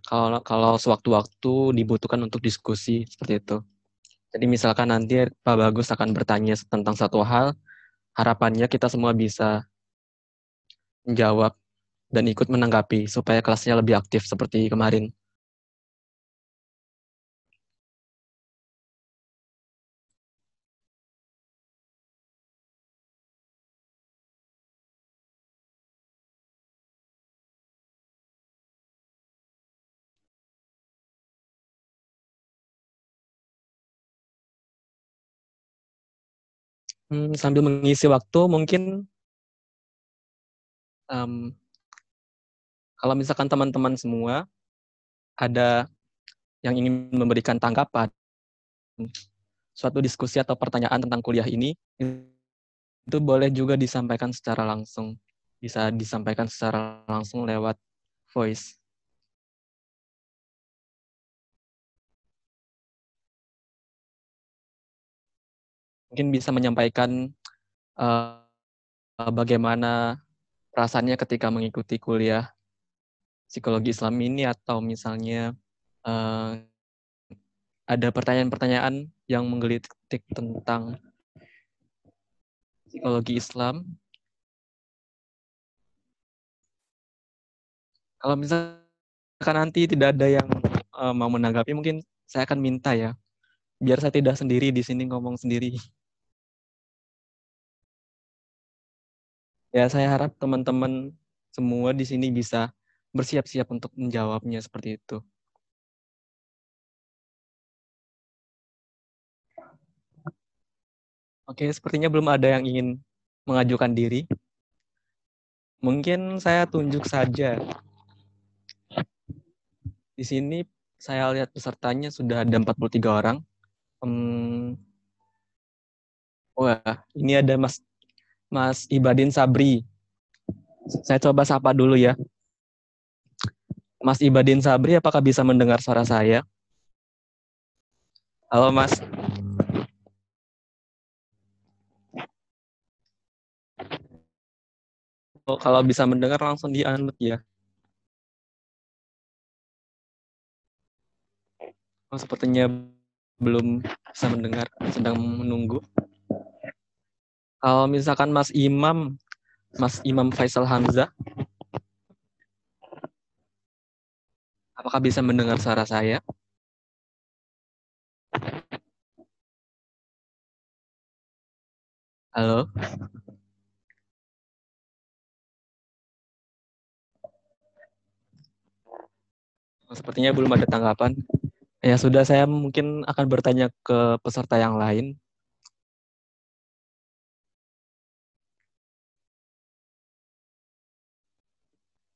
kalau kalau sewaktu-waktu dibutuhkan untuk diskusi seperti itu. Jadi misalkan nanti Pak Bagus akan bertanya tentang satu hal, harapannya kita semua bisa menjawab dan ikut menanggapi supaya kelasnya lebih aktif seperti kemarin. Hmm, sambil mengisi waktu mungkin um, kalau misalkan teman-teman semua ada yang ingin memberikan tanggapan suatu diskusi atau pertanyaan tentang kuliah ini itu boleh juga disampaikan secara langsung. Bisa disampaikan secara langsung lewat voice mungkin bisa menyampaikan uh, bagaimana perasaannya ketika mengikuti kuliah psikologi Islam ini atau misalnya uh, ada pertanyaan-pertanyaan yang menggelitik tentang psikologi Islam. Kalau misalkan nanti tidak ada yang uh, mau menanggapi, mungkin saya akan minta ya, biar saya tidak sendiri di sini ngomong sendiri. Ya saya harap teman-teman semua di sini bisa bersiap-siap untuk menjawabnya seperti itu. Oke, sepertinya belum ada yang ingin mengajukan diri. Mungkin saya tunjuk saja. Di sini saya lihat pesertanya sudah ada 43 orang. Hmm, wah, ini ada Mas Mas Ibadin Sabri. Saya coba sapa dulu ya. Mas Ibadin Sabri, apakah bisa mendengar suara saya? Halo Mas. Oh, kalau bisa mendengar langsung di unmute ya. Oh, sepertinya belum bisa mendengar, sedang menunggu. Kalau misalkan Mas Imam, Mas Imam Faisal Hamzah, apakah bisa mendengar suara saya? Halo? Sepertinya belum ada tanggapan. Ya sudah, saya mungkin akan bertanya ke peserta yang lain.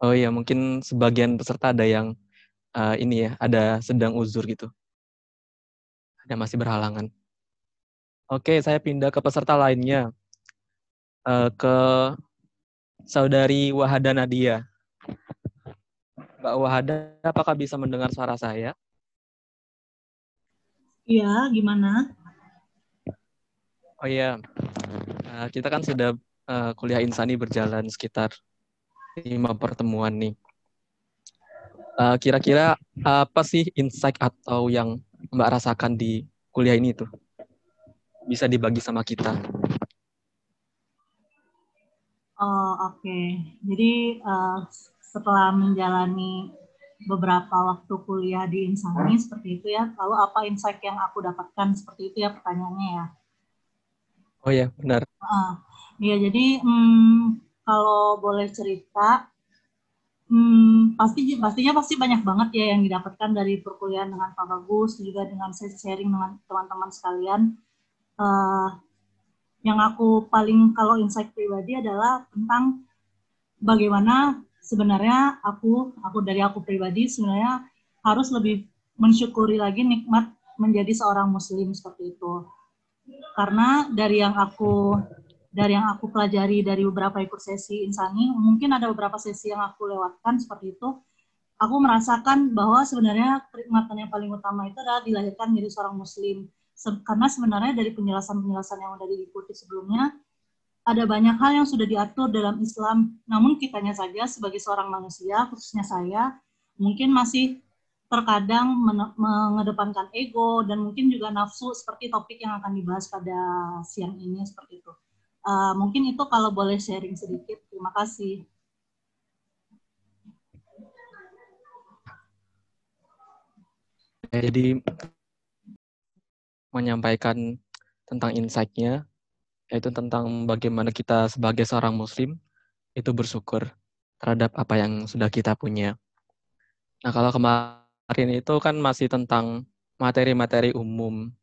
Oh iya, mungkin sebagian peserta ada yang uh, ini ya, ada sedang uzur gitu. Ada masih berhalangan. Oke, saya pindah ke peserta lainnya. Uh, ke Saudari Wahada Nadia. Mbak Wahada, apakah bisa mendengar suara saya? Iya, gimana? Oh iya, uh, kita kan sudah uh, kuliah insani berjalan sekitar lima pertemuan nih. Uh, kira-kira apa sih insight atau yang Mbak rasakan di kuliah ini tuh? Bisa dibagi sama kita. Oh, oke. Okay. Jadi uh, setelah menjalani beberapa waktu kuliah di Insani seperti itu ya, lalu apa insight yang aku dapatkan seperti itu ya pertanyaannya ya? Oh ya, benar. Uh, ya, jadi hmm, kalau boleh cerita, hmm, pasti pastinya pasti banyak banget ya yang didapatkan dari perkuliahan dengan Pak Bagus, juga dengan sesi sharing dengan teman-teman sekalian. Uh, yang aku paling kalau insight pribadi adalah tentang bagaimana sebenarnya aku aku dari aku pribadi sebenarnya harus lebih mensyukuri lagi nikmat menjadi seorang muslim seperti itu karena dari yang aku dari yang aku pelajari dari beberapa ikut sesi insani, mungkin ada beberapa sesi yang aku lewatkan seperti itu, aku merasakan bahwa sebenarnya kenikmatan yang paling utama itu adalah dilahirkan menjadi seorang muslim. Karena sebenarnya dari penjelasan-penjelasan yang sudah diikuti sebelumnya, ada banyak hal yang sudah diatur dalam Islam, namun kitanya saja sebagai seorang manusia, khususnya saya, mungkin masih terkadang mengedepankan ego dan mungkin juga nafsu seperti topik yang akan dibahas pada siang ini seperti itu. Uh, mungkin itu kalau boleh sharing sedikit. Terima kasih. Jadi menyampaikan tentang insight-nya, yaitu tentang bagaimana kita sebagai seorang muslim itu bersyukur terhadap apa yang sudah kita punya. Nah, kalau kemarin kemarin itu kan masih tentang materi-materi umum.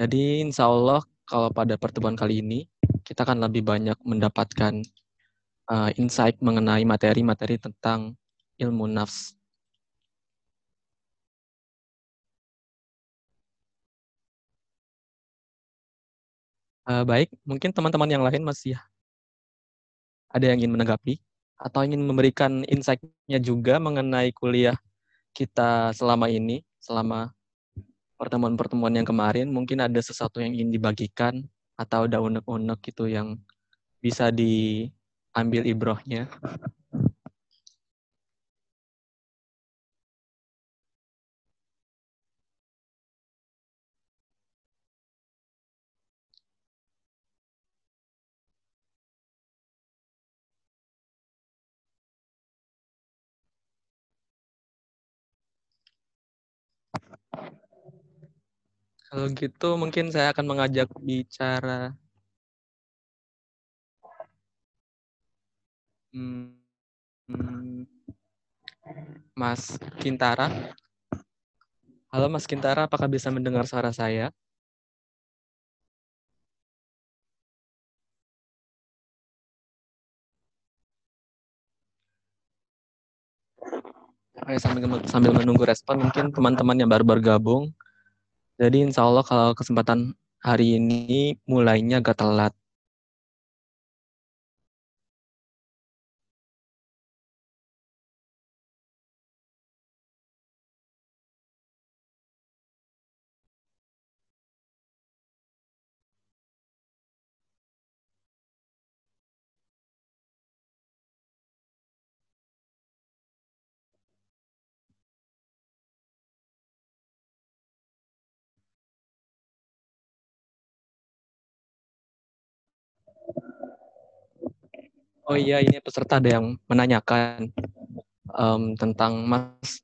Jadi insya Allah kalau pada pertemuan kali ini kita akan lebih banyak mendapatkan uh, insight mengenai materi-materi tentang ilmu nafs. Uh, baik, mungkin teman-teman yang lain masih ada yang ingin menanggapi atau ingin memberikan insight-nya juga mengenai kuliah kita selama ini, selama pertemuan-pertemuan yang kemarin, mungkin ada sesuatu yang ingin dibagikan atau ada unek-unek gitu yang bisa diambil ibrohnya. Kalau gitu mungkin saya akan mengajak bicara hmm, Mas Kintara. Halo Mas Kintara, apakah bisa mendengar suara saya? Oke, sambil, sambil menunggu respon, mungkin teman-teman yang baru bergabung jadi insya Allah kalau kesempatan hari ini mulainya agak telat. Oh iya, ini peserta ada yang menanyakan um, tentang Mas.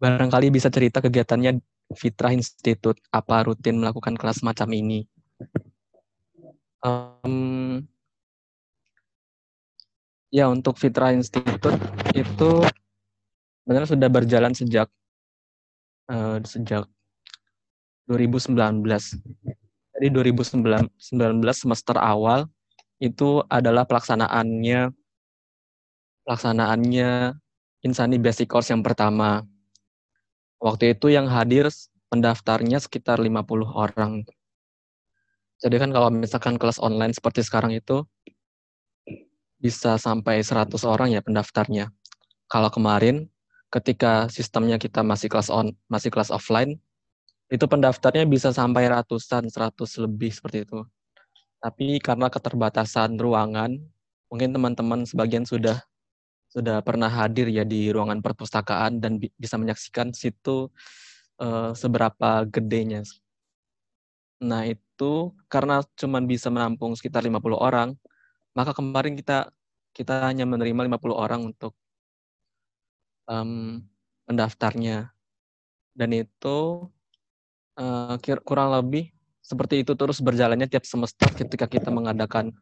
Barangkali bisa cerita kegiatannya Fitra Institute, apa rutin melakukan kelas macam ini? Um, ya, untuk Fitra Institute itu sebenarnya sudah berjalan sejak uh, sejak 2019. Jadi 2019 semester awal itu adalah pelaksanaannya pelaksanaannya Insani Basic Course yang pertama. Waktu itu yang hadir pendaftarnya sekitar 50 orang. Jadi kan kalau misalkan kelas online seperti sekarang itu bisa sampai 100 orang ya pendaftarnya. Kalau kemarin ketika sistemnya kita masih kelas on masih kelas offline itu pendaftarnya bisa sampai ratusan, 100 lebih seperti itu. Tapi karena keterbatasan ruangan, mungkin teman-teman sebagian sudah sudah pernah hadir ya di ruangan perpustakaan dan bi bisa menyaksikan situ uh, seberapa gedenya. Nah, itu karena cuma bisa menampung sekitar 50 orang, maka kemarin kita kita hanya menerima 50 orang untuk um, mendaftarnya. Dan itu uh, kurang lebih seperti itu terus berjalannya tiap semester ketika kita mengadakan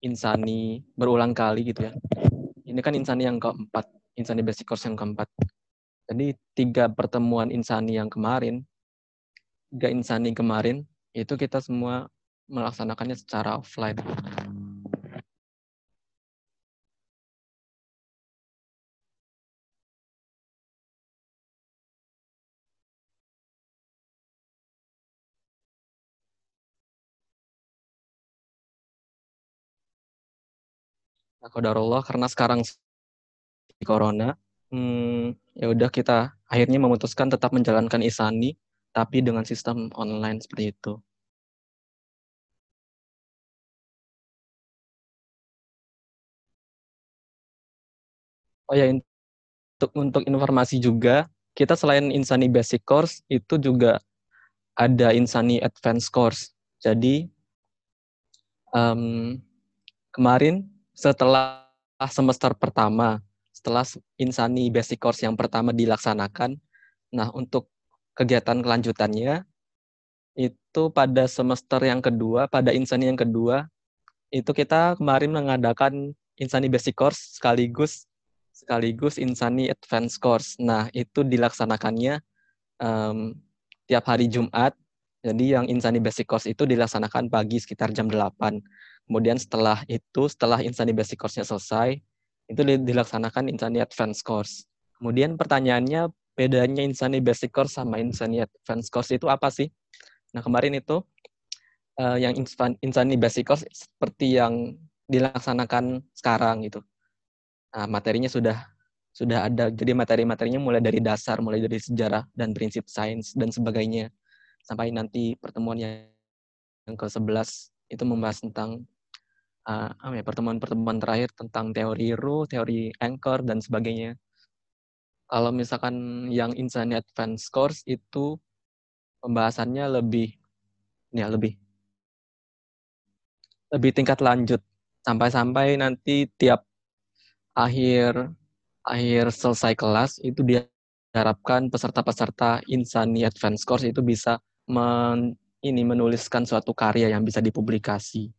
insani berulang kali gitu ya. Ini kan insani yang keempat, insani basic course yang keempat. Jadi tiga pertemuan insani yang kemarin, tiga insani kemarin, itu kita semua melaksanakannya secara offline. Kodarullah karena sekarang di corona, hmm, ya udah kita akhirnya memutuskan tetap menjalankan isani tapi dengan sistem online seperti itu. Oh ya untuk untuk informasi juga, kita selain Insani Basic Course itu juga ada Insani Advanced Course. Jadi um, kemarin setelah semester pertama, setelah Insani Basic Course yang pertama dilaksanakan, nah untuk kegiatan kelanjutannya itu pada semester yang kedua, pada Insani yang kedua, itu kita kemarin mengadakan Insani Basic Course sekaligus sekaligus Insani Advanced Course. Nah, itu dilaksanakannya um, tiap hari Jumat. Jadi yang Insani Basic Course itu dilaksanakan pagi sekitar jam 8. Kemudian setelah itu, setelah Insani Basic Course-nya selesai, itu dilaksanakan Insani Advanced Course. Kemudian pertanyaannya, bedanya Insani Basic Course sama Insani Advanced Course itu apa sih? Nah, kemarin itu uh, yang Insani Basic Course seperti yang dilaksanakan sekarang gitu. Nah, materinya sudah sudah ada. Jadi materi-materinya mulai dari dasar, mulai dari sejarah dan prinsip sains dan sebagainya. Sampai nanti pertemuan yang ke-11 itu membahas tentang uh, pertemuan-pertemuan terakhir tentang teori Ru, teori Anchor dan sebagainya. Kalau misalkan yang Insani Advanced Course itu pembahasannya lebih ya lebih lebih tingkat lanjut sampai-sampai nanti tiap akhir akhir selesai kelas itu diharapkan peserta-peserta Insani Advance Course itu bisa men, ini menuliskan suatu karya yang bisa dipublikasi.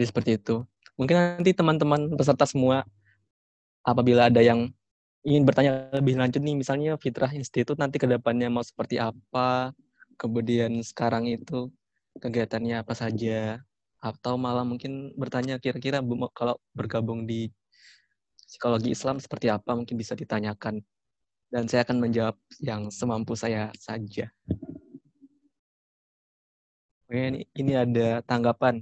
Jadi seperti itu. Mungkin nanti teman-teman peserta semua apabila ada yang ingin bertanya lebih lanjut nih, misalnya Fitrah Institut nanti ke depannya mau seperti apa, kemudian sekarang itu kegiatannya apa saja, atau malah mungkin bertanya kira-kira kalau bergabung di psikologi Islam seperti apa mungkin bisa ditanyakan dan saya akan menjawab yang semampu saya saja. Oke, ini ada tanggapan.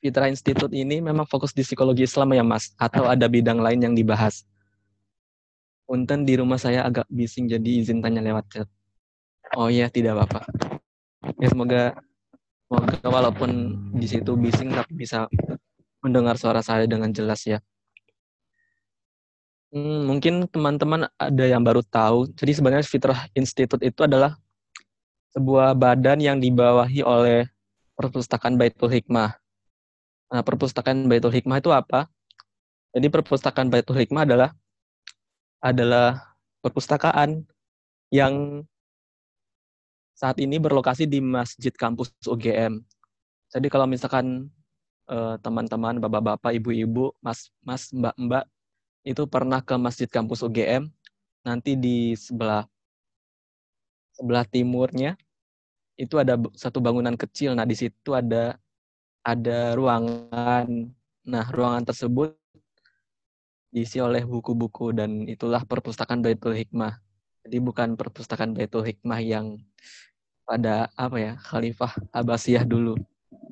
Fitra Institute ini memang fokus di psikologi Islam ya Mas? Atau ada bidang lain yang dibahas? Unten di rumah saya agak bising jadi izin tanya lewat chat. Oh iya, tidak apa-apa. Ya semoga Semoga walaupun di situ bising tapi bisa mendengar suara saya dengan jelas ya. Hmm, mungkin teman-teman ada yang baru tahu. Jadi sebenarnya Fitrah Institute itu adalah sebuah badan yang dibawahi oleh Perpustakaan Baitul Hikmah. Nah, Perpustakaan Baitul Hikmah itu apa? Jadi Perpustakaan Baitul Hikmah adalah adalah perpustakaan yang saat ini berlokasi di Masjid Kampus UGM. Jadi kalau misalkan eh, teman-teman, bapak-bapak, ibu-ibu, mas, mas, mbak-mbak itu pernah ke Masjid Kampus UGM, nanti di sebelah sebelah timurnya itu ada satu bangunan kecil. Nah, di situ ada ada ruangan. Nah, ruangan tersebut diisi oleh buku-buku dan itulah perpustakaan Baitul Hikmah. Jadi bukan perpustakaan Baitul Hikmah yang pada apa ya Khalifah Abbasiyah dulu.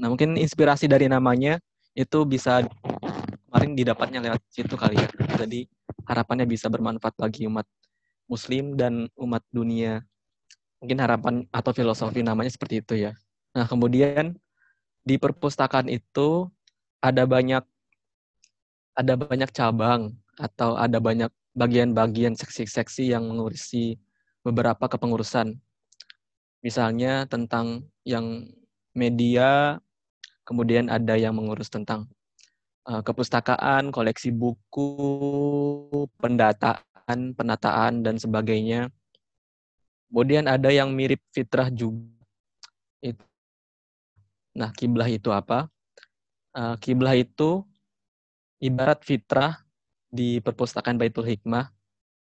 Nah mungkin inspirasi dari namanya itu bisa kemarin didapatnya lewat situ kali ya. Jadi harapannya bisa bermanfaat bagi umat Muslim dan umat dunia. Mungkin harapan atau filosofi namanya seperti itu ya. Nah kemudian di perpustakaan itu ada banyak ada banyak cabang atau ada banyak bagian-bagian seksi-seksi yang mengurusi beberapa kepengurusan misalnya tentang yang media, kemudian ada yang mengurus tentang uh, kepustakaan, koleksi buku, pendataan, penataan, dan sebagainya. Kemudian ada yang mirip fitrah juga. Nah, kiblah itu apa? Uh, kiblah itu ibarat fitrah di perpustakaan Baitul Hikmah,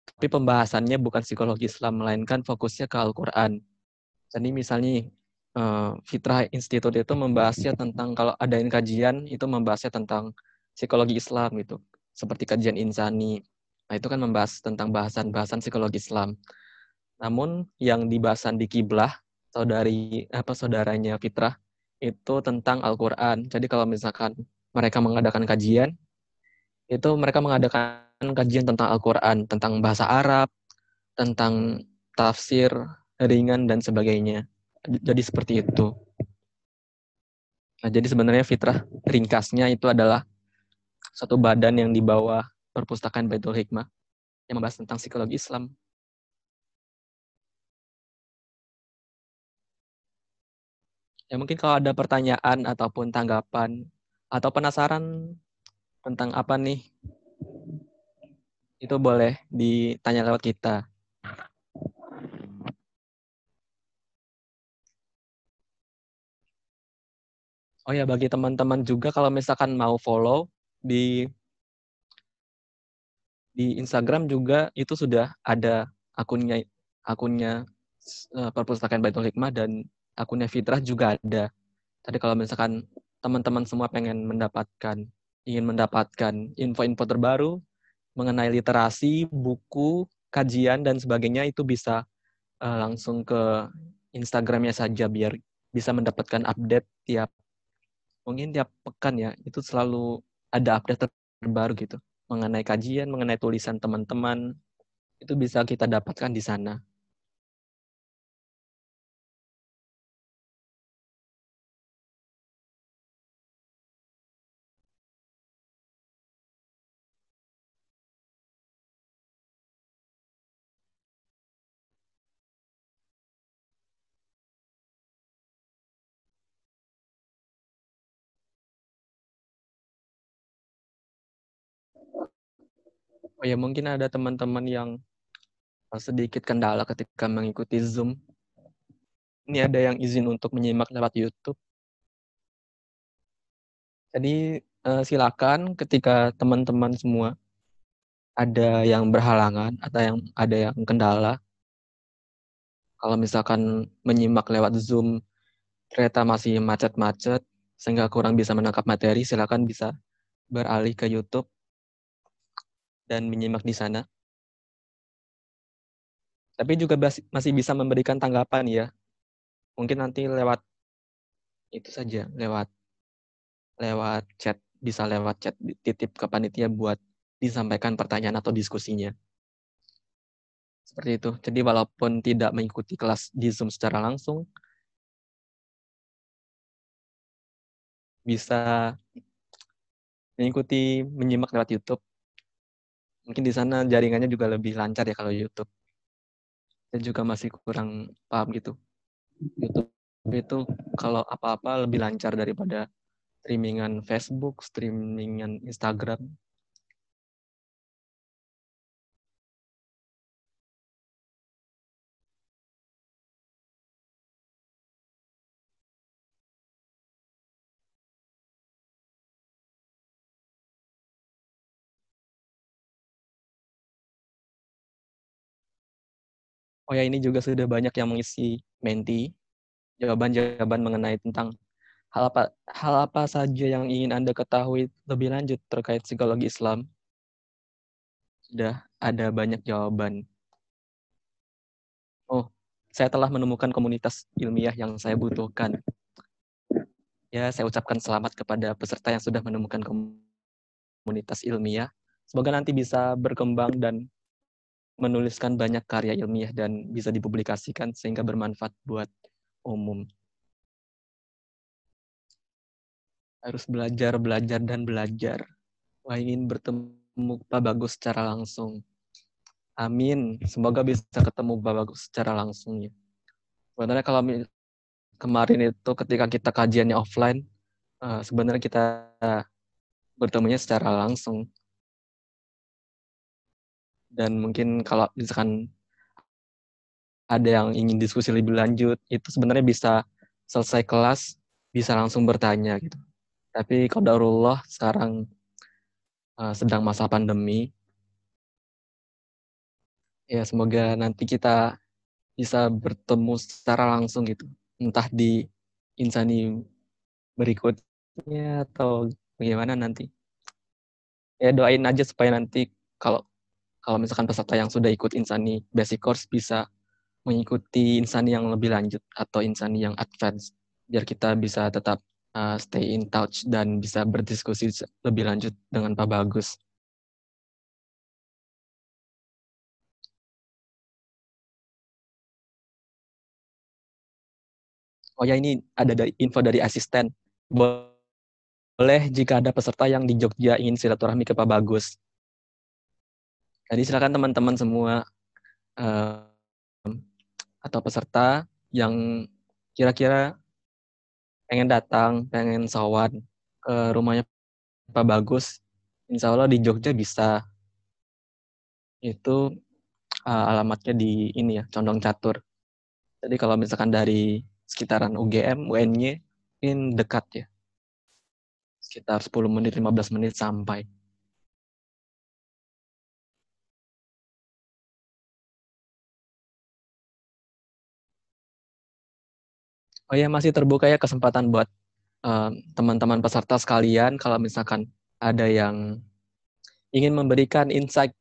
tapi pembahasannya bukan psikologi Islam, melainkan fokusnya ke Al-Quran. Jadi misalnya uh, Fitrah Institute itu membahasnya tentang kalau adain kajian itu membahasnya tentang psikologi Islam gitu. Seperti kajian insani. Nah, itu kan membahas tentang bahasan-bahasan psikologi Islam. Namun yang dibahasan di kiblah saudari apa saudaranya Fitrah itu tentang Al-Qur'an. Jadi kalau misalkan mereka mengadakan kajian itu mereka mengadakan kajian tentang Al-Qur'an, tentang bahasa Arab, tentang tafsir ringan dan sebagainya. Jadi seperti itu. Nah, jadi sebenarnya fitrah ringkasnya itu adalah satu badan yang di bawah perpustakaan Baitul Hikmah yang membahas tentang psikologi Islam. Ya mungkin kalau ada pertanyaan ataupun tanggapan atau penasaran tentang apa nih, itu boleh ditanya lewat kita. Oh ya, bagi teman-teman juga kalau misalkan mau follow di di Instagram juga itu sudah ada akunnya akunnya uh, perpustakaan Baitul Hikmah dan akunnya Fitrah juga ada. Tadi kalau misalkan teman-teman semua pengen mendapatkan ingin mendapatkan info-info terbaru mengenai literasi, buku, kajian dan sebagainya itu bisa uh, langsung ke Instagramnya saja biar bisa mendapatkan update tiap mungkin tiap pekan ya itu selalu ada update terbaru gitu mengenai kajian, mengenai tulisan teman-teman itu bisa kita dapatkan di sana. Oh ya mungkin ada teman-teman yang sedikit kendala ketika mengikuti Zoom. Ini ada yang izin untuk menyimak lewat YouTube. Jadi eh, silakan ketika teman-teman semua ada yang berhalangan atau yang ada yang kendala. Kalau misalkan menyimak lewat Zoom kereta masih macet-macet sehingga kurang bisa menangkap materi, silakan bisa beralih ke YouTube dan menyimak di sana. Tapi juga masih bisa memberikan tanggapan ya. Mungkin nanti lewat itu saja, lewat lewat chat, bisa lewat chat titip ke panitia buat disampaikan pertanyaan atau diskusinya. Seperti itu. Jadi walaupun tidak mengikuti kelas di Zoom secara langsung, bisa mengikuti menyimak lewat YouTube mungkin di sana jaringannya juga lebih lancar ya kalau YouTube. Saya juga masih kurang paham gitu. YouTube itu kalau apa-apa lebih lancar daripada streamingan Facebook, streamingan Instagram. Oh ya ini juga sudah banyak yang mengisi menti jawaban-jawaban mengenai tentang hal apa hal apa saja yang ingin Anda ketahui lebih lanjut terkait psikologi Islam. Sudah ada banyak jawaban. Oh, saya telah menemukan komunitas ilmiah yang saya butuhkan. Ya, saya ucapkan selamat kepada peserta yang sudah menemukan komunitas ilmiah. Semoga nanti bisa berkembang dan menuliskan banyak karya ilmiah dan bisa dipublikasikan sehingga bermanfaat buat umum. Harus belajar, belajar, dan belajar. Wah, ingin bertemu Pak Bagus secara langsung. Amin. Semoga bisa ketemu Pak Bagus secara langsung ya. Sebenarnya kalau kemarin itu ketika kita kajiannya offline, uh, sebenarnya kita bertemunya secara langsung dan mungkin kalau misalkan ada yang ingin diskusi lebih lanjut itu sebenarnya bisa selesai kelas bisa langsung bertanya gitu. Tapi qadarullah sekarang uh, sedang masa pandemi ya semoga nanti kita bisa bertemu secara langsung gitu. Entah di insani berikutnya atau bagaimana nanti. Ya doain aja supaya nanti kalau kalau misalkan peserta yang sudah ikut Insani Basic Course bisa mengikuti Insani yang lebih lanjut atau Insani yang advance biar kita bisa tetap uh, stay in touch dan bisa berdiskusi lebih lanjut dengan Pak Bagus. Oh ya ini ada info dari asisten. boleh jika ada peserta yang di Jogja ingin silaturahmi ke Pak Bagus. Jadi silakan teman-teman semua uh, atau peserta yang kira-kira pengen datang, pengen sawan ke rumahnya Pak Bagus, insya Allah di Jogja bisa. Itu uh, alamatnya di ini ya, Condong Catur. Jadi kalau misalkan dari sekitaran UGM, UNY, ini dekat ya sekitar 10 menit 15 menit sampai Oh ya masih terbuka ya kesempatan buat teman-teman uh, peserta sekalian kalau misalkan ada yang ingin memberikan insight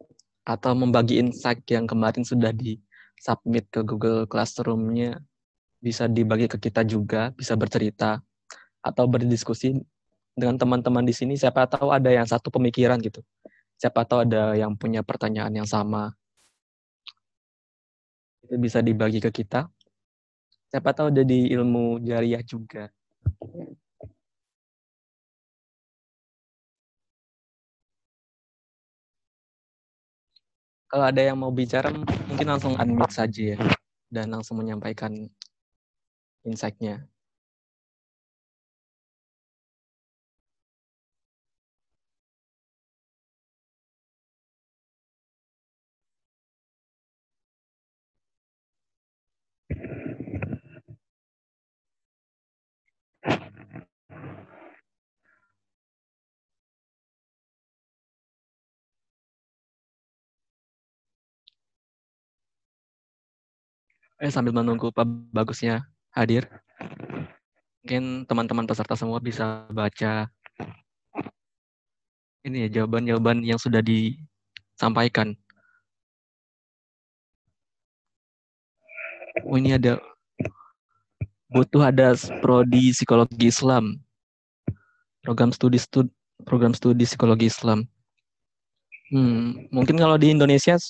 atau membagi insight yang kemarin sudah di submit ke Google Classroom-nya bisa dibagi ke kita juga, bisa bercerita atau berdiskusi dengan teman-teman di sini siapa tahu ada yang satu pemikiran gitu. Siapa tahu ada yang punya pertanyaan yang sama. Itu bisa dibagi ke kita. Siapa tahu ada di ilmu jariah juga. Kalau ada yang mau bicara, mungkin langsung unmute saja ya. Dan langsung menyampaikan insight-nya. Eh sambil menunggu Pak Bagusnya hadir, mungkin teman-teman peserta semua bisa baca ini ya jawaban-jawaban yang sudah disampaikan. Oh, ini ada butuh ada prodi psikologi Islam, program studi stud, program studi psikologi Islam. Hmm, mungkin kalau di Indonesia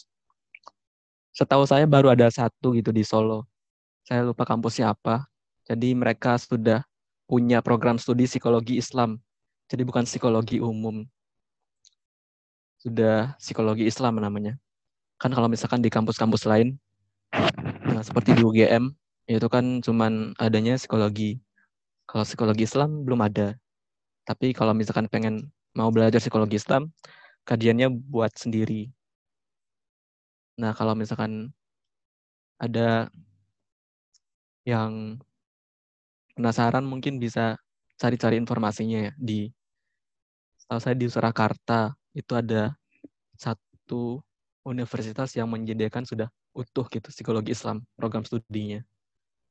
setahu saya baru ada satu gitu di Solo. Saya lupa kampusnya apa. Jadi mereka sudah punya program studi psikologi Islam. Jadi bukan psikologi umum. Sudah psikologi Islam namanya. Kan kalau misalkan di kampus-kampus lain, nah seperti di UGM, itu kan cuman adanya psikologi. Kalau psikologi Islam belum ada. Tapi kalau misalkan pengen mau belajar psikologi Islam, kajiannya buat sendiri. Nah, kalau misalkan ada yang penasaran mungkin bisa cari-cari informasinya ya. Di setahu saya di Surakarta itu ada satu universitas yang menyediakan sudah utuh gitu psikologi Islam program studinya.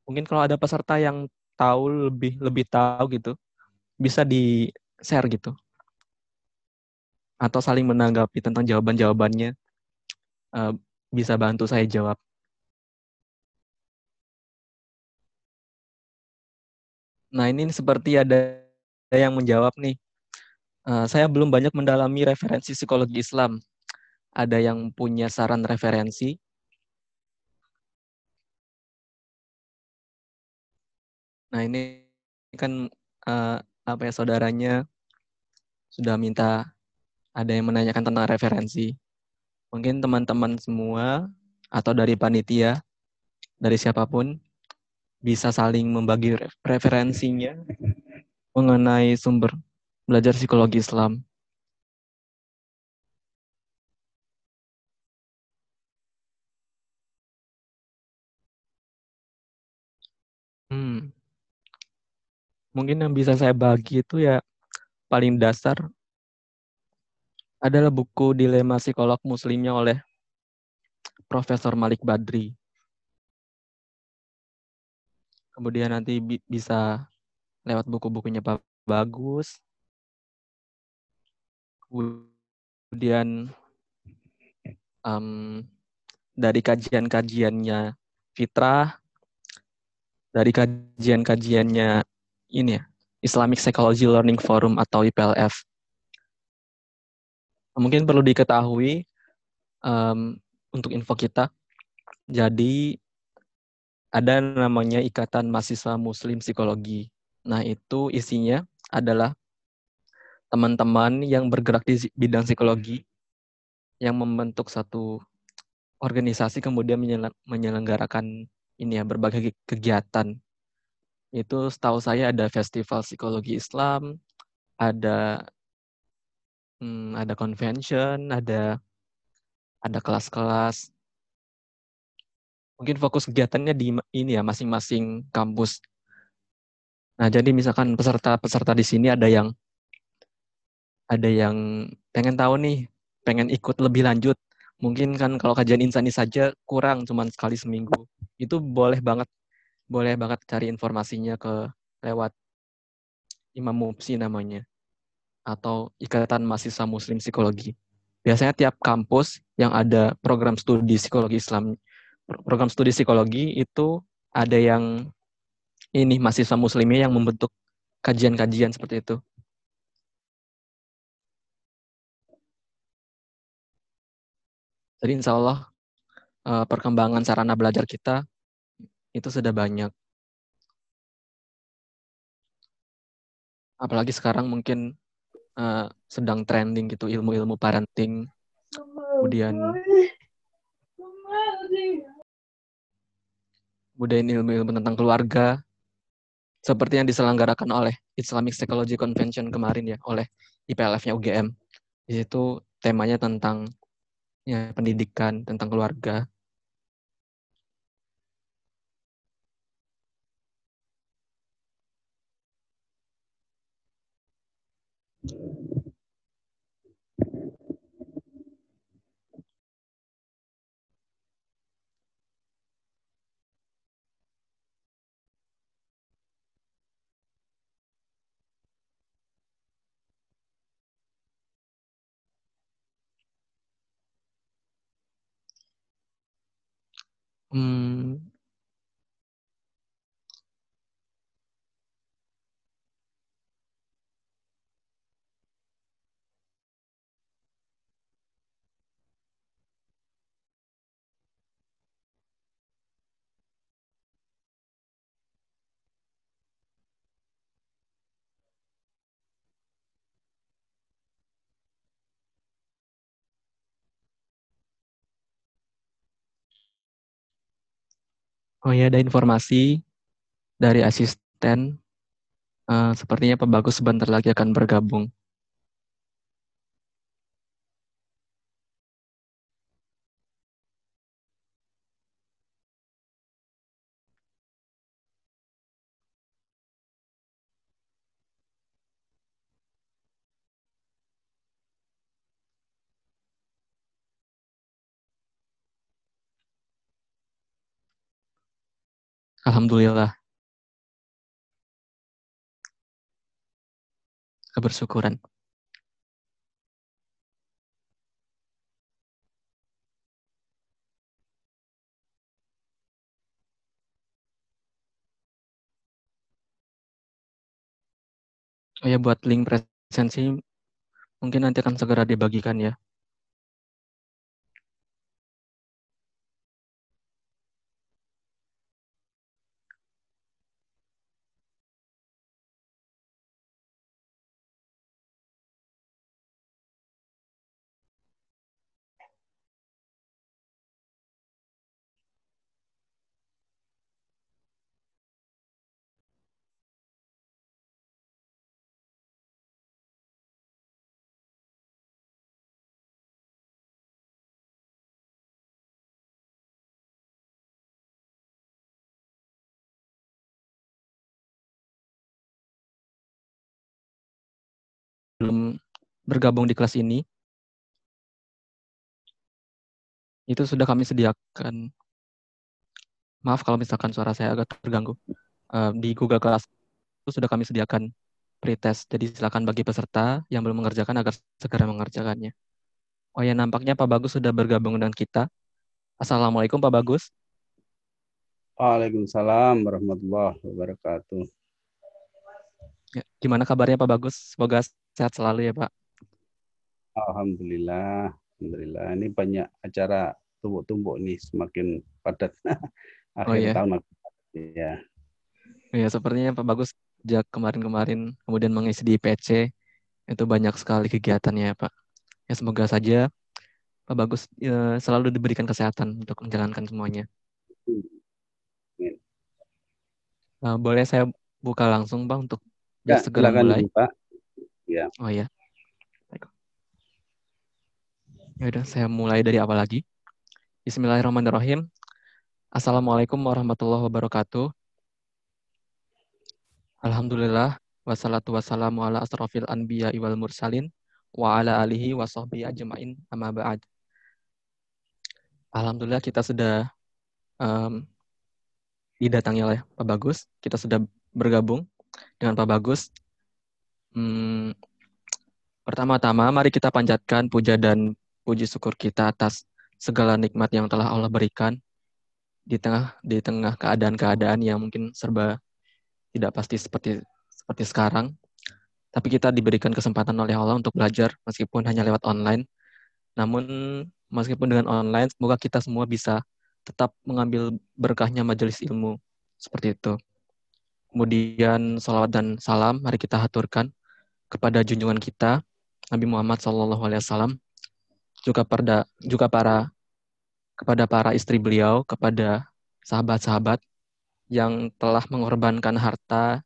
Mungkin kalau ada peserta yang tahu lebih lebih tahu gitu bisa di share gitu. Atau saling menanggapi tentang jawaban-jawabannya. Uh, bisa bantu saya jawab. Nah, ini seperti ada yang menjawab nih. Uh, saya belum banyak mendalami referensi psikologi Islam. Ada yang punya saran referensi? Nah, ini kan uh, apa ya saudaranya sudah minta ada yang menanyakan tentang referensi. Mungkin teman-teman semua atau dari panitia, dari siapa pun, bisa saling membagi referensinya mengenai sumber belajar psikologi Islam. Hmm. Mungkin yang bisa saya bagi itu ya paling dasar adalah buku Dilema Psikolog Muslimnya oleh Profesor Malik Badri. Kemudian nanti bi bisa lewat buku-bukunya Pak Bagus. Kemudian um, dari kajian-kajiannya Fitrah, dari kajian-kajiannya ini ya, Islamic Psychology Learning Forum atau IPLF mungkin perlu diketahui um, untuk info kita. Jadi ada namanya Ikatan Mahasiswa Muslim Psikologi. Nah itu isinya adalah teman-teman yang bergerak di bidang psikologi yang membentuk satu organisasi kemudian menyelenggarakan ini ya berbagai kegiatan. Itu setahu saya ada festival psikologi Islam, ada hmm, ada convention, ada ada kelas-kelas. Mungkin fokus kegiatannya di ini ya masing-masing kampus. Nah, jadi misalkan peserta-peserta di sini ada yang ada yang pengen tahu nih, pengen ikut lebih lanjut. Mungkin kan kalau kajian insani saja kurang cuma sekali seminggu. Itu boleh banget boleh banget cari informasinya ke lewat Imam Mupsi namanya atau Ikatan Mahasiswa Muslim Psikologi. Biasanya tiap kampus yang ada program studi psikologi Islam, program studi psikologi itu ada yang ini mahasiswa muslimnya yang membentuk kajian-kajian seperti itu. Jadi insya Allah eh, perkembangan sarana belajar kita itu sudah banyak. Apalagi sekarang mungkin uh, sedang trending gitu ilmu-ilmu parenting, kemudian kemudian ilmu-ilmu tentang keluarga, seperti yang diselenggarakan oleh Islamic Psychology Convention kemarin ya oleh IPLF-nya UGM. Di situ temanya tentang ya pendidikan, tentang keluarga. Hmm, Oh ya, ada informasi dari asisten. Uh, sepertinya Pak Bagus sebentar lagi akan bergabung. Alhamdulillah. Kebersyukuran. Oh ya, buat link presensi mungkin nanti akan segera dibagikan ya. Belum bergabung di kelas ini, itu sudah kami sediakan. Maaf kalau misalkan suara saya agak terganggu. Uh, di Google Class itu sudah kami sediakan pretest. Jadi silakan bagi peserta yang belum mengerjakan agar segera mengerjakannya. Oh ya, nampaknya Pak Bagus sudah bergabung dengan kita. Assalamualaikum Pak Bagus. Waalaikumsalam warahmatullahi wabarakatuh. Ya, gimana kabarnya Pak Bagus? Semoga Sehat selalu ya Pak. Alhamdulillah. Alhamdulillah. Ini banyak acara tumbuk-tumbuk nih semakin padat. Akhir oh, iya. tahun. Ya. Iya, sepertinya Pak Bagus sejak kemarin-kemarin kemudian mengisi di IPC itu banyak sekali kegiatannya Pak. Ya semoga saja Pak Bagus ya, selalu diberikan kesehatan untuk menjalankan semuanya. Uh, boleh saya buka langsung Bang untuk ya, segera mulai. Pak. Ya. Oh ya. Ya udah saya mulai dari apa lagi? Bismillahirrahmanirrahim. Assalamualaikum warahmatullahi wabarakatuh. Alhamdulillah wassalatu wassalamu ala asrafil anbiya wal mursalin wa ala alihi wa ajma'in amma ba'd. Alhamdulillah kita sudah um, didatangi oleh Pak Bagus. Kita sudah bergabung dengan Pak Bagus. Hmm, pertama-tama, mari kita panjatkan puja dan puji syukur kita atas segala nikmat yang telah Allah berikan di tengah di tengah keadaan-keadaan yang mungkin serba tidak pasti seperti seperti sekarang. Tapi kita diberikan kesempatan oleh Allah untuk belajar meskipun hanya lewat online. Namun meskipun dengan online, semoga kita semua bisa tetap mengambil berkahnya majelis ilmu seperti itu. Kemudian salawat dan salam mari kita haturkan kepada junjungan kita Nabi Muhammad SAW juga pada juga para kepada para istri beliau kepada sahabat-sahabat yang telah mengorbankan harta,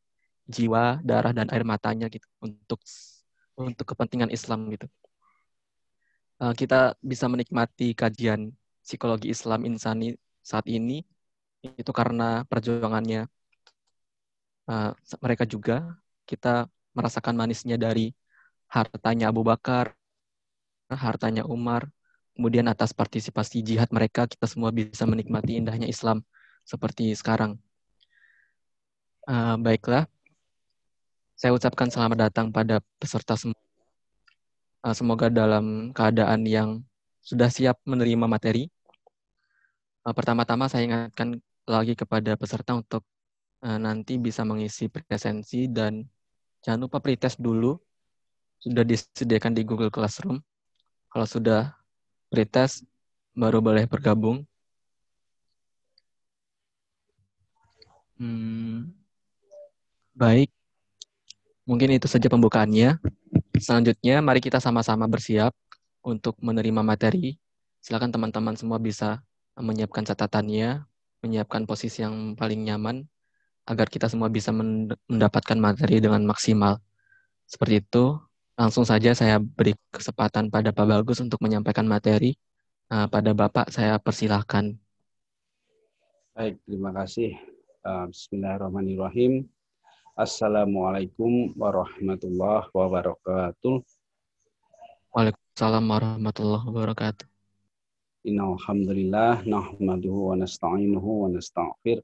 jiwa, darah dan air matanya gitu untuk untuk kepentingan Islam gitu. Uh, kita bisa menikmati kajian psikologi Islam insani saat ini itu karena perjuangannya uh, mereka juga kita merasakan manisnya dari hartanya Abu Bakar, hartanya Umar, kemudian atas partisipasi jihad mereka kita semua bisa menikmati indahnya Islam seperti sekarang. Uh, baiklah, saya ucapkan selamat datang pada peserta semua. Uh, semoga dalam keadaan yang sudah siap menerima materi uh, pertama-tama saya ingatkan lagi kepada peserta untuk uh, nanti bisa mengisi presensi dan jangan lupa pretest dulu sudah disediakan di Google Classroom. Kalau sudah pretest baru boleh bergabung. Hmm, baik, mungkin itu saja pembukaannya. Selanjutnya, mari kita sama-sama bersiap untuk menerima materi. Silakan teman-teman semua bisa menyiapkan catatannya, menyiapkan posisi yang paling nyaman agar kita semua bisa mendapatkan materi dengan maksimal. Seperti itu, langsung saja saya beri kesempatan pada Pak Bagus untuk menyampaikan materi. Uh, pada Bapak, saya persilahkan. Baik, terima kasih. Eh, Bismillahirrahmanirrahim. Assalamualaikum warahmatullahi wabarakatuh. Waalaikumsalam warahmatullahi wabarakatuh. Innalhamdulillah, nahmaduhu wa nasta'inuhu wa nasta'fir.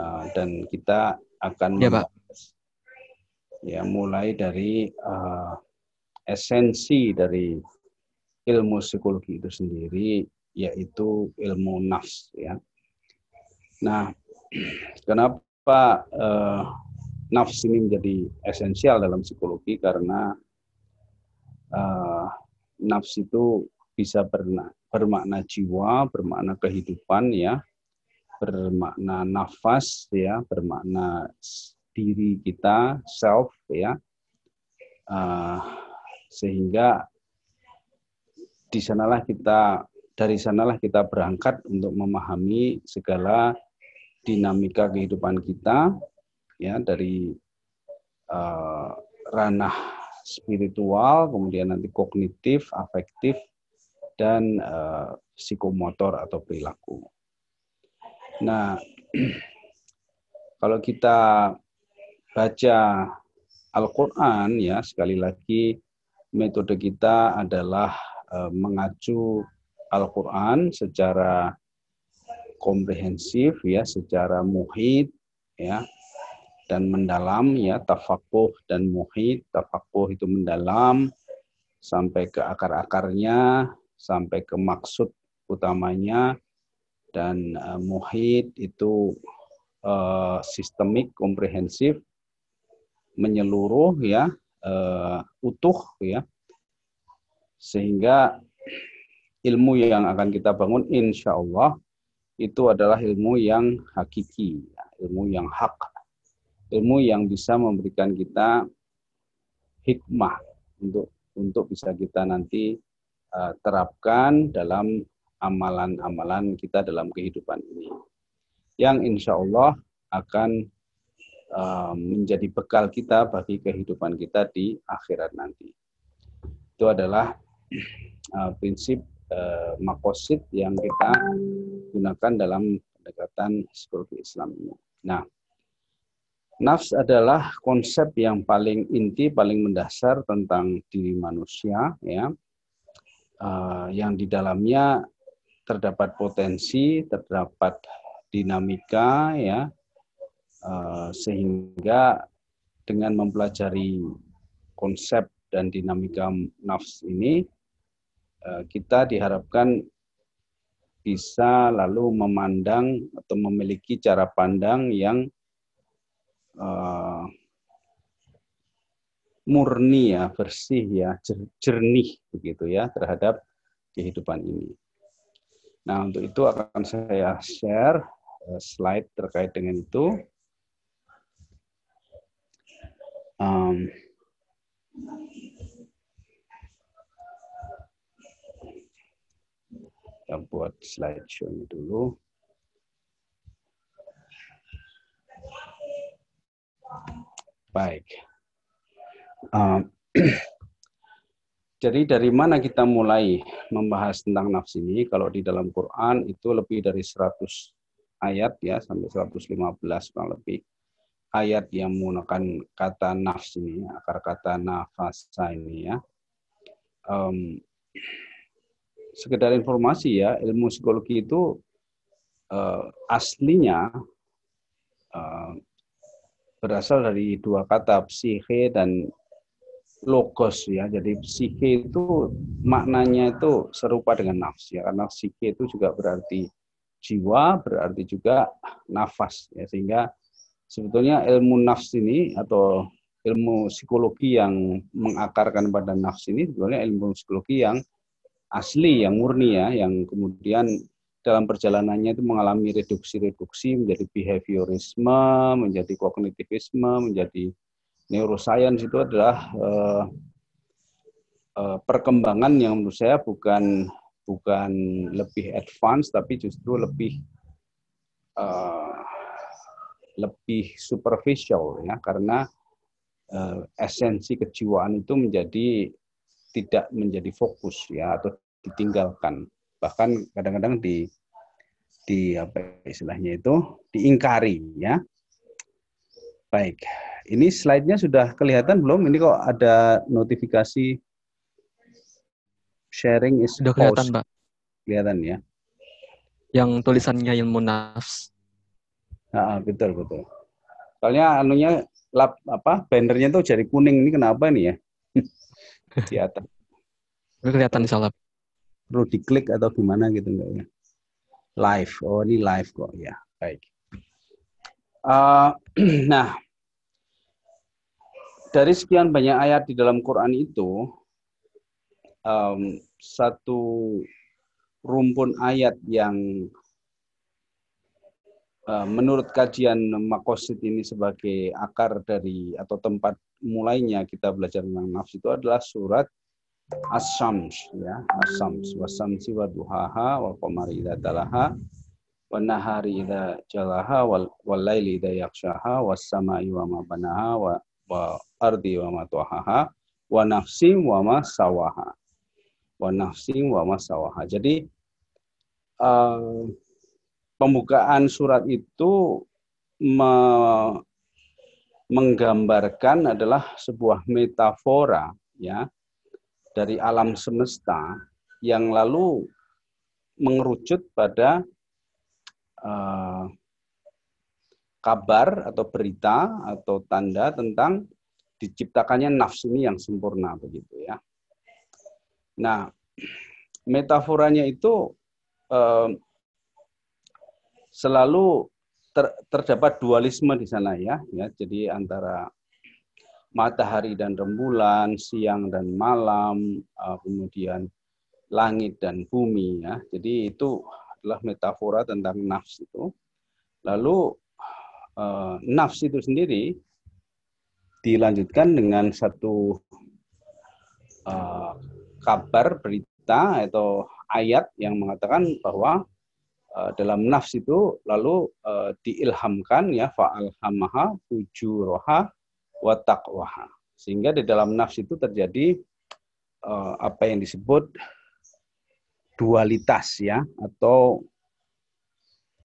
Uh, dan kita akan ya, Pak. ya mulai dari uh, esensi dari ilmu psikologi itu sendiri yaitu ilmu nafs ya. Nah, kenapa uh, nafs ini menjadi esensial dalam psikologi karena uh, nafs itu bisa berna, bermakna jiwa, bermakna kehidupan ya, bermakna nafas ya, bermakna diri kita, self ya. Uh, sehingga di sanalah kita dari sanalah kita berangkat untuk memahami segala dinamika kehidupan kita ya dari uh, ranah spiritual, kemudian nanti kognitif, afektif, dan uh, psikomotor atau perilaku. Nah, kalau kita baca Al-Quran, ya sekali lagi metode kita adalah uh, mengacu Al-Quran secara komprehensif, ya, secara muhid, ya, dan mendalam ya tafakuh dan muhid tafakuh itu mendalam sampai ke akar-akarnya sampai ke maksud utamanya dan uh, muhid itu uh, sistemik komprehensif menyeluruh ya uh, utuh ya. Sehingga ilmu yang akan kita bangun insya Allah itu adalah ilmu yang hakiki ya, ilmu yang hak. Ilmu yang bisa memberikan kita hikmah untuk untuk bisa kita nanti uh, terapkan dalam amalan-amalan kita dalam kehidupan ini. Yang insya Allah akan uh, menjadi bekal kita bagi kehidupan kita di akhirat nanti. Itu adalah uh, prinsip uh, makosid yang kita gunakan dalam pendekatan psikologi Islam ini. Nah, Nafs adalah konsep yang paling inti, paling mendasar tentang diri manusia, ya, yang di dalamnya terdapat potensi, terdapat dinamika, ya, uh, sehingga dengan mempelajari konsep dan dinamika nafs ini, uh, kita diharapkan bisa lalu memandang atau memiliki cara pandang yang uh, murni ya, bersih ya, jernih begitu ya terhadap kehidupan ini. Nah, untuk itu akan saya share uh, slide terkait dengan itu. Um, kita buat slideshow dulu. Baik. Uh, jadi dari mana kita mulai membahas tentang nafs ini? Kalau di dalam Quran itu lebih dari 100 ayat ya sampai 115 kurang lebih ayat yang menggunakan kata nafs ini, akar kata nafasa ini ya. Um, sekedar informasi ya, ilmu psikologi itu uh, aslinya uh, berasal dari dua kata psihe dan logos ya. Jadi psihe itu maknanya itu serupa dengan nafs ya karena psihe itu juga berarti jiwa, berarti juga nafas ya sehingga sebetulnya ilmu nafs ini atau ilmu psikologi yang mengakarkan pada nafs ini sebetulnya ilmu psikologi yang asli yang murni ya yang kemudian dalam perjalanannya itu mengalami reduksi-reduksi menjadi behaviorisme, menjadi kognitivisme, menjadi neuroscience itu adalah uh, uh, perkembangan yang menurut saya bukan bukan lebih advance tapi justru lebih uh, lebih superficial ya karena uh, esensi kejiwaan itu menjadi tidak menjadi fokus ya atau ditinggalkan bahkan kadang-kadang di di apa istilahnya itu diingkari ya. Baik, ini slide-nya sudah kelihatan belum? Ini kok ada notifikasi sharing is sudah kelihatan, Pak. Kelihatan ya. Yang tulisannya ilmu nafs. Nah, betul betul. Soalnya anunya lap apa bannernya tuh jadi kuning ini kenapa nih ya? di atas. Kelihatan di salap perlu diklik atau gimana gitu enggak ya? Live. Oh, ini live kok ya. Baik. Uh, nah, dari sekian banyak ayat di dalam Quran itu, um, satu rumpun ayat yang uh, menurut kajian makosid ini sebagai akar dari atau tempat mulainya kita belajar tentang nafsu itu adalah surat As-Syams ya, As-Syams wasamsi wa duhaha wa qamari talaha wa nahari idza jalaha wal, wal laili idza was samai wa ma banaha wa, wa ardi wa ma tuhaha wa nafsi wa ma sawaha wa nafsi wa ma sawaha. Jadi uh, pembukaan surat itu me menggambarkan adalah sebuah metafora ya dari alam semesta yang lalu mengerucut pada uh, kabar atau berita atau tanda tentang diciptakannya nafsu ini yang sempurna begitu ya. Nah, metaforanya itu eh, selalu ter, terdapat dualisme di sana ya, ya. Jadi antara matahari dan rembulan, siang dan malam, eh, kemudian langit dan bumi ya. Jadi itu adalah metafora tentang nafs itu. Lalu eh, nafs itu sendiri dilanjutkan dengan satu uh, kabar berita atau ayat yang mengatakan bahwa uh, dalam nafs itu lalu uh, diilhamkan ya fa'alhamaha fujuroha wa taqwaha sehingga di dalam nafs itu terjadi uh, apa yang disebut dualitas ya atau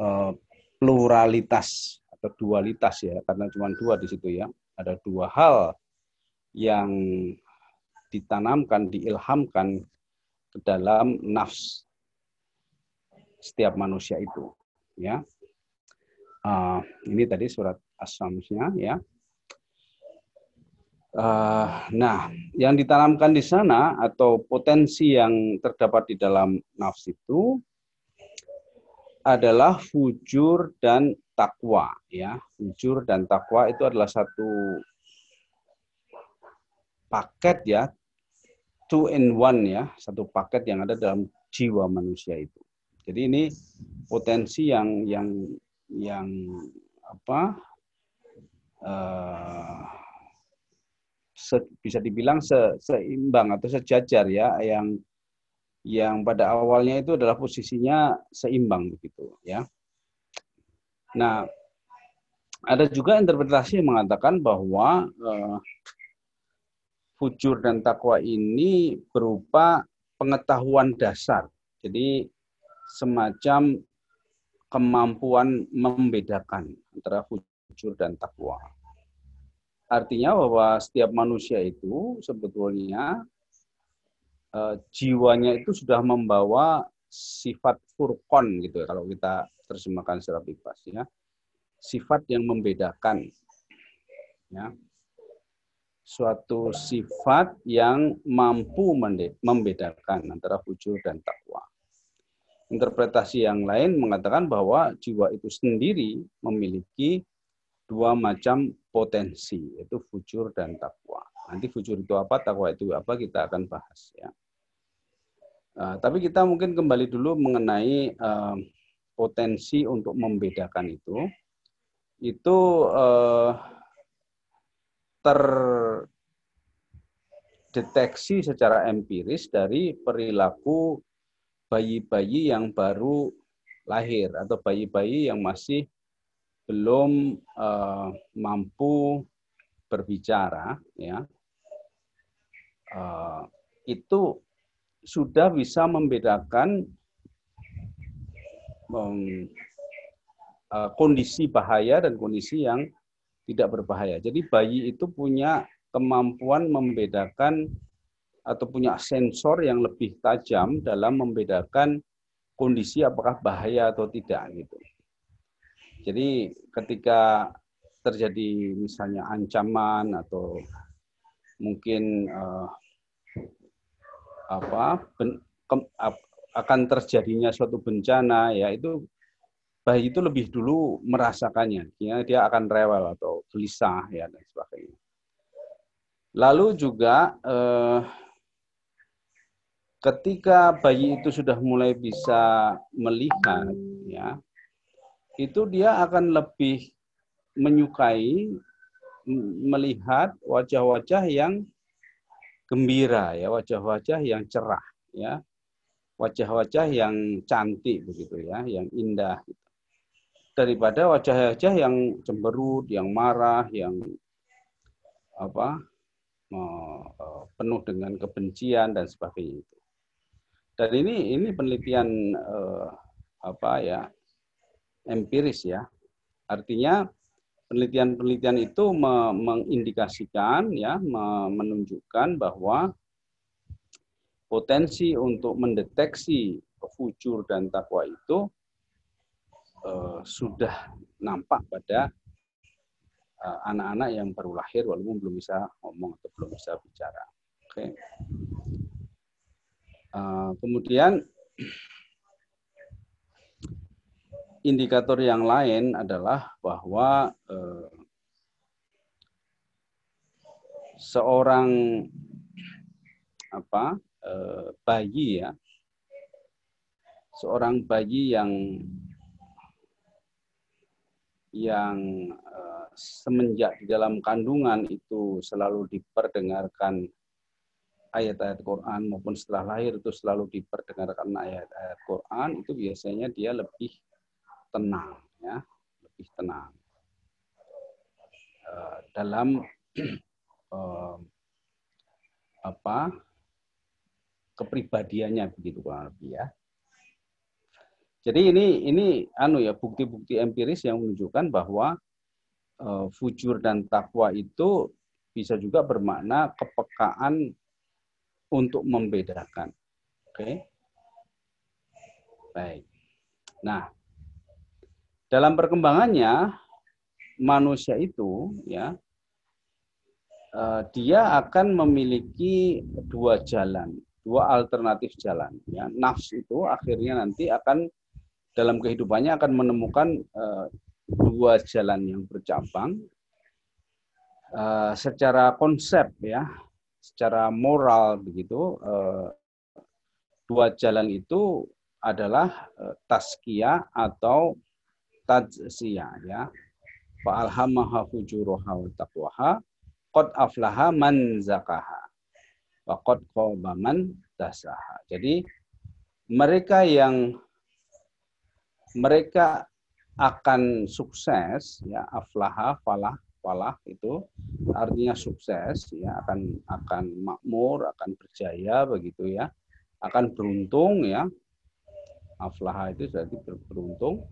uh, pluralitas atau dualitas ya karena cuma dua di situ ya ada dua hal yang ditanamkan, diilhamkan ke dalam nafs setiap manusia itu. Ya, uh, ini tadi surat asamsnya ya. Uh, nah, yang ditanamkan di sana atau potensi yang terdapat di dalam nafs itu adalah fujur dan takwa ya. Jujur dan takwa itu adalah satu paket ya. Two in one ya. Satu paket yang ada dalam jiwa manusia itu. Jadi ini potensi yang yang yang apa uh, se, bisa dibilang se, seimbang atau sejajar ya yang yang pada awalnya itu adalah posisinya seimbang begitu ya Nah, ada juga interpretasi yang mengatakan bahwa uh, fujur dan takwa ini berupa pengetahuan dasar. Jadi semacam kemampuan membedakan antara fujur dan takwa. Artinya bahwa setiap manusia itu sebetulnya uh, jiwanya itu sudah membawa sifat furqon gitu ya kalau kita terjemahkan secara bebas ya. Sifat yang membedakan ya. Suatu sifat yang mampu membedakan antara fujur dan takwa. Interpretasi yang lain mengatakan bahwa jiwa itu sendiri memiliki dua macam potensi, yaitu fujur dan takwa. Nanti fujur itu apa, takwa itu apa, kita akan bahas ya. Uh, tapi kita mungkin kembali dulu mengenai uh, potensi untuk membedakan itu. Itu uh, terdeteksi secara empiris dari perilaku bayi-bayi yang baru lahir atau bayi-bayi yang masih belum uh, mampu berbicara, ya. Uh, itu sudah bisa membedakan um, uh, kondisi bahaya dan kondisi yang tidak berbahaya. Jadi bayi itu punya kemampuan membedakan atau punya sensor yang lebih tajam dalam membedakan kondisi apakah bahaya atau tidak gitu. Jadi ketika terjadi misalnya ancaman atau mungkin uh, apa ben, ke, ap, akan terjadinya suatu bencana ya itu bayi itu lebih dulu merasakannya. Ya dia akan rewel atau gelisah ya dan sebagainya. Lalu juga eh, ketika bayi itu sudah mulai bisa melihat ya itu dia akan lebih menyukai melihat wajah-wajah yang gembira ya, wajah-wajah yang cerah ya. Wajah-wajah yang cantik begitu ya, yang indah gitu. Daripada wajah-wajah yang cemberut, yang marah, yang apa? Eh, penuh dengan kebencian dan sebagainya itu. Dan ini ini penelitian eh, apa ya empiris ya. Artinya penelitian-penelitian itu mengindikasikan ya menunjukkan bahwa potensi untuk mendeteksi fujur dan takwa itu eh, sudah nampak pada uh, anak-anak yang baru lahir walaupun belum bisa ngomong atau belum bisa bicara. Oke. Okay. Uh, kemudian indikator yang lain adalah bahwa uh, seorang apa uh, bayi ya seorang bayi yang yang uh, semenjak di dalam kandungan itu selalu diperdengarkan ayat-ayat Quran maupun setelah lahir itu selalu diperdengarkan ayat-ayat Quran itu biasanya dia lebih tenang ya lebih tenang uh, dalam uh, apa kepribadiannya begitu kurang lebih ya jadi ini ini anu ya bukti-bukti empiris yang menunjukkan bahwa uh, fujur dan takwa itu bisa juga bermakna kepekaan untuk membedakan. Oke. Okay? Baik. Nah, dalam perkembangannya manusia itu ya uh, dia akan memiliki dua jalan, dua alternatif jalan ya. Nafs itu akhirnya nanti akan dalam kehidupannya akan menemukan uh, dua jalan yang bercabang uh, secara konsep ya, secara moral begitu. Dua jalan itu adalah taskia atau tajsiyah ya. Fa'alhamaha fujuruha wa taqwaha qad aflaha man zakaha wa qad khaba man dasaha. Jadi mereka yang mereka akan sukses ya aflaha falah falah itu artinya sukses ya akan akan makmur akan berjaya begitu ya akan beruntung ya aflaha itu berarti beruntung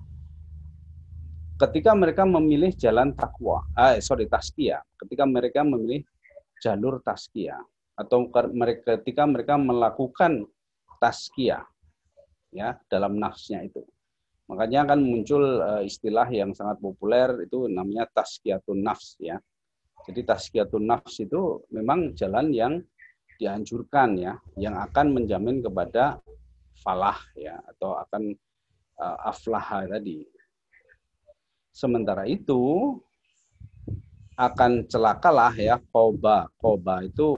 ketika mereka memilih jalan takwa eh, sorry taskia ketika mereka memilih jalur taskia atau mereka ketika mereka melakukan taskia ya dalam nafsnya itu Makanya akan muncul uh, istilah yang sangat populer itu namanya taskiyatun nafs ya. Jadi taskiyatun nafs itu memang jalan yang dianjurkan ya, yang akan menjamin kepada falah ya atau akan uh, aflaha tadi. Sementara itu akan celakalah ya koba. Koba itu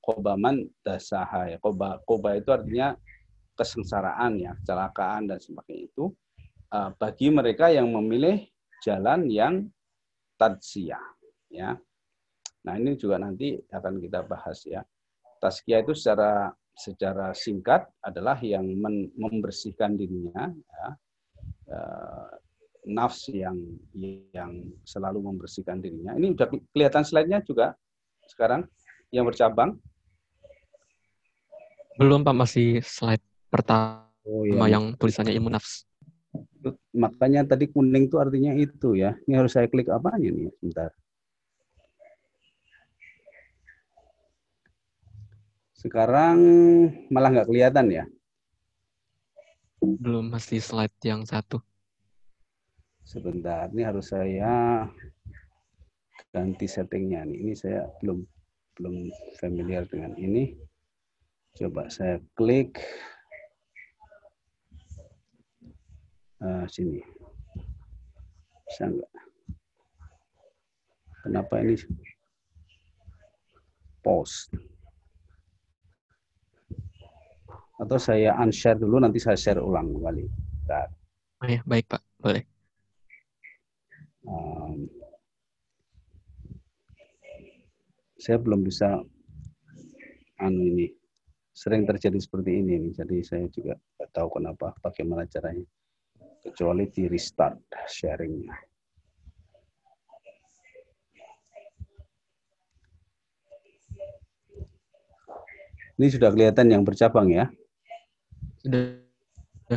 kobaman dasaha ya. Koba, koba itu artinya kesengsaraan ya, kecelakaan dan sebagainya itu uh, bagi mereka yang memilih jalan yang tadsiyah ya. Nah, ini juga nanti akan kita bahas ya. Tazkiyah itu secara secara singkat adalah yang membersihkan dirinya ya. Uh, nafs yang yang selalu membersihkan dirinya. Ini sudah kelihatan slide-nya juga sekarang yang bercabang. Belum Pak, masih slide pertama oh, iya. yang tulisannya ilmu nafs. Makanya tadi kuning itu artinya itu ya. Ini harus saya klik apa aja nih? Sebentar. Sekarang malah nggak kelihatan ya? Belum, masih slide yang satu. Sebentar, ini harus saya ganti settingnya nih. Ini saya belum belum familiar dengan ini. Coba saya klik. uh, sini bisa enggak kenapa ini post atau saya unshare dulu nanti saya share ulang kembali. Oh ya, baik Pak, boleh. Um, saya belum bisa anu ini sering terjadi seperti ini nih, jadi saya juga tidak tahu kenapa bagaimana caranya kecuali di restart sharingnya. Ini sudah kelihatan yang bercabang ya? Sudah,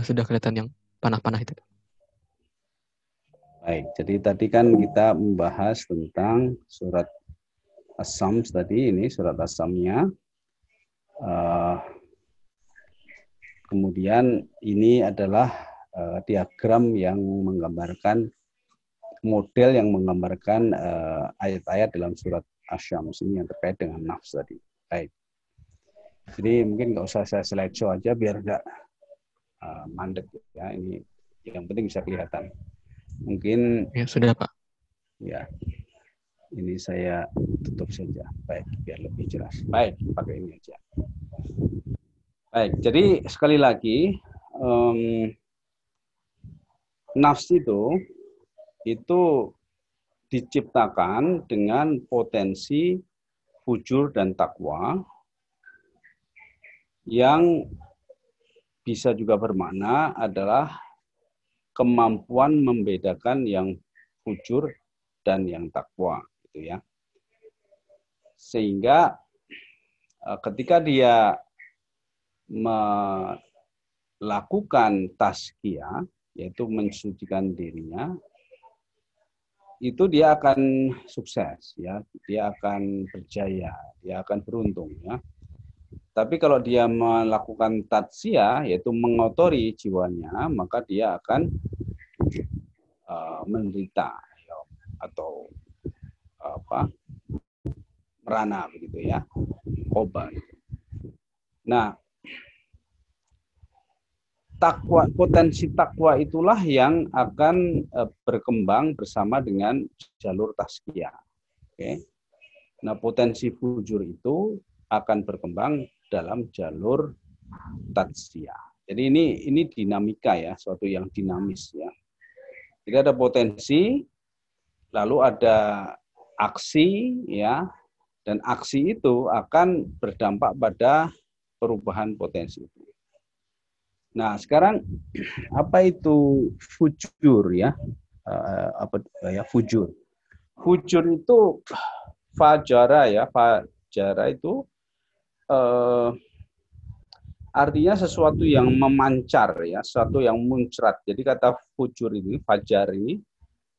sudah kelihatan yang panah-panah itu. Baik, jadi tadi kan kita membahas tentang surat Asam tadi, ini surat Asamnya. Uh, kemudian ini adalah uh, diagram yang menggambarkan model yang menggambarkan uh, ayat-ayat dalam surat Asy-Syams ini yang terkait dengan nafs tadi. Baik. Jadi mungkin nggak usah saya slideshow aja biar nggak uh, mandek ya. Ini yang penting bisa kelihatan. Mungkin ya sudah Pak. Ya. Ini saya tutup saja. Baik, biar lebih jelas. Baik, pakai ini aja. Baik, jadi sekali lagi um, nafs itu itu diciptakan dengan potensi fujur dan takwa yang bisa juga bermakna adalah kemampuan membedakan yang fujur dan yang takwa gitu ya. Sehingga eh, ketika dia melakukan taskia yaitu mensucikan dirinya itu dia akan sukses ya dia akan berjaya dia akan beruntung ya tapi kalau dia melakukan tatsia yaitu mengotori jiwanya maka dia akan uh, menderita ya, atau apa merana begitu ya koba nah takwa potensi takwa itulah yang akan uh, berkembang bersama dengan jalur taskia. Oke. Okay. Nah, potensi fujur itu akan berkembang dalam jalur taskia. Jadi ini ini dinamika ya, suatu yang dinamis ya. Jadi ada potensi, lalu ada aksi ya, dan aksi itu akan berdampak pada perubahan potensi itu. Nah, sekarang apa itu fujur ya? Uh, apa ya fujur? Fujur itu fajara ya, fajara itu uh, artinya sesuatu yang memancar ya, sesuatu yang muncrat. Jadi kata fujur ini, fajar ini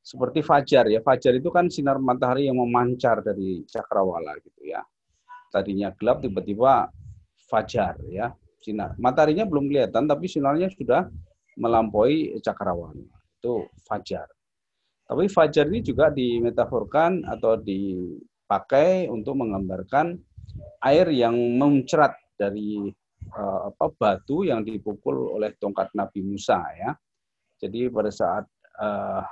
seperti fajar ya. Fajar itu kan sinar matahari yang memancar dari cakrawala gitu ya. Tadinya gelap tiba-tiba fajar ya sinar. Mataharinya belum kelihatan, tapi sinarnya sudah melampaui cakrawala. Itu fajar. Tapi fajar ini juga dimetaforkan atau dipakai untuk menggambarkan air yang mencerat dari uh, apa batu yang dipukul oleh tongkat Nabi Musa ya. Jadi pada saat uh,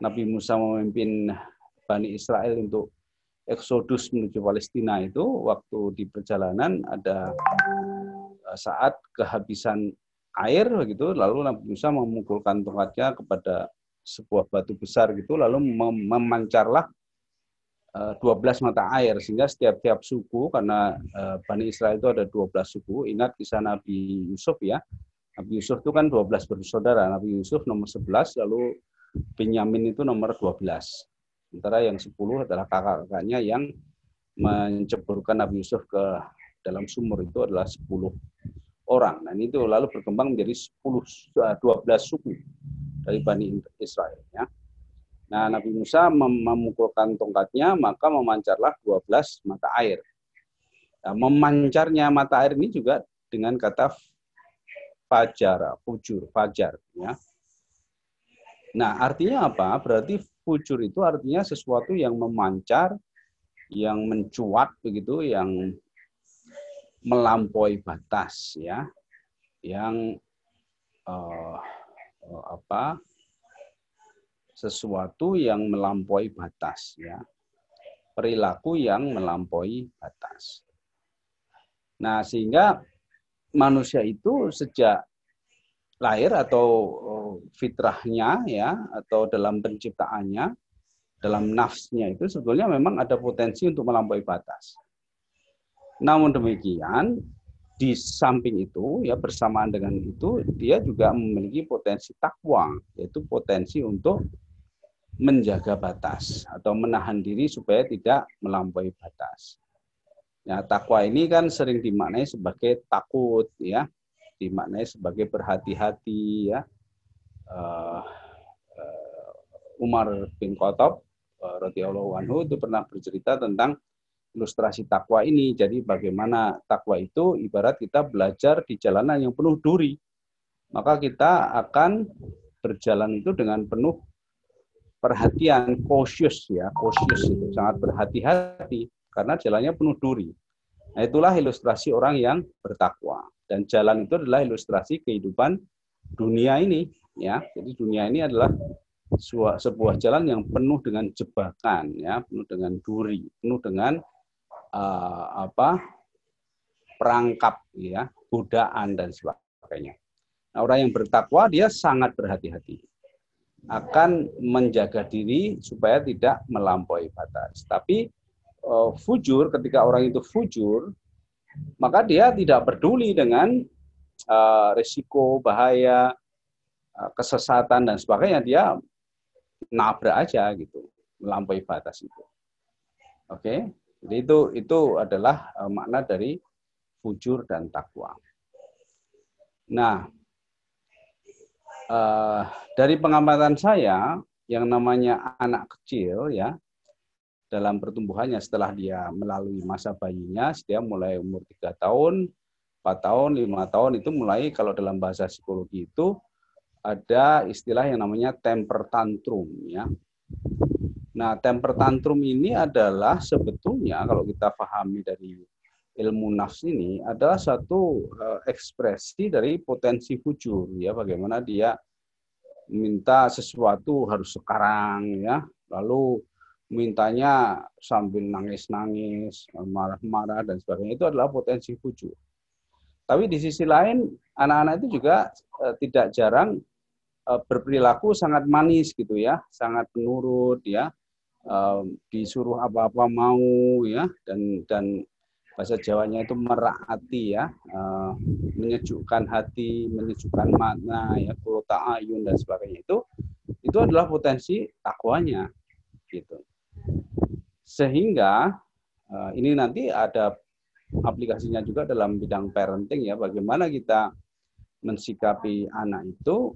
Nabi Musa memimpin Bani Israel untuk eksodus menuju Palestina itu waktu di perjalanan ada Eh, saat kehabisan air begitu lalu Nabi Musa memukulkan tongkatnya kepada sebuah batu besar gitu lalu mem memancarlah 12 eh, mata air sehingga setiap-tiap suku karena uh, Bani Israel itu ada 12 suku ingat kisah Nabi Yusuf ya Nabi Yusuf itu kan 12 bersaudara Nabi Yusuf nomor 11 lalu Benyamin itu nomor 12 sementara yang 10 adalah kakak-kakaknya yang menceburkan Nabi Yusuf ke dalam sumur itu adalah 10 orang. Dan itu lalu berkembang menjadi 10 12 eh, suku dari Bani Israel ya. Nah, Nabi Musa mem memukulkan tongkatnya, maka memancarlah 12 mata air. Nah, memancarnya mata air ini juga dengan kata fajar, fujur, fajar ya. Nah, artinya apa? Berarti fujur itu artinya sesuatu yang memancar, yang mencuat begitu, yang melampaui batas ya yang uh, uh, apa sesuatu yang melampaui batas ya. Perilaku yang melampaui batas. Nah sehingga manusia itu sejak lahir atau uh, fitrahnya ya atau dalam penciptaannya dalam nafsnya itu sebetulnya memang ada potensi untuk melampaui batas. Namun demikian, di samping itu ya bersamaan dengan itu dia juga memiliki potensi takwa yaitu potensi untuk menjaga batas atau menahan diri supaya tidak melampaui batas. Ya, takwa ini kan sering dimaknai sebagai takut ya, dimaknai sebagai berhati-hati ya. Uh, uh, Umar bin Khattab uh, radhiyallahu anhu itu pernah bercerita tentang ilustrasi takwa ini. Jadi bagaimana takwa itu ibarat kita belajar di jalanan yang penuh duri. Maka kita akan berjalan itu dengan penuh perhatian cautious ya, cautious itu sangat berhati-hati karena jalannya penuh duri. Nah, itulah ilustrasi orang yang bertakwa dan jalan itu adalah ilustrasi kehidupan dunia ini ya. Jadi dunia ini adalah sebuah jalan yang penuh dengan jebakan ya, penuh dengan duri, penuh dengan uh, apa? perangkap ya, godaan dan sebagainya. Nah, orang yang bertakwa dia sangat berhati-hati akan menjaga diri supaya tidak melampaui batas. Tapi uh, fujur ketika orang itu fujur maka dia tidak peduli dengan uh, risiko bahaya uh, kesesatan dan sebagainya dia nabrak aja gitu melampaui batas itu. Oke, okay? jadi itu itu adalah uh, makna dari fujur dan takwa. Nah, uh, dari pengamatan saya yang namanya anak kecil ya dalam pertumbuhannya setelah dia melalui masa bayinya, dia mulai umur tiga tahun, empat tahun, lima tahun itu mulai kalau dalam bahasa psikologi itu ada istilah yang namanya temper tantrum ya. Nah, temper tantrum ini adalah sebetulnya kalau kita pahami dari ilmu nafs ini adalah satu uh, ekspresi dari potensi fujur ya. Bagaimana dia minta sesuatu harus sekarang ya. Lalu mintanya sambil nangis-nangis, marah-marah dan sebagainya. Itu adalah potensi fujur. Tapi di sisi lain anak-anak itu juga uh, tidak jarang uh, berperilaku sangat manis gitu ya, sangat penurut ya, uh, disuruh apa-apa mau ya. Dan dan bahasa Jawanya itu meraati ya, uh, menyejukkan hati, menyejukkan makna ya, kulo ta'ayun dan sebagainya itu itu adalah potensi takwanya gitu. Sehingga uh, ini nanti ada aplikasinya juga dalam bidang parenting ya, bagaimana kita mensikapi anak itu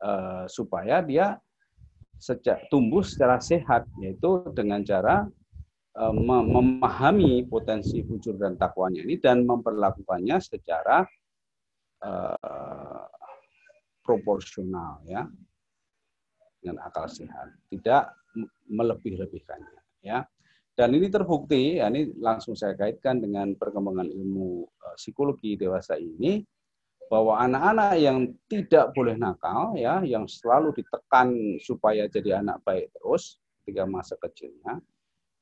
uh, supaya dia sejak tumbuh secara sehat, yaitu dengan cara memahami potensi fujur dan takwanya ini dan memperlakukannya secara uh, proporsional ya dengan akal sehat, tidak melebih-lebihkannya ya. Dan ini terbukti, ya ini langsung saya kaitkan dengan perkembangan ilmu uh, psikologi dewasa ini bahwa anak-anak yang tidak boleh nakal ya, yang selalu ditekan supaya jadi anak baik terus ketika masa kecilnya,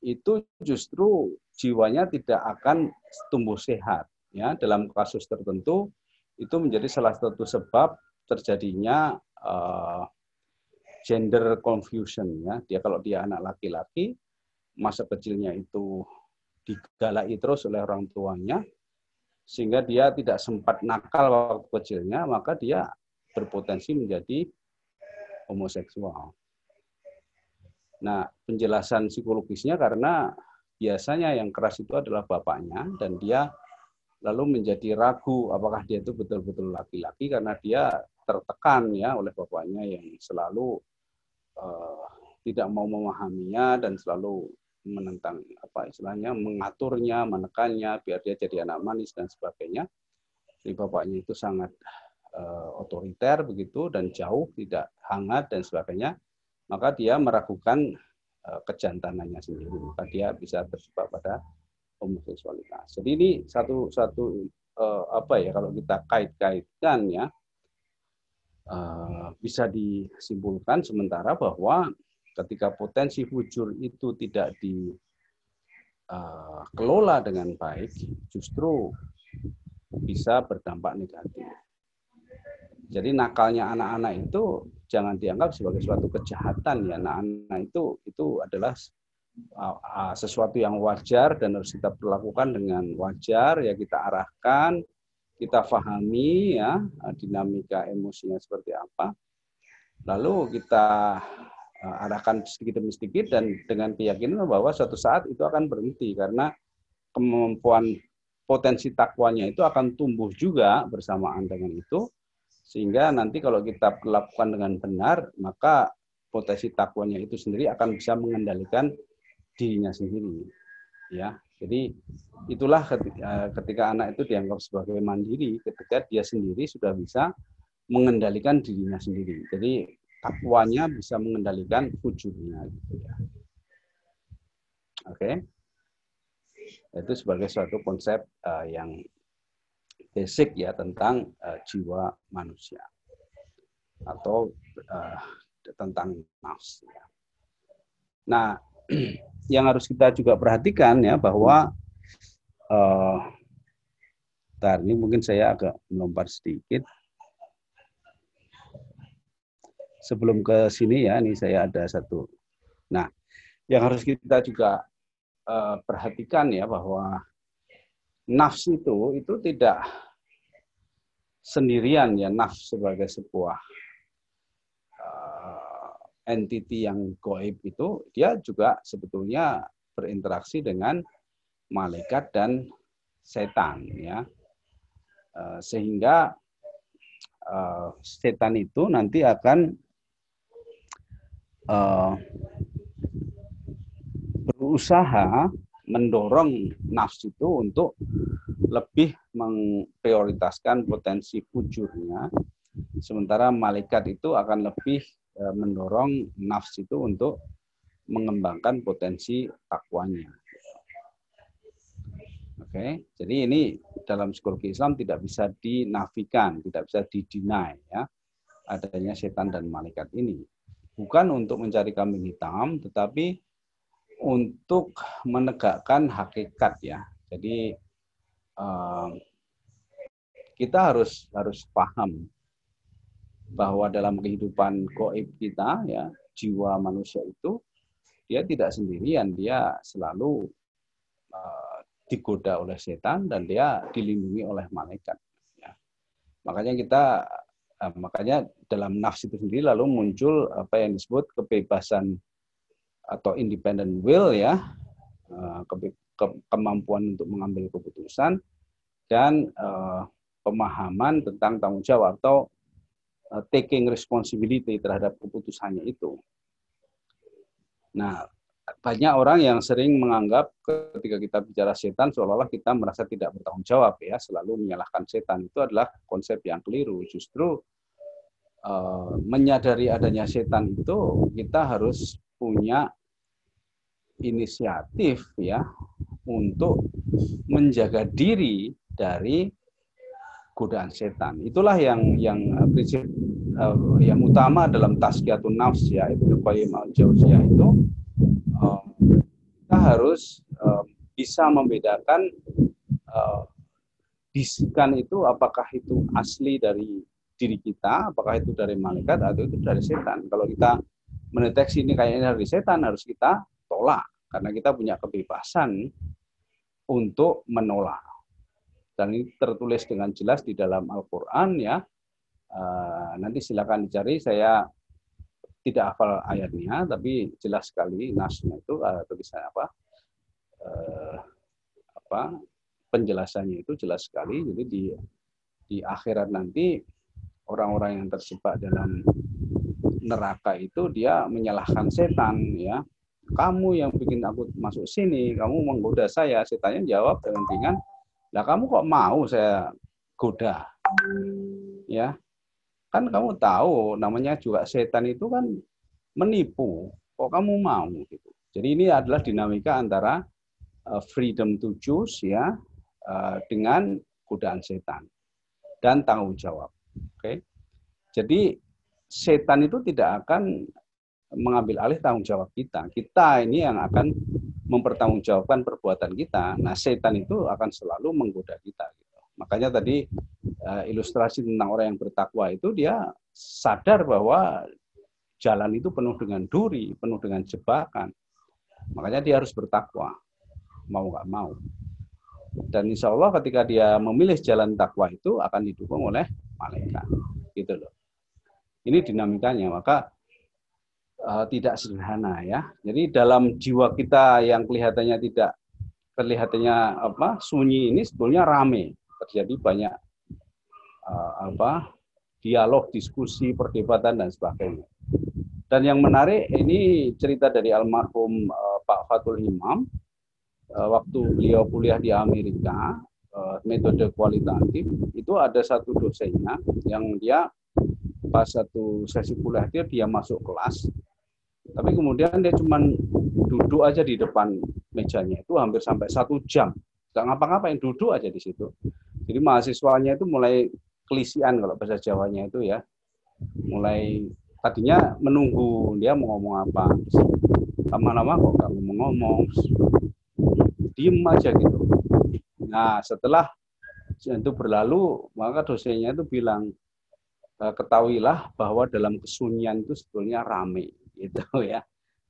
itu justru jiwanya tidak akan tumbuh sehat ya dalam kasus tertentu itu menjadi salah satu sebab terjadinya uh, gender confusion ya dia kalau dia anak laki-laki masa kecilnya itu digalai terus oleh orang tuanya sehingga dia tidak sempat nakal waktu kecilnya maka dia berpotensi menjadi homoseksual. Nah, penjelasan psikologisnya karena biasanya yang keras itu adalah bapaknya dan dia lalu menjadi ragu apakah dia itu betul-betul laki-laki karena dia tertekan ya oleh bapaknya yang selalu uh, tidak mau memahaminya dan selalu menentang apa istilahnya mengaturnya, menekannya biar dia jadi anak manis dan sebagainya. Jadi bapaknya itu sangat uh, otoriter begitu dan jauh, tidak hangat dan sebagainya. Maka dia meragukan uh, kejantanannya sendiri. Maka dia bisa terjebak pada homoseksualitas. Jadi ini satu satu uh, apa ya kalau kita kait-kaitkan ya uh, bisa disimpulkan sementara bahwa ketika potensi fujur itu tidak dikelola eh, dengan baik, justru bisa berdampak negatif. Jadi nakalnya anak-anak itu jangan dianggap sebagai suatu kejahatan ya. Anak-anak itu itu adalah sesuatu yang wajar dan harus kita perlakukan dengan wajar ya kita arahkan, kita pahami ya dinamika emosinya seperti apa. Lalu kita Eh, arahkan sedikit demi sedikit dan dengan keyakinan bahwa suatu saat itu akan berhenti karena kemampuan potensi takwanya itu akan tumbuh juga bersamaan dengan itu sehingga nanti kalau kita perlakukan dengan benar maka potensi takwanya itu sendiri akan bisa mengendalikan dirinya sendiri ya jadi itulah ketika, eh, ketika anak itu dianggap sebagai mandiri ketika dia sendiri sudah bisa mengendalikan dirinya sendiri jadi takwanya bisa mengendalikan fujurnya gitu ya. Oke. Okay? Itu sebagai suatu konsep uh, yang basic ya tentang uh, jiwa manusia atau uh, tentang nafs. Ya. Nah, yang harus kita juga perhatikan ya bahwa uh, Bentar, ini mungkin saya agak melompat sedikit. Sebelum ke sini ya, ini saya ada satu. Nah, yang harus kita juga uh, perhatikan ya bahwa nafs itu itu tidak sendirian ya nafs sebagai sebuah uh, entity yang goib itu dia juga sebetulnya berinteraksi dengan malaikat dan setan ya. Eh, sehingga uh, setan itu nanti akan uh, berusaha mendorong nafsu itu untuk lebih memprioritaskan potensi fujurnya sementara malaikat itu akan lebih mendorong nafsu itu untuk mengembangkan potensi takwanya. Oke, jadi ini dalam psikologi Islam tidak bisa dinafikan, tidak bisa didinai ya adanya setan dan malaikat ini. Bukan untuk mencari kambing hitam, tetapi untuk menegakkan hakikat ya. Jadi eh, kita harus harus paham bahwa dalam kehidupan goib kita ya jiwa manusia itu dia tidak sendirian, dia selalu uh, digoda oleh setan dan dia dilindungi oleh malaikat. Ya. Makanya kita eh, makanya dalam nafs itu sendiri lalu muncul apa yang disebut kebebasan atau independent will ya eh, ke, ke, kemampuan untuk mengambil keputusan dan eh, pemahaman tentang tanggung jawab atau uh, taking responsibility terhadap keputusannya itu. Nah, banyak orang yang sering menganggap ketika kita bicara setan seolah-olah kita merasa tidak bertanggung jawab ya selalu menyalahkan setan itu adalah konsep yang keliru justru uh, menyadari adanya setan itu kita harus punya inisiatif ya untuk menjaga diri dari godaan setan itulah yang yang prinsip uh, yang utama dalam tazkiyatun nafs ya Ibnu Qayyim al-Jauziyah itu kita harus uh, bisa membedakan uh, bisikan itu apakah itu asli dari diri kita, apakah itu dari malaikat atau itu dari setan. Kalau kita mendeteksi ini kayaknya dari setan harus kita tolak karena kita punya kebebasan untuk menolak. Dan ini tertulis dengan jelas di dalam Al-Qur'an ya. Uh, nanti silakan dicari saya tidak hafal ayatnya, tapi jelas sekali nasnya itu uh, tulisan apa uh, apa penjelasannya itu jelas sekali. Jadi di di akhirat nanti orang-orang yang terjebak dalam neraka itu dia menyalahkan setan ya. Kamu yang bikin aku masuk sini, kamu menggoda saya. Setannya jawab dengan ringan, lah kamu kok mau saya goda? Ya, Kan kamu tahu namanya juga setan itu kan menipu. Kok kamu mau gitu. Jadi ini adalah dinamika antara uh, freedom to choose ya uh, dengan godaan setan dan tanggung jawab. Oke. Jadi setan itu tidak akan mengambil alih tanggung jawab kita. Kita ini yang akan mempertanggungjawabkan perbuatan kita. Nah, setan itu akan selalu menggoda kita. Gitu. Makanya tadi uh, ilustrasi tentang orang yang bertakwa itu dia sadar bahwa jalan itu penuh dengan duri, penuh dengan jebakan. Makanya dia harus bertakwa, mau nggak mau. Dan insya Allah ketika dia memilih jalan takwa itu akan didukung oleh malaikat. Gitu loh. Ini dinamikanya, maka uh, tidak sederhana ya. Jadi dalam jiwa kita yang kelihatannya tidak kelihatannya apa sunyi ini sebetulnya rame terjadi banyak uh, apa dialog, diskusi, perdebatan dan sebagainya. Dan yang menarik ini cerita dari almarhum uh, Pak Fatul Imam uh, waktu beliau kuliah di Amerika uh, metode kualitatif itu ada satu dosennya yang dia pas satu sesi kuliah dia dia masuk kelas tapi kemudian dia cuma duduk aja di depan mejanya. Itu hampir sampai satu jam. Nggak ngapa-ngapain duduk aja di situ. Jadi mahasiswanya itu mulai kelisian kalau bahasa Jawanya itu ya. Mulai tadinya menunggu dia mau ngomong apa. Lama-lama kok nggak ngomong-ngomong. Diem aja gitu. Nah setelah itu berlalu maka dosennya itu bilang e, ketahuilah bahwa dalam kesunyian itu sebetulnya rame gitu ya.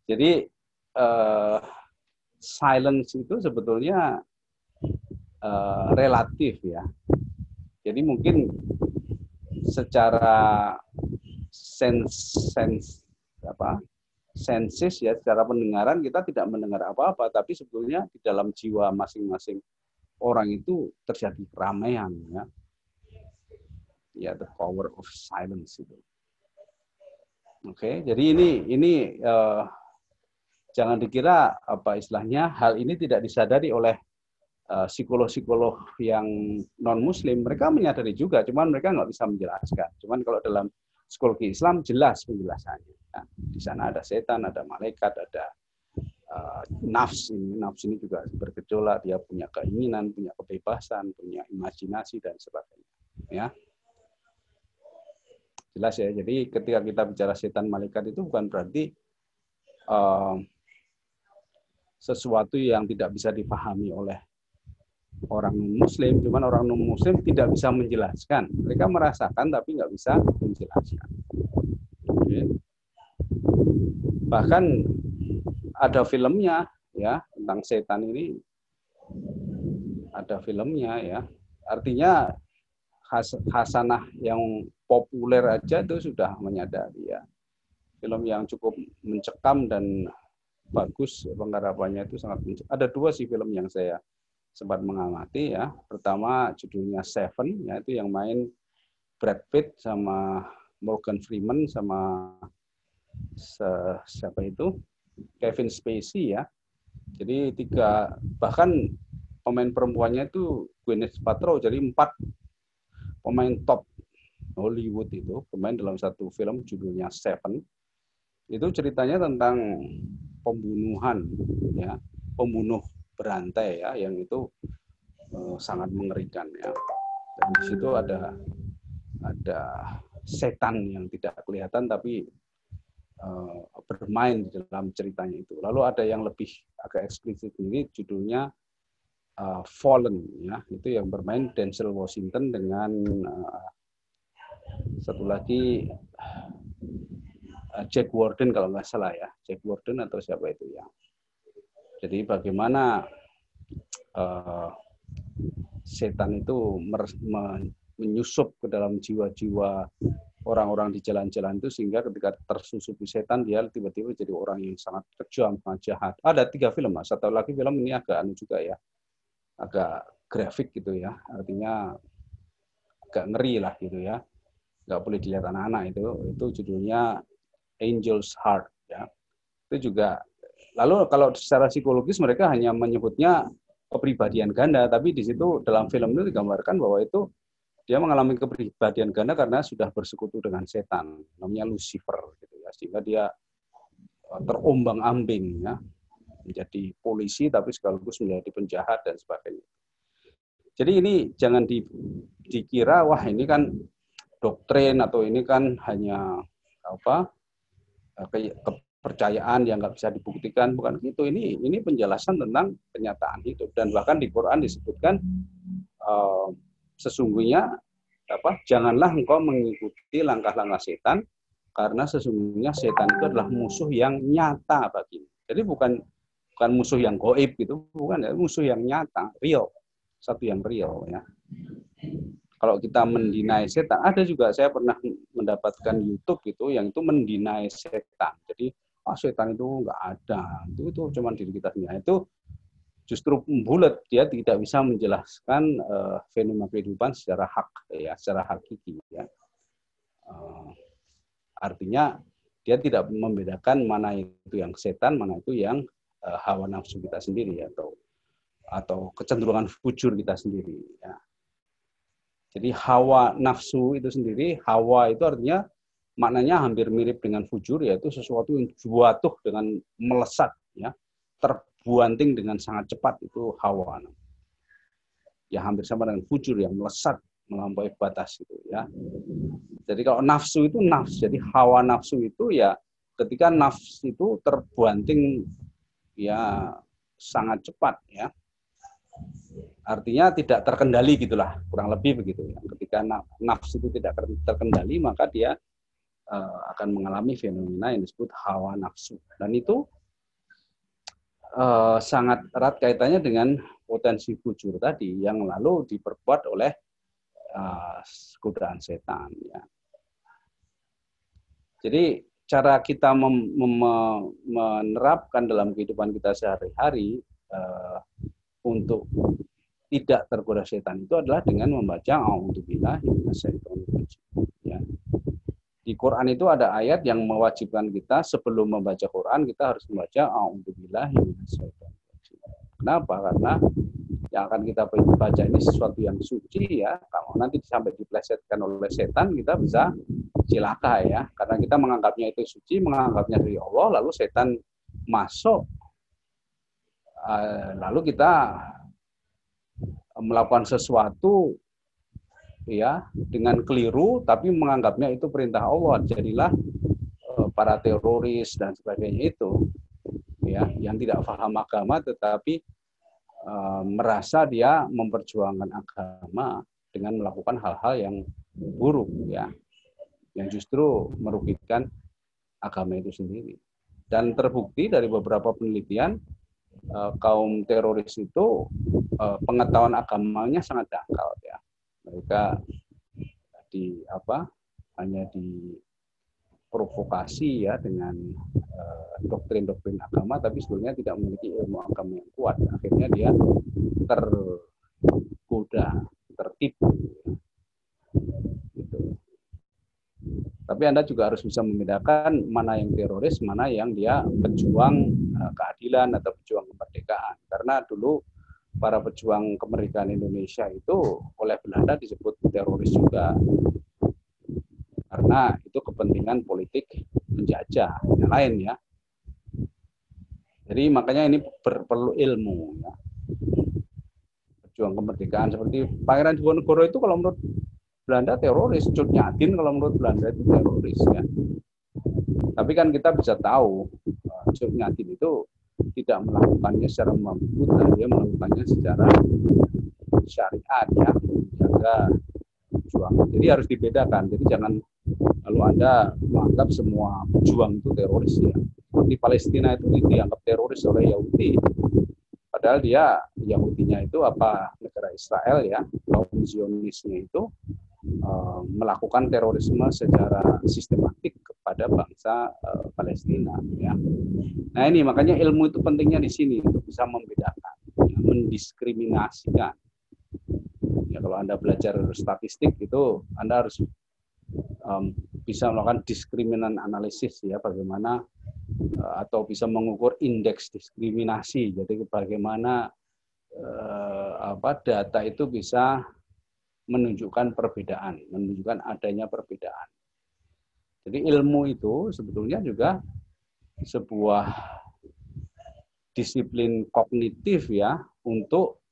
Jadi uh, silence itu sebetulnya uh, relatif ya. Jadi mungkin secara sense sense apa sensis ya secara pendengaran kita tidak mendengar apa-apa tapi sebetulnya di dalam jiwa masing-masing orang itu terjadi keramaian ya. Ya the power of silence itu oke okay, jadi ini ini uh, jangan dikira apa istilahnya hal ini tidak disadari oleh Eh, psikolog-psikolog yang non Muslim mereka menyadari juga, cuman mereka nggak bisa menjelaskan. Cuman kalau dalam psikologi Islam jelas penjelasannya. Nah, di sana ada setan, ada malaikat, ada uh, nafs ini. Nafs ini juga bergejolak, dia punya keinginan, punya kebebasan, punya imajinasi dan sebagainya. Ya, jelas ya. Jadi ketika kita bicara setan malaikat itu bukan berarti uh, sesuatu yang tidak bisa dipahami oleh orang muslim, cuman orang non muslim tidak bisa menjelaskan. Mereka merasakan tapi nggak bisa menjelaskan. Oke. Bahkan ada filmnya ya tentang setan ini ada filmnya ya. Artinya Hasanah yang populer aja itu sudah menyadari ya. Film yang cukup mencekam dan bagus penggarapannya itu sangat mencekam. Ada dua sih film yang saya sempat mengamati ya. Pertama judulnya Seven, ya itu yang main Brad Pitt sama Morgan Freeman sama siapa itu Kevin Spacey ya. Jadi tiga bahkan pemain perempuannya itu Gwyneth Paltrow jadi empat pemain top Hollywood itu pemain dalam satu film judulnya Seven itu ceritanya tentang pembunuhan ya pembunuh berantai ya yang itu uh, sangat mengerikan ya. Dan di situ ada ada setan yang tidak kelihatan tapi uh, bermain di dalam ceritanya itu. Lalu ada yang lebih agak eksplisit ini judulnya uh, Fallen ya. Itu yang bermain Denzel Washington dengan uh, satu lagi Jack Warden kalau nggak salah ya. Jack Warden atau siapa itu ya. Jadi bagaimana uh, setan itu menyusup ke dalam jiwa-jiwa orang-orang di jalan-jalan itu sehingga ketika tersusupi setan dia tiba-tiba jadi orang yang sangat kejam, sangat jahat. Ada tiga film mas. Satu lagi film ini agak anu juga ya, agak grafik gitu ya. Artinya agak ngeri lah gitu ya. Nggak boleh dilihat anak-anak itu. Itu judulnya Angel's Heart ya. Itu juga Lalu kalau secara psikologis mereka hanya menyebutnya kepribadian ganda, tapi di situ dalam film itu digambarkan bahwa itu dia mengalami kepribadian ganda karena sudah bersekutu dengan setan, namanya Lucifer gitu ya, sehingga dia eh, terombang-ambing ya, menjadi polisi tapi sekaligus menjadi penjahat dan sebagainya. Jadi ini jangan di, dikira wah ini kan doktrin atau ini kan hanya apa ke, ke, percayaan yang nggak bisa dibuktikan. Bukan gitu. Ini ini penjelasan tentang kenyataan hidup dan bahkan di Quran disebutkan uh, sesungguhnya apa janganlah engkau mengikuti langkah-langkah setan karena sesungguhnya setan itu adalah musuh yang nyata bagi jadi bukan bukan musuh yang goib gitu bukan ya musuh yang nyata real satu yang real ya. Kalau kita mendinai setan ada juga saya pernah mendapatkan YouTube gitu yang itu mendinai setan. Jadi ah setan itu nggak ada itu itu cuma diri kita sendiri. Nah, itu justru bulat dia tidak bisa menjelaskan uh, fenomena kehidupan secara hak ya secara hakiki ya. Uh, artinya dia tidak membedakan mana itu yang setan mana itu yang uh, hawa nafsu kita sendiri atau atau kecenderungan fujur kita sendiri ya. Jadi hawa nafsu itu sendiri hawa itu artinya maknanya hampir mirip dengan fujur yaitu sesuatu yang jatuh dengan melesat ya. Terbuanting dengan sangat cepat itu hawa ya hampir sama dengan fujur yang melesat melampaui batas itu ya. Jadi kalau nafsu itu nafsu jadi hawa nafsu itu ya ketika nafsu itu terbuanting ya sangat cepat ya. Artinya tidak terkendali gitulah kurang lebih begitu ya. Ketika nafsu itu tidak terkendali maka dia uh, akan mengalami fenomena yang disebut hawa nafsu. Dan itu uh, sangat erat kaitannya dengan potensi fujur tadi yang lalu diperbuat oleh uh, godaan setan ya. Jadi cara kita mem, mem, menerapkan dalam kehidupan kita sehari-hari uh, untuk tidak tergoda setan itu adalah dengan membaca A'udzubillah ya. Di Quran itu ada ayat yang mewajibkan kita sebelum membaca Quran kita harus membaca A'udzubillah Kenapa? Karena yang akan kita baca ini sesuatu yang suci ya. Kalau nanti sampai diplesetkan oleh setan kita bisa cilaka ya. Karena kita menganggapnya itu suci, menganggapnya dari Allah, lalu setan masuk. Eh, lalu kita melakukan sesuatu ya dengan keliru tapi menganggapnya itu perintah Allah jadilah eh, para teroris dan sebagainya itu ya yang tidak paham agama tetapi uh, merasa dia memperjuangkan agama dengan melakukan hal-hal yang buruk ya yang justru merugikan agama itu sendiri dan terbukti dari beberapa penelitian uh, kaum teroris itu uh, pengetahuan agamanya sangat dangkal ya. Mereka di apa hanya di provokasi ya dengan doktrin-doktrin uh, agama tapi sebetulnya tidak memiliki ilmu agama yang kuat akhirnya dia tergoda tertipu gitu. Tapi Anda juga harus bisa membedakan mana yang teroris, mana yang dia pejuang eh, keadilan atau pejuang kemerdekaan. Karena dulu para pejuang kemerdekaan Indonesia itu oleh Belanda disebut teroris juga. Karena itu kepentingan politik menjajah yang lain ya. Jadi makanya ini perlu ilmu ya. Pejuang kemerdekaan seperti Pangeran Diponegoro itu kalau menurut Belanda teroris, Cut Nyatin kalau menurut Belanda itu teroris ya. Tapi kan kita bisa tahu uh, Cut Nyatin itu tidak melakukannya secara membuta, dia melakukannya secara syariat ya, menjaga perjuangan. Jadi harus dibedakan. Jadi jangan lalu Anda menganggap semua pejuang itu teroris ya. Di Palestina itu dianggap teroris oleh Yahudi. Padahal dia Yahudinya itu apa negara Israel ya, kaum Zionisnya itu Eh, melakukan terorisme secara sistematik kepada bangsa uh, Palestina ya. Nah ini makanya ilmu itu pentingnya di sini untuk bisa membedakan, ya, mendiskriminasikan. Ya kalau Anda belajar statistik itu Anda harus um, bisa melakukan diskriminan analisis ya bagaimana uh, atau bisa mengukur indeks diskriminasi. Jadi bagaimana uh, apa data itu bisa menunjukkan perbedaan, menunjukkan adanya perbedaan. Jadi ilmu itu sebetulnya juga sebuah disiplin kognitif ya untuk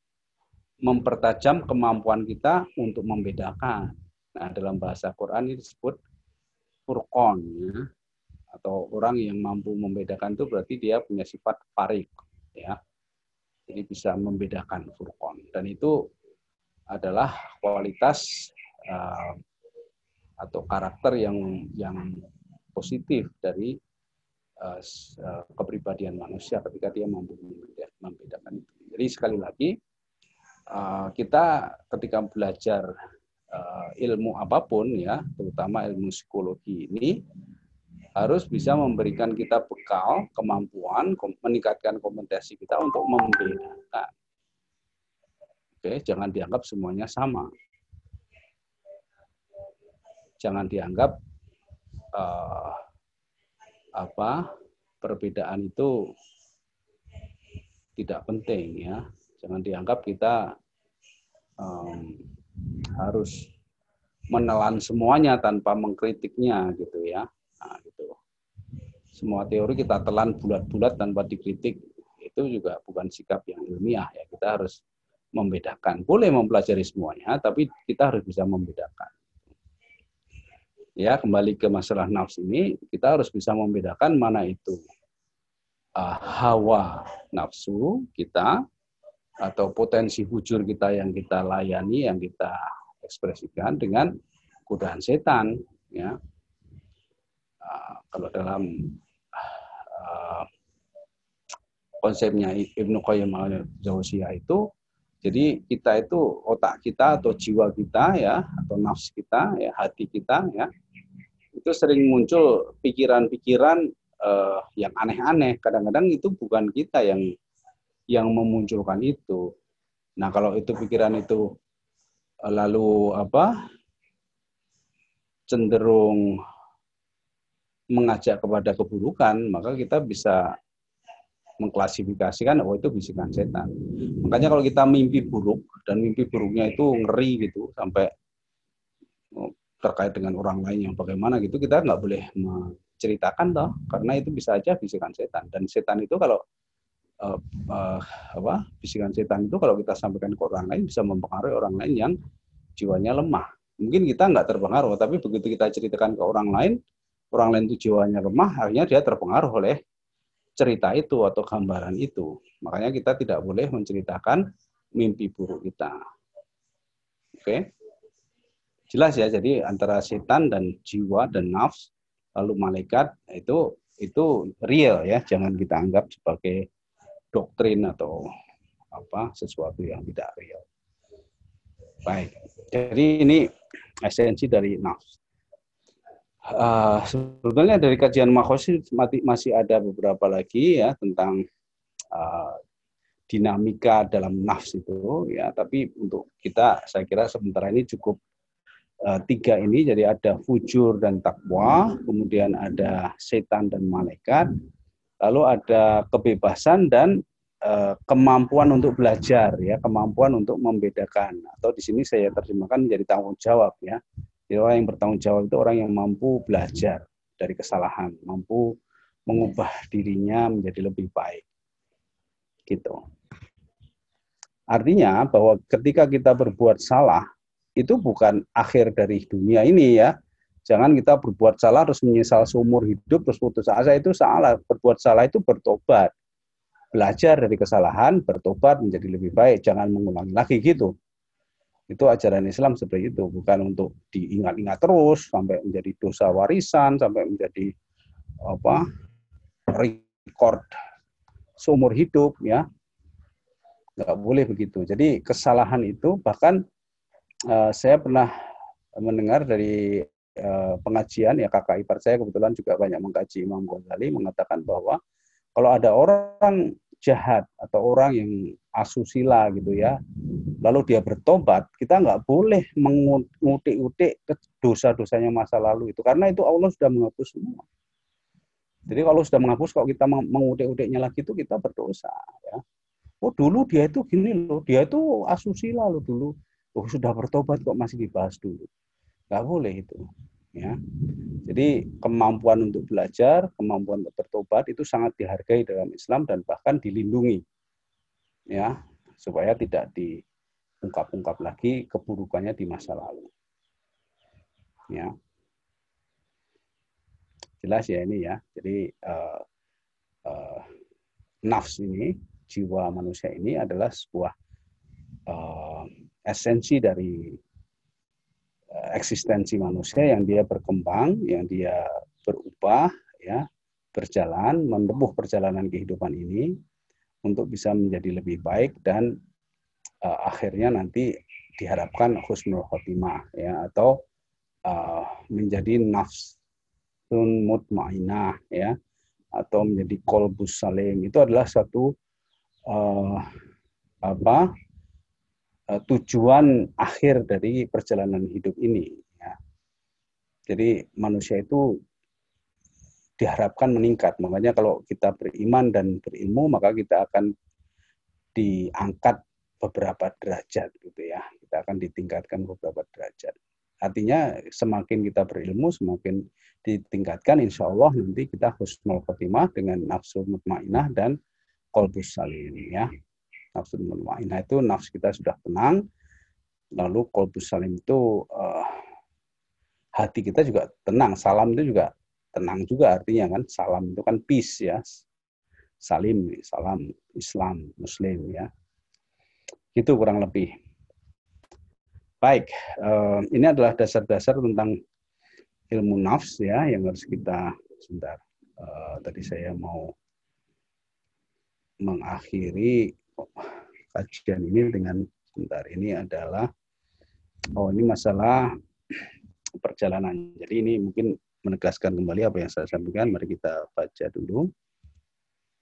mempertajam kemampuan kita untuk membedakan. Nah, dalam bahasa Quran ini disebut furqon ya. Atau orang yang mampu membedakan itu berarti dia punya sifat farik ya. Jadi bisa membedakan furqon dan itu adalah kualitas uh, atau karakter yang yang positif dari uh, kepribadian manusia ketika dia mampu membedakan itu. Jadi sekali lagi kita ketika belajar uh, ilmu apa pun ya, terutama ilmu psikologi ini harus bisa memberikan kita bekal, kemampuan, meningkatkan kompetensi kita untuk membedakan Oke, jangan dianggap semuanya sama. Jangan dianggap uh, apa perbedaan itu tidak penting ya. Jangan dianggap kita um, harus menelan semuanya tanpa mengkritiknya gitu ya. Nah, gitu. Semua teori kita telan bulat-bulat tanpa dikritik itu juga bukan sikap yang ilmiah ya. Kita harus membedakan. Boleh mempelajari semuanya, tapi kita harus bisa membedakan. Ya, kembali ke masalah nafs ini, kita harus bisa membedakan mana itu uh, hawa nafsu kita atau potensi hujur kita yang kita layani, yang kita ekspresikan dengan godaan setan. Ya, uh, kalau dalam uh, konsepnya Ibnu Qayyim al-Jauziyah itu jadi kita itu otak kita atau jiwa kita ya atau nafs kita ya hati kita ya itu sering muncul pikiran-pikiran uh, yang aneh-aneh. Kadang-kadang itu bukan kita yang yang memunculkan itu. Nah kalau itu pikiran itu uh, lalu apa cenderung mengajak kepada keburukan, maka kita bisa mengklasifikasikan oh itu bisikan setan. Makanya kalau kita mimpi buruk dan mimpi buruknya itu ngeri gitu sampai oh, terkait dengan orang lain yang bagaimana gitu kita nggak boleh menceritakan toh karena itu bisa aja bisikan setan dan setan itu kalau uh, uh, apa bisikan setan itu kalau kita sampaikan ke orang lain bisa mempengaruhi orang lain yang jiwanya lemah. Mungkin kita nggak terpengaruh, tapi begitu kita ceritakan ke orang lain, orang lain itu jiwanya lemah, akhirnya dia terpengaruh oleh cerita itu atau gambaran itu. Makanya kita tidak boleh menceritakan mimpi buruk kita. Oke. Jelas ya, jadi antara setan dan jiwa dan nafs lalu malaikat itu itu real ya, jangan kita anggap sebagai doktrin atau apa sesuatu yang tidak real. Baik. Jadi ini esensi dari nafs. Uh, sebetulnya dari kajian makosid masih ada beberapa lagi ya tentang uh, dinamika dalam nafs itu ya tapi untuk kita saya kira sementara ini cukup uh, tiga ini jadi ada fujur dan takwa kemudian ada setan dan malaikat lalu ada kebebasan dan uh, kemampuan untuk belajar ya kemampuan untuk membedakan atau di sini saya terjemahkan menjadi tanggung jawab ya jadi orang yang bertanggung jawab itu orang yang mampu belajar dari kesalahan, mampu mengubah dirinya menjadi lebih baik. Gitu. Artinya bahwa ketika kita berbuat salah, itu bukan akhir dari dunia ini ya. Jangan kita berbuat salah terus menyesal seumur hidup terus putus asa itu salah. Berbuat salah itu bertobat. Belajar dari kesalahan, bertobat menjadi lebih baik, jangan mengulangi lagi gitu. Itu ajaran Islam seperti itu, bukan untuk diingat-ingat terus sampai menjadi dosa warisan, sampai menjadi apa record seumur hidup ya. Nggak boleh begitu. Jadi kesalahan itu bahkan uh, saya pernah mendengar dari uh, pengajian ya kakak ipar saya kebetulan juga banyak mengkaji Imam Ghazali mengatakan bahwa kalau ada orang jahat atau orang yang asusila gitu ya, lalu dia bertobat, kita nggak boleh mengutik-utik dosa-dosanya masa lalu itu, karena itu Allah sudah menghapus semua. Jadi kalau sudah menghapus, kalau kita mengutik-utiknya lagi itu kita berdosa. Ya. Oh dulu dia itu gini loh, dia itu asusila loh dulu. Oh sudah bertobat kok masih dibahas dulu. Nggak boleh itu ya. Jadi kemampuan untuk belajar, kemampuan untuk bertobat itu sangat dihargai dalam Islam dan bahkan dilindungi. Ya, supaya tidak diungkap-ungkap lagi keburukannya di masa lalu. Ya. Jelas ya ini ya. Jadi uh, uh, nafs ini, jiwa manusia ini adalah sebuah uh, esensi dari eksistensi manusia yang dia berkembang, yang dia berubah, ya, berjalan, menempuh perjalanan kehidupan ini untuk bisa menjadi lebih baik dan uh, akhirnya nanti diharapkan husnul khotimah ya atau uh, menjadi nafsun mutmainah ya atau menjadi kolbus salim. Itu adalah satu uh, apa uh, tujuan akhir dari perjalanan hidup ini. Ya. Jadi manusia itu diharapkan meningkat. Makanya kalau kita beriman dan berilmu, maka kita akan diangkat beberapa derajat gitu ya. Kita akan ditingkatkan beberapa derajat. artinya semakin kita berilmu semakin ditingkatkan insya Allah nanti kita husnul khotimah dengan nafsu mutmainah dan kolbus salim ya nafsu mutmainah itu nafsu kita sudah tenang. Lalu kolbus salim itu uh, hati kita juga tenang. Salam itu juga tenang juga artinya kan. Salam itu kan peace ya. Salim salam Islam Muslim ya. Itu kurang lebih. Baik, uh, ini adalah dasar-dasar tentang ilmu nafs ya yang harus kita sebentar. Uh, tadi saya mau mengakhiri kajian ini dengan sebentar ini adalah oh ini masalah perjalanan. Jadi ini mungkin menegaskan kembali apa yang saya sampaikan. Mari kita baca dulu.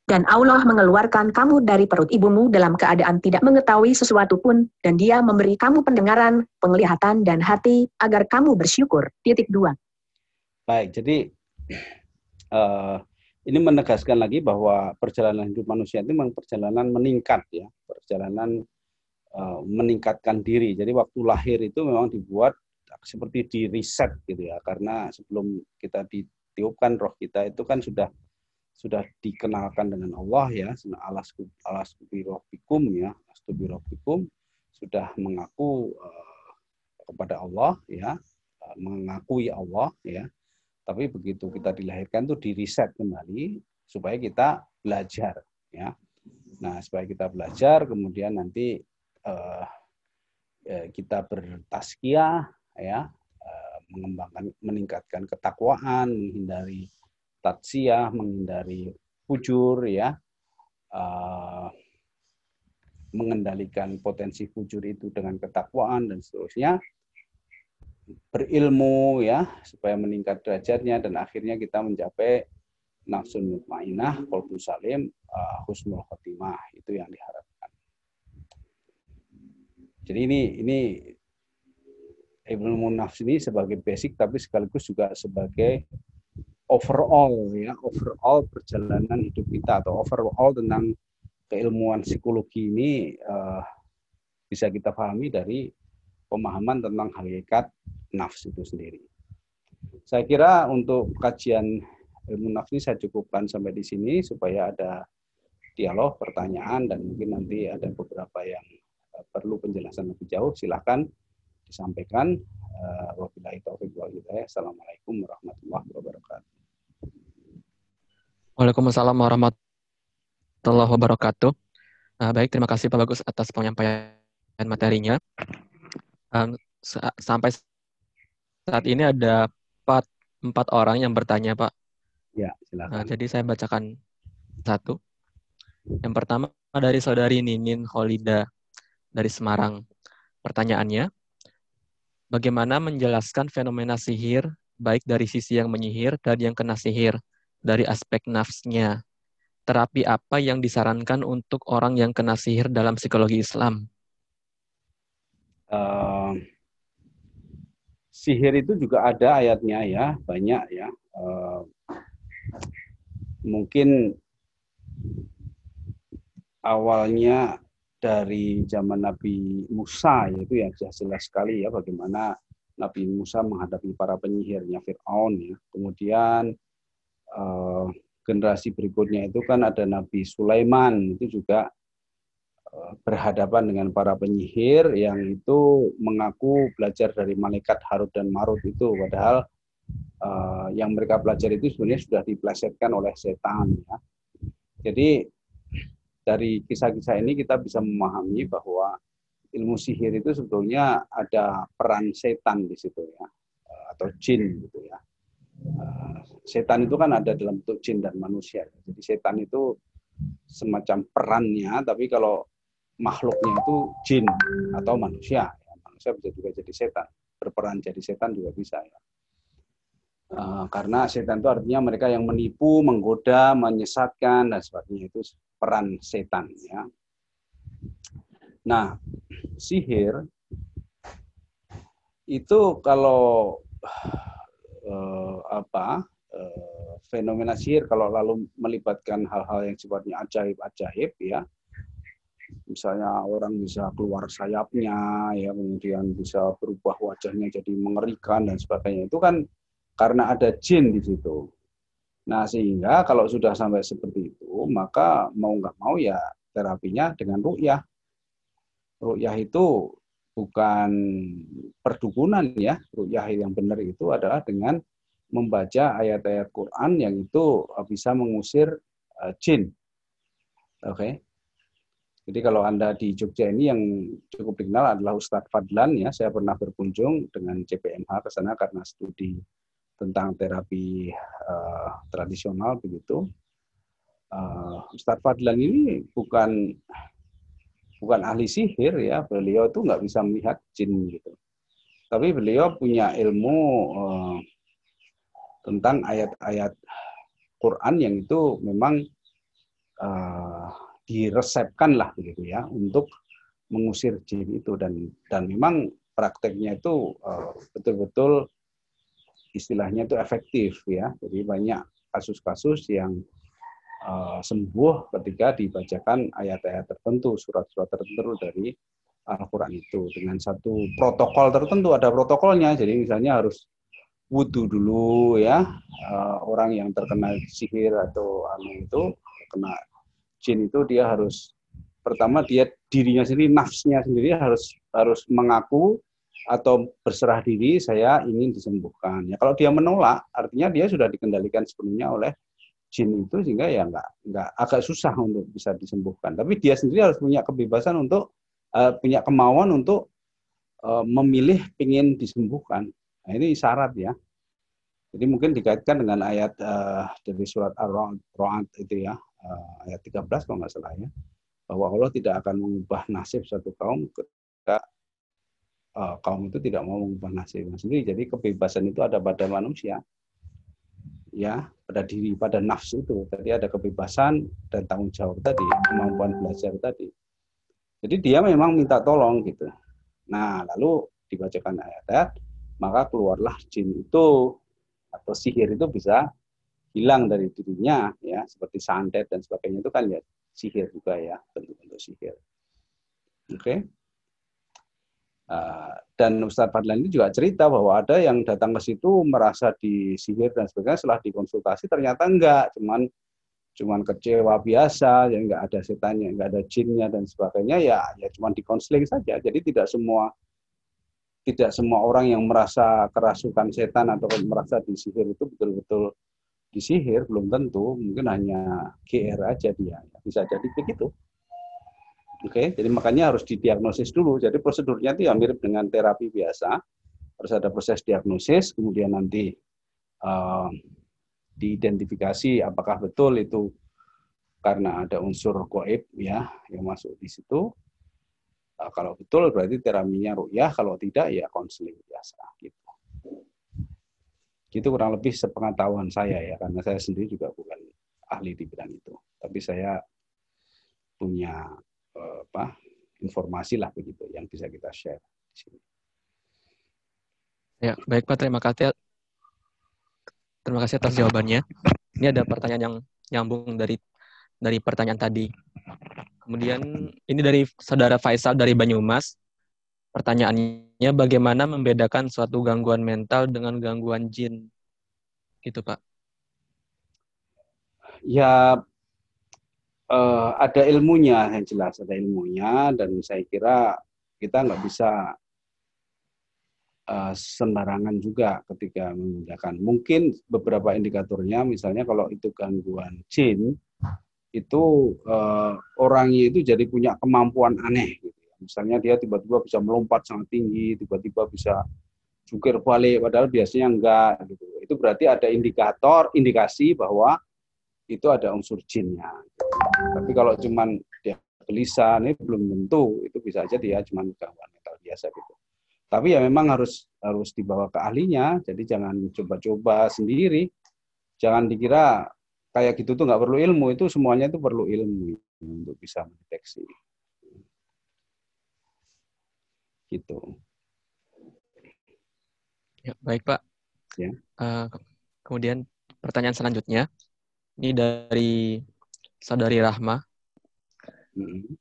Dan Allah mengeluarkan kamu dari perut ibumu dalam keadaan tidak mengetahui sesuatu pun, dan dia memberi kamu pendengaran, penglihatan, dan hati, agar kamu bersyukur. Titik dua. Baik, jadi uh, ini menegaskan lagi bahwa perjalanan hidup manusia itu memang perjalanan meningkat ya, perjalanan uh, meningkatkan diri. Jadi waktu lahir itu memang dibuat seperti di reset gitu ya, karena sebelum kita ditiupkan roh kita itu kan sudah sudah dikenalkan dengan Allah ya alas alas birofikum ya birofikum sudah mengaku uh, kepada Allah ya uh, mengakui Allah ya tapi begitu kita dilahirkan tuh di reset kembali supaya kita belajar ya. Nah supaya kita belajar kemudian nanti uh, kita bertaskiah ya mengembangkan meningkatkan ketakwaan menghindari tatsiah, menghindari fujur ya, uh, mengendalikan potensi fujur itu dengan ketakwaan dan seterusnya, berilmu ya supaya meningkat derajatnya dan akhirnya kita mencapai nafsun mutmainah, kolbu salim, uh, husnul khotimah itu yang diharapkan. Jadi ini ini ilmu nafs ini sebagai basic tapi sekaligus juga sebagai overall ya overall perjalanan hidup kita atau overall tentang keilmuan psikologi ini uh, bisa kita pahami dari pemahaman tentang hakikat nafs itu sendiri. Saya kira untuk kajian ilmu nafs ini saya cukupkan sampai di sini supaya ada dialog, pertanyaan dan mungkin nanti ada beberapa yang uh, perlu penjelasan lebih jauh silahkan disampaikan. Uh, wabillahi taufiq wal hidayah. Assalamualaikum warahmatullahi wabarakatuh. Waalaikumsalam warahmatullahi wabarakatuh. Uh, baik, terima kasih Pak Bagus atas penyampaian materinya. Um, sampai saat ini ada empat, empat orang yang bertanya, Pak. Ya, silakan. Uh, jadi saya bacakan satu. Yang pertama dari saudari Ninin Holida dari Semarang. Pertanyaannya, bagaimana menjelaskan fenomena sihir baik dari sisi yang menyihir dan yang kena sihir? dari aspek nafsnya. Terapi apa yang disarankan untuk orang yang kena sihir dalam psikologi Islam? Uh, sihir itu juga ada ayatnya ya, banyak ya. Uh, mungkin awalnya dari zaman Nabi Musa yaitu yang jelas sekali ya bagaimana Nabi Musa menghadapi para penyihirnya Fir'aun ya. Kemudian uh, generasi berikutnya itu kan ada Nabi Sulaiman itu juga berhadapan dengan para penyihir yang itu mengaku belajar dari malaikat Harut dan Marut itu padahal uh, yang mereka belajar itu sebenarnya sudah diplesetkan oleh setan ya. Jadi dari kisah-kisah ini kita bisa memahami bahwa ilmu sihir itu sebetulnya ada peran setan di situ ya atau jin gitu ya Eh, setan itu kan ada dalam bentuk jin dan manusia. Jadi setan itu semacam perannya, tapi kalau makhluknya itu jin atau manusia. Ya, manusia bisa juga jadi setan, berperan jadi setan juga bisa ya. Uh, karena setan itu artinya mereka yang menipu, menggoda, menyesatkan dan sebagainya itu peran setan ya. Nah, sihir itu kalau eh, apa eh, fenomena sihir kalau lalu melibatkan hal-hal yang sifatnya ajaib-ajaib ya misalnya orang bisa keluar sayapnya ya kemudian bisa berubah wajahnya jadi mengerikan dan sebagainya. Itu kan karena ada jin di situ. Nah sehingga kalau sudah sampai seperti itu maka mau nggak mau ya terapinya dengan rukyah rukyah itu bukan perdukunan ya. Rukyah yang benar itu adalah dengan membaca ayat-ayat Quran yang itu bisa mengusir uh, jin. Oke? okay? Jadi kalau Anda di Jogja ini yang cukup dikenal adalah Ustadz Fadlan ya. Saya pernah berkunjung dengan CPMH ke sana karena studi tentang terapi uh, tradisional begitu. Uh, Ustadz Fadlan ini bukan bukan ahli sihir ya. Beliau tuh nggak bisa melihat jin gitu. Tapi beliau punya ilmu uh, tentang ayat-ayat Quran yang itu memang uh, diresepkan lah begitu ya untuk mengusir jin itu. Dan dan memang prakteknya itu uh, betul-betul istilahnya itu efektif ya. Jadi banyak kasus-kasus yang uh, sembuh ketika dibacakan ayat-ayat tertentu surat-surat tertentu dari Al-Quran itu. Dengan satu protokol tertentu ada protokolnya. Jadi misalnya harus wudhu dulu ya. Uh, orang yang terkena sihir atau anu itu kena jin itu dia harus pertama dia dirinya sendiri nafsnya sendiri harus harus mengaku atau berserah diri saya ingin disembuhkan. Ya kalau dia menolak artinya dia sudah dikendalikan sepenuhnya oleh jin itu sehingga ya nggak nggak agak susah untuk bisa disembuhkan. Tapi dia sendiri harus punya kebebasan untuk uh, punya kemauan untuk uh, memilih ingin disembuhkan. Nah, ini syarat ya. Jadi mungkin dikaitkan dengan ayat uh, dari surat Ar-Ra'd itu ya uh, ayat 13 kalau nggak salah ya bahwa Allah tidak akan mengubah nasib satu kaum ketika uh, kaum itu tidak mau mengubah nasibnya sendiri. Jadi kebebasan itu ada pada manusia, ya pada diri, pada nafsu itu. Tadi ada kebebasan dan tanggung jawab tadi, kemampuan belajar tadi. Jadi dia memang minta tolong gitu. Nah lalu dibacakan ayat-ayat, maka keluarlah jin itu atau sihir itu bisa hilang dari dirinya ya seperti santet dan sebagainya itu kan ya sihir juga ya bentuk-bentuk sihir. Oke. Okay? Uh, dan Ustadz Fadlan ini juga cerita bahwa ada yang datang ke situ merasa disihir dan sebagainya setelah dikonsultasi ternyata enggak, cuman cuman kecewa biasa, ya enggak ada setannya, enggak ada jinnya dan sebagainya ya ya cuman dikonseling saja. Jadi tidak semua tidak semua orang yang merasa kerasukan setan atau merasa disihir itu betul-betul disihir belum tentu. Mungkin hanya GR aja dia. Bisa jadi begitu. Oke jadi makanya harus didiagnosis dulu. Jadi prosedurnya itu ya mirip dengan terapi biasa. Harus ada proses diagnosis kemudian nanti uh, diidentifikasi apakah betul itu karena ada unsur goib ya yang masuk di situ. Uh, kalau betul berarti terapinya rukyah kalau tidak ya konseling biasa gitu itu kurang lebih sepengetahuan saya ya, karena saya sendiri juga bukan ahli di bidang itu. Tapi saya punya eh, apa informasi lah begitu yang bisa kita share di sini. Ya, baik Pak, terima kasih. Terima kasih atas jawabannya. Ini ada pertanyaan yang nyambung dari dari pertanyaan tadi. Kemudian ini dari saudara Faisal dari Banyumas. Pertanyaannya bagaimana membedakan suatu gangguan mental dengan gangguan jin? Gitu, Pak. Ya uh, ada ilmunya yang jelas, ada ilmunya dan saya kira kita nggak bisa uh, sembarangan juga ketika menggunakan. Mungkin beberapa indikatornya, misalnya kalau itu gangguan jin, itu uh, orangnya itu jadi punya kemampuan aneh. Gitu Misalnya dia tiba-tiba bisa melompat sangat tinggi, tiba-tiba bisa jungkir balik, padahal biasanya enggak. Gitu. Itu berarti ada indikator, indikasi bahwa itu ada unsur jinnya. Tapi kalau cuman dia gelisah, ini belum tentu. Itu bisa aja dia cuma gangguan mental biasa gitu. Tapi ya memang harus harus dibawa ke ahlinya. Jadi jangan coba-coba sendiri. Jangan dikira kayak gitu tuh nggak perlu ilmu. Itu semuanya itu perlu ilmu untuk bisa mendeteksi. Gitu. Ya, baik Pak. Ya. Uh, kemudian pertanyaan selanjutnya ini dari saudari Rahma. Hmm.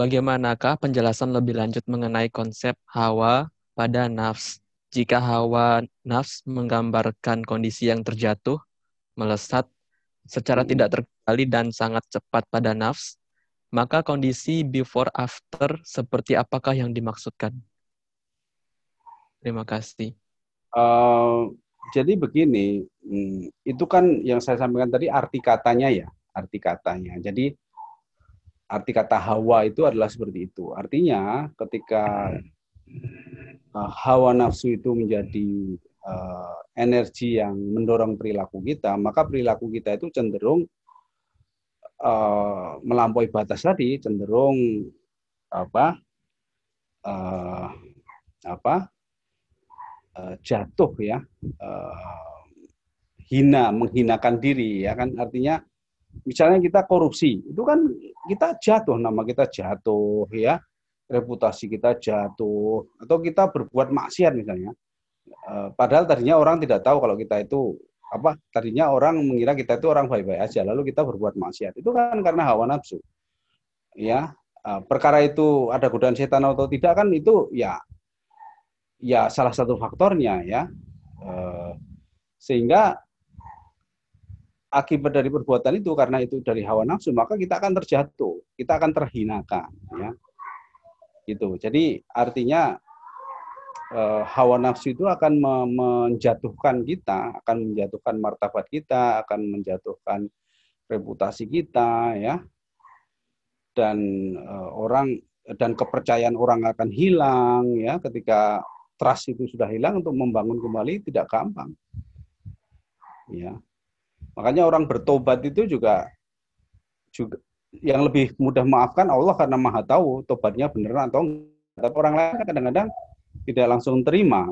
bagaimanakah penjelasan lebih lanjut mengenai konsep hawa pada nafs? Jika hawa nafs menggambarkan kondisi yang terjatuh, melesat, secara tidak terkendali dan sangat cepat pada nafs, maka kondisi before after seperti apakah yang dimaksudkan? Terima kasih. Uh, jadi begini, hmm, itu kan yang saya sampaikan tadi arti katanya ya, arti katanya. Jadi arti kata hawa itu adalah seperti itu. Artinya ketika uh, hawa nafsu itu menjadi uh, energi yang mendorong perilaku kita, maka perilaku kita itu cenderung uh, melampaui batas tadi, cenderung apa uh, apa uh, jatuh ya, uh, hina, menghinakan diri ya kan artinya misalnya kita korupsi, itu kan kita jatuh, nama kita jatuh ya, reputasi kita jatuh, atau kita berbuat maksiat misalnya. Eh, padahal tadinya orang tidak tahu kalau kita itu apa tadinya orang mengira kita itu orang baik-baik aja lalu kita berbuat maksiat. Itu kan karena hawa nafsu. Ya eh, perkara itu ada godaan setan atau tidak kan itu ya ya salah satu faktornya ya. Eh, sehingga akibat dari perbuatan itu karena itu dari hawa nafsu maka kita akan terjatuh kita akan terhinakan ya. Gitu. Jadi artinya eh, hawa nafsu itu akan menjatuhkan kita akan menjatuhkan martabat kita akan menjatuhkan reputasi kita ya. Dan eh, orang dan kepercayaan orang akan hilang ya ketika trust itu sudah hilang untuk membangun kembali tidak gampang. Ya. Makanya orang bertobat itu juga juga yang lebih mudah maafkan Allah karena Maha tahu tobatnya benar atau enggak. Tapi orang lain kan kadang-kadang tidak langsung terima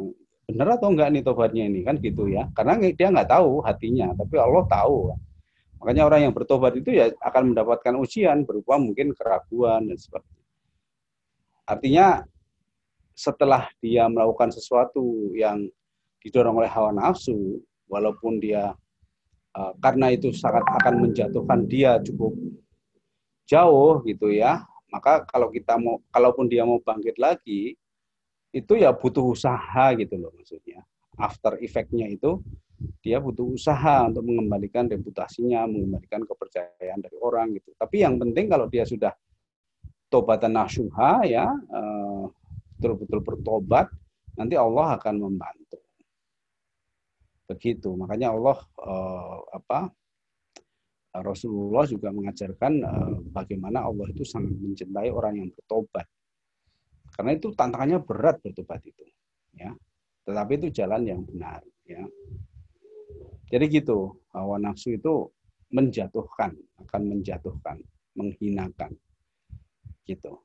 benar atau enggak nih tobatnya ini kan gitu ya. Karena dia nggak tahu hatinya, tapi Allah tahu. Makanya orang yang bertobat itu ya akan mendapatkan ujian berupa mungkin keraguan dan sebagainya. Artinya setelah dia melakukan sesuatu yang didorong oleh hawa nafsu, walaupun dia Eh, karena itu sangat akan menjatuhkan dia cukup jauh gitu ya maka kalau kita mau kalaupun dia mau bangkit lagi itu ya butuh usaha gitu loh maksudnya. After effect-nya itu dia butuh usaha untuk mengembalikan reputasinya mengembalikan kepercayaan dari orang gitu. Tapi yang penting kalau dia sudah tobatan nasuha ya eh, betul-betul bertobat nanti Allah akan membantu. Begitu. Makanya Allah uh, apa Rasulullah juga mengajarkan uh, bagaimana Allah itu sangat mencintai orang yang bertobat karena itu tantangannya berat bertobat itu ya. Tetapi itu jalan yang benar ya. Jadi gitu hawa nafsu itu menjatuhkan akan menjatuhkan menghinakan gitu.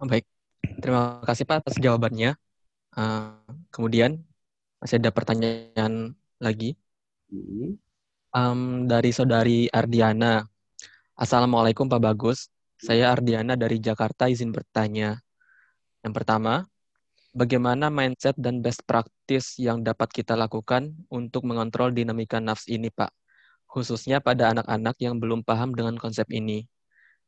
Baik. Terima kasih Pak atas jawabannya. Uh, kemudian masih ada pertanyaan lagi. Um, dari saudari Ardiana. Assalamualaikum Pak Bagus. Saya Ardiana dari Jakarta izin bertanya. Yang pertama, bagaimana mindset dan best practice yang dapat kita lakukan untuk mengontrol dinamika nafs ini, Pak? Khususnya pada anak-anak yang belum paham dengan konsep ini.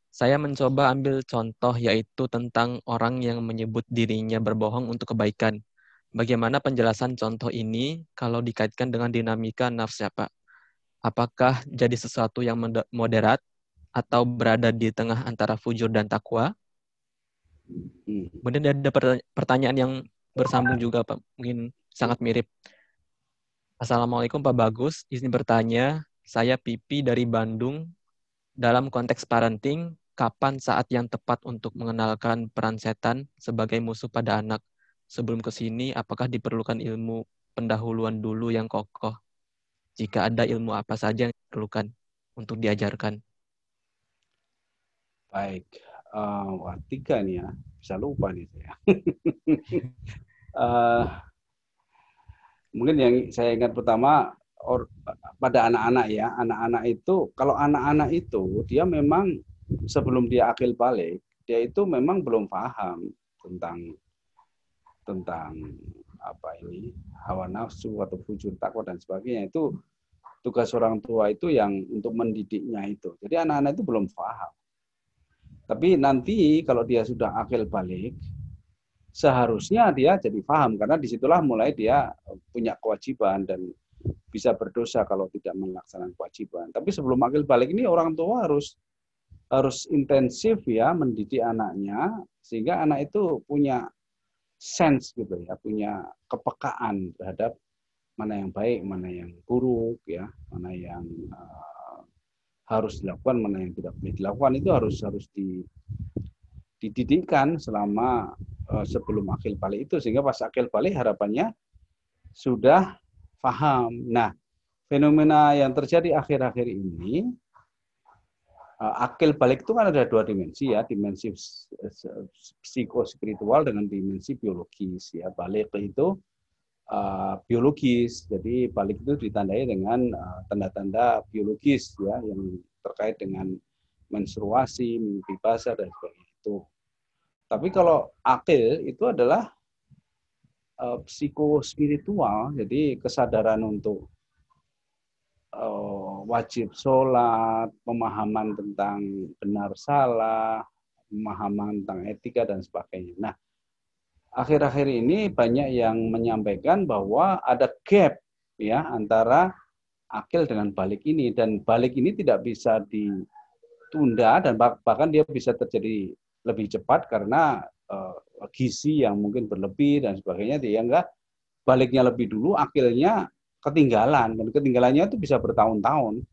Saya mencoba ambil contoh yaitu tentang orang yang menyebut dirinya berbohong untuk kebaikan. Bagaimana penjelasan contoh ini kalau dikaitkan dengan dinamika nafsu ya Pak? Apakah jadi sesuatu yang moderat atau berada di tengah antara fujur dan takwa? Hmm. Kemudian ada pertanyaan yang bersambung juga Pak, mungkin sangat mirip. Assalamualaikum Pak Bagus, izin bertanya, saya Pipi dari Bandung. Dalam konteks parenting, kapan saat yang tepat untuk mengenalkan peran setan sebagai musuh pada anak? Sebelum ke sini, apakah diperlukan ilmu pendahuluan dulu yang kokoh? Jika ada ilmu apa saja yang diperlukan untuk diajarkan? Baik, uh, wah tiga nih ya, bisa lupa nih saya. uh, mungkin yang saya ingat pertama or, pada anak-anak ya, anak-anak itu kalau anak-anak itu dia memang sebelum dia akil balik, dia itu memang belum paham tentang tentang apa ini hawa nafsu atau fujur takwa dan sebagainya itu tugas orang tua itu yang untuk mendidiknya itu. Jadi anak-anak itu belum paham. Tapi nanti kalau dia sudah akil balik, seharusnya dia jadi paham karena di situlah mulai dia punya kewajiban dan bisa berdosa kalau tidak melaksanakan kewajiban. Tapi sebelum akil balik ini orang tua harus harus intensif ya mendidik anaknya sehingga anak itu punya sense gitu ya, punya kepekaan terhadap mana yang baik, mana yang buruk ya, mana yang uh, harus dilakukan, mana yang tidak boleh dilakukan itu harus harus di dididikkan selama uh, sebelum akil balik itu sehingga pas akil balik harapannya sudah paham. Nah, fenomena yang terjadi akhir-akhir ini, uh, akil balik itu kan ada dua dimensi ya, dimensi psikospiritual dengan dimensi biologis ya. Balik itu uh, biologis, jadi balik itu ditandai dengan tanda-tanda uh, biologis ya yang terkait dengan menstruasi, mimpi basah dan sebagainya itu. Tapi kalau akil itu adalah uh, psikospiritual, jadi kesadaran untuk uh, wajib sholat, pemahaman tentang benar salah, pemahaman tentang etika dan sebagainya. Nah, akhir-akhir ini banyak yang menyampaikan bahwa ada gap ya antara akil dengan balik ini. Dan balik ini tidak bisa ditunda dan bahkan dia bisa terjadi lebih cepat karena uh, gizi yang mungkin berlebih dan sebagainya dia enggak baliknya lebih dulu akhirnya ketinggalan. Dan ketinggalannya itu bisa bertahun-tahun.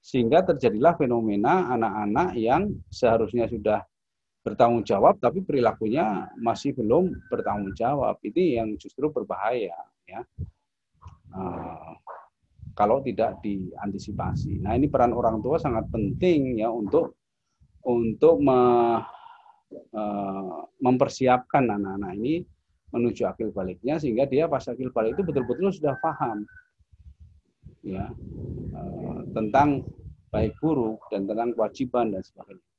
Sehingga terjadilah fenomena anak-anak yang seharusnya sudah bertanggung jawab tapi perilakunya masih belum bertanggung jawab. Ini yang justru berbahaya ya. Uh, kalau tidak diantisipasi. Nah ini peran orang tua sangat penting ya untuk untuk me, Eh, mempersiapkan anak-anak ini menuju akil baliknya sehingga dia pas akil balik itu betul-betul sudah paham ya eh, tentang baik buruk dan tentang kewajiban dan sebagainya.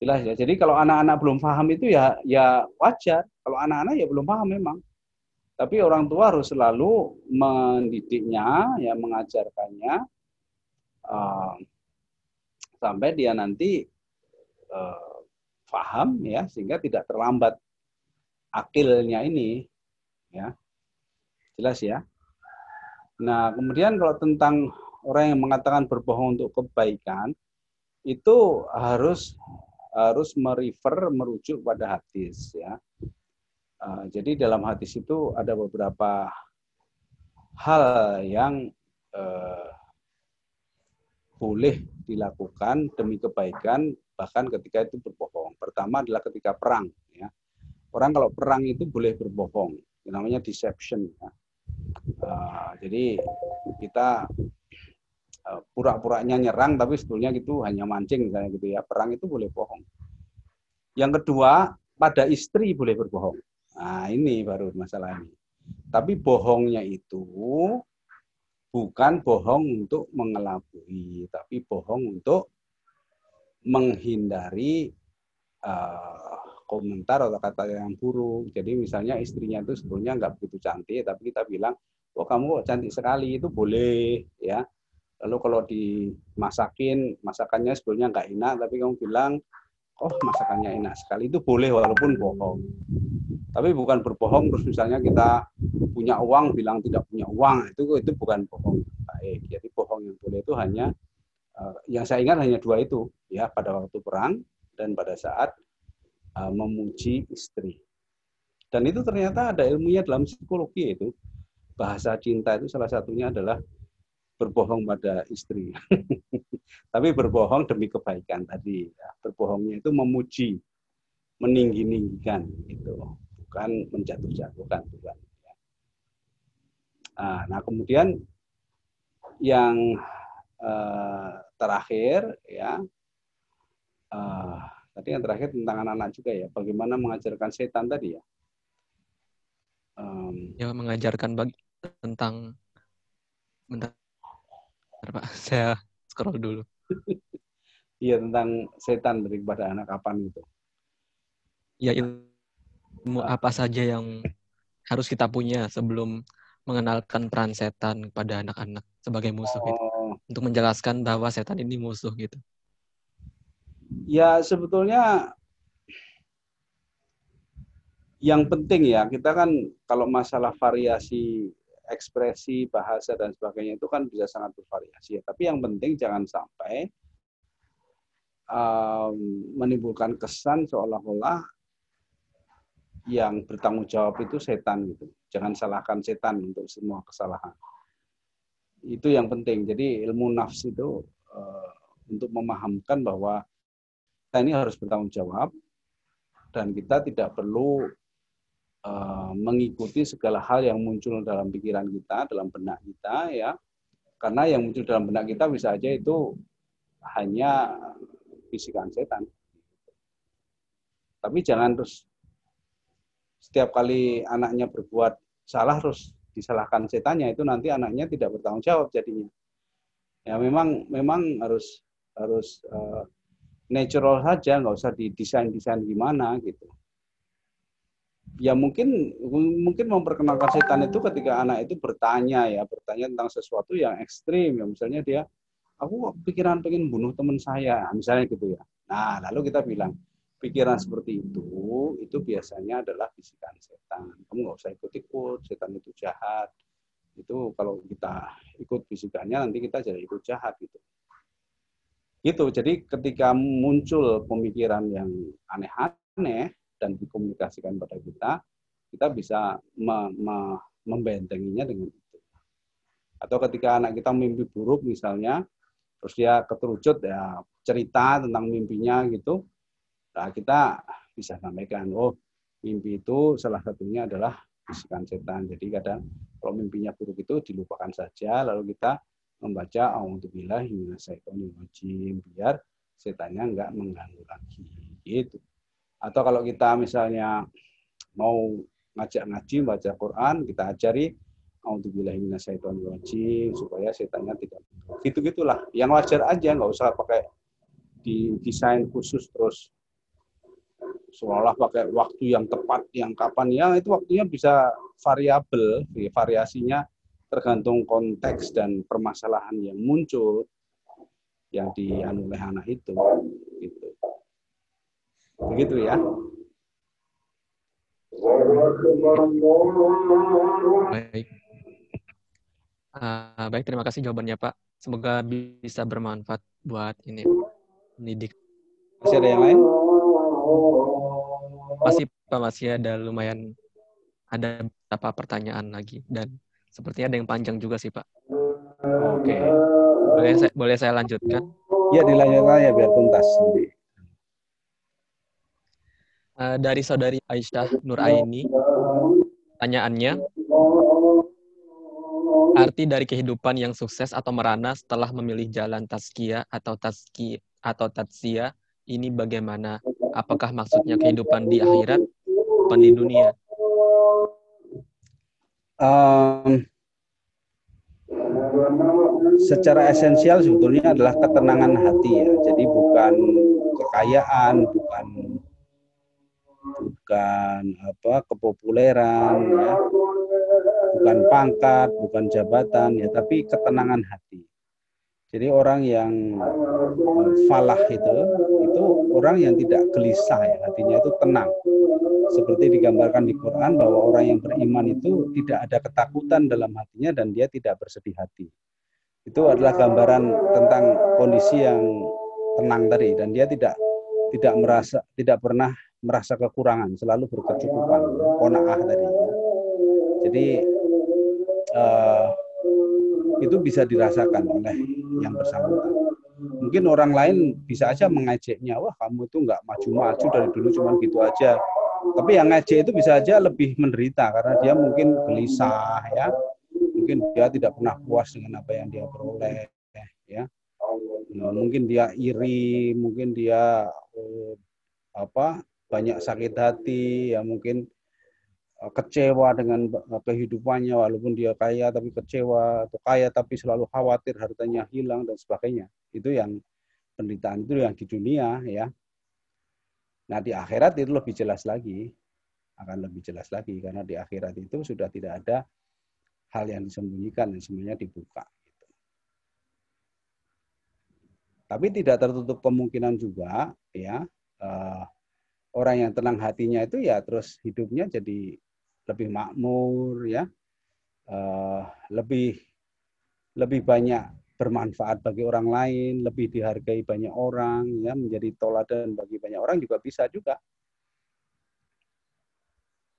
Jelas ya. Jadi kalau anak-anak belum paham itu ya ya wajar. Kalau anak-anak ya belum paham memang. Tapi orang tua harus selalu mendidiknya, ya mengajarkannya uh, sampai dia nanti uh, ya sehingga tidak terlambat akilnya ini ya jelas ya nah kemudian kalau tentang orang yang mengatakan berbohong untuk kebaikan itu harus harus merefer merujuk pada hadis ya uh, jadi dalam hadis itu ada beberapa hal yang uh, boleh dilakukan demi kebaikan bahkan ketika itu berbohong. Pertama adalah ketika perang. Ya. Orang kalau perang itu boleh berbohong, namanya deception. Ya. Uh, jadi kita pura-puranya nyerang, tapi sebetulnya itu hanya mancing misalnya gitu ya. Perang itu boleh bohong. Yang kedua, pada istri boleh berbohong. Nah ini baru masalah ini. Tapi bohongnya itu bukan bohong untuk mengelabui, tapi bohong untuk menghindari uh, komentar atau kata yang buruk. Jadi misalnya istrinya itu sebetulnya nggak begitu cantik, tapi kita bilang, oh kamu cantik sekali, itu boleh ya. Lalu kalau dimasakin, masakannya sebetulnya nggak enak, tapi kamu bilang, oh masakannya enak sekali, itu boleh walaupun bohong. Tapi bukan berbohong terus misalnya kita punya uang bilang tidak punya uang, itu itu bukan bohong baik. Jadi bohong yang boleh itu hanya uh, yang saya ingat hanya dua itu ya pada waktu perang dan pada saat uh, memuji istri. Dan itu ternyata ada ilmunya dalam psikologi itu. Bahasa cinta itu salah satunya adalah berbohong pada istri. Tapi berbohong demi kebaikan tadi. Ya. Berbohongnya itu memuji, meninggi-ninggikan itu, bukan menjatuh-jatuhkan, bukan. Ya. Nah, nah kemudian yang uh, terakhir ya uh, tadi yang terakhir tentang anak-anak juga ya, bagaimana mengajarkan setan tadi ya. Um, ya mengajarkan bagi tentang bentar, Pak, saya scroll dulu. Iya tentang setan daripada anak kapan itu. Ya ilmu apa saja yang harus kita punya sebelum mengenalkan peran setan kepada anak-anak sebagai musuh gitu. Oh, Untuk menjelaskan bahwa setan ini musuh gitu. ya sebetulnya yang penting ya kita kan kalau masalah variasi ekspresi bahasa dan sebagainya itu kan bisa sangat bervariasi ya. Tapi yang penting jangan sampai um, menimbulkan kesan seolah-olah yang bertanggung jawab itu setan gitu. Jangan salahkan setan untuk semua kesalahan. Itu yang penting. Jadi ilmu nafs itu uh, untuk memahamkan bahwa kita ini harus bertanggung jawab dan kita tidak perlu uh, mengikuti segala hal yang muncul dalam pikiran kita, dalam benak kita ya. Karena yang muncul dalam benak kita bisa aja itu hanya bisikan setan. Tapi jangan terus setiap kali anaknya berbuat salah terus disalahkan setannya itu nanti anaknya tidak bertanggung jawab jadinya. Ya memang memang harus harus uh, natural saja, nggak usah didesain-desain gimana gitu. Ya mungkin mungkin memperkenalkan setan itu ketika anak itu bertanya ya, bertanya tentang sesuatu yang ekstrim ya, misalnya dia aku pikiran pengen bunuh teman saya, misalnya gitu ya. Nah, lalu kita bilang pikiran seperti itu itu biasanya adalah bisikan setan. Kamu nggak usah ikut-ikut, setan itu jahat. Itu kalau kita ikut bisikannya nanti kita jadi ikut jahat gitu. Gitu. Jadi ketika muncul pemikiran yang aneh-aneh dan dikomunikasikan pada kita, kita bisa me me membentenginya dengan itu. Atau ketika anak kita mimpi buruk misalnya, terus dia keterucut ya cerita tentang mimpinya gitu, nah kita bisa sampaikan, oh mimpi itu salah satunya adalah bisikan setan. Jadi kadang kalau mimpinya buruk itu dilupakan saja, lalu kita membaca auzubillahi minasyaitonirrajim biar setannya enggak mengganggu lagi gitu. Atau kalau kita misalnya mau ngajak ngaji baca Quran, kita ajari minasyaitonirrajim supaya setannya tidak gitu-gitulah. Yang wajar aja nggak usah pakai di desain khusus terus. Seolah pakai waktu yang tepat yang kapan. Ya itu waktunya bisa variabel variasinya tergantung konteks dan permasalahan yang muncul yang dianu oleh anak itu. Gitu begitu ya Baik. Uh, baik, terima kasih jawabannya Pak. Semoga bisa bermanfaat buat ini pendidik. masih ada yang lain Masih Pak, masih ada lumayan ada beberapa pertanyaan lagi dan sepertinya ada yang panjang juga sih Pak. oke Boleh saya, boleh saya lanjutkan? ya dilanjutkan ya biar tuntas Uh, dari saudari Aisyah Nuraini, pertanyaannya, arti dari kehidupan yang sukses atau merana setelah memilih jalan tazkiyah atau tazki atau tatsia ini bagaimana? Apakah maksudnya kehidupan di akhirat, kehidupan di dunia? um, secara esensial sebetulnya adalah ketenangan hati ya. Jadi bukan kekayaan, bukan bukan apa kepopuleran ya. Bukan pangkat, bukan jabatan ya, tapi ketenangan hati. Jadi orang yang eh, falah itu itu orang yang tidak gelisah ya, hatinya itu tenang. Seperti digambarkan di Quran bahwa orang yang beriman itu tidak ada ketakutan dalam hatinya dan dia tidak bersedih hati. Itu adalah gambaran tentang kondisi yang tenang tadi dan dia tidak tidak merasa tidak pernah merasa kekurangan, selalu berkecukupan, konaah tadi. Jadi eh, itu bisa dirasakan oleh yang bersangkutan. Mungkin orang lain bisa aja mengejeknya, wah kamu itu nggak maju-maju dari dulu cuman gitu aja. Tapi yang ngejek itu bisa aja lebih menderita karena dia mungkin gelisah ya, mungkin dia tidak pernah puas dengan apa yang dia peroleh ya. Nah, mungkin dia iri, mungkin dia eh, apa banyak sakit hati, ya mungkin eh, kecewa dengan eh, kehidupannya walaupun dia kaya tapi kecewa atau kaya tapi selalu khawatir hartanya hilang dan sebagainya itu yang penderitaan itu yang di dunia ya nah di akhirat itu lebih jelas lagi akan lebih jelas lagi karena di akhirat itu sudah tidak ada hal yang disembunyikan dan semuanya dibuka. Tapi tidak tertutup kemungkinan juga ya uh, orang yang tenang hatinya itu ya terus hidupnya jadi lebih makmur ya uh, lebih lebih banyak bermanfaat bagi orang lain, lebih dihargai banyak orang, ya menjadi toladan bagi banyak orang juga bisa juga.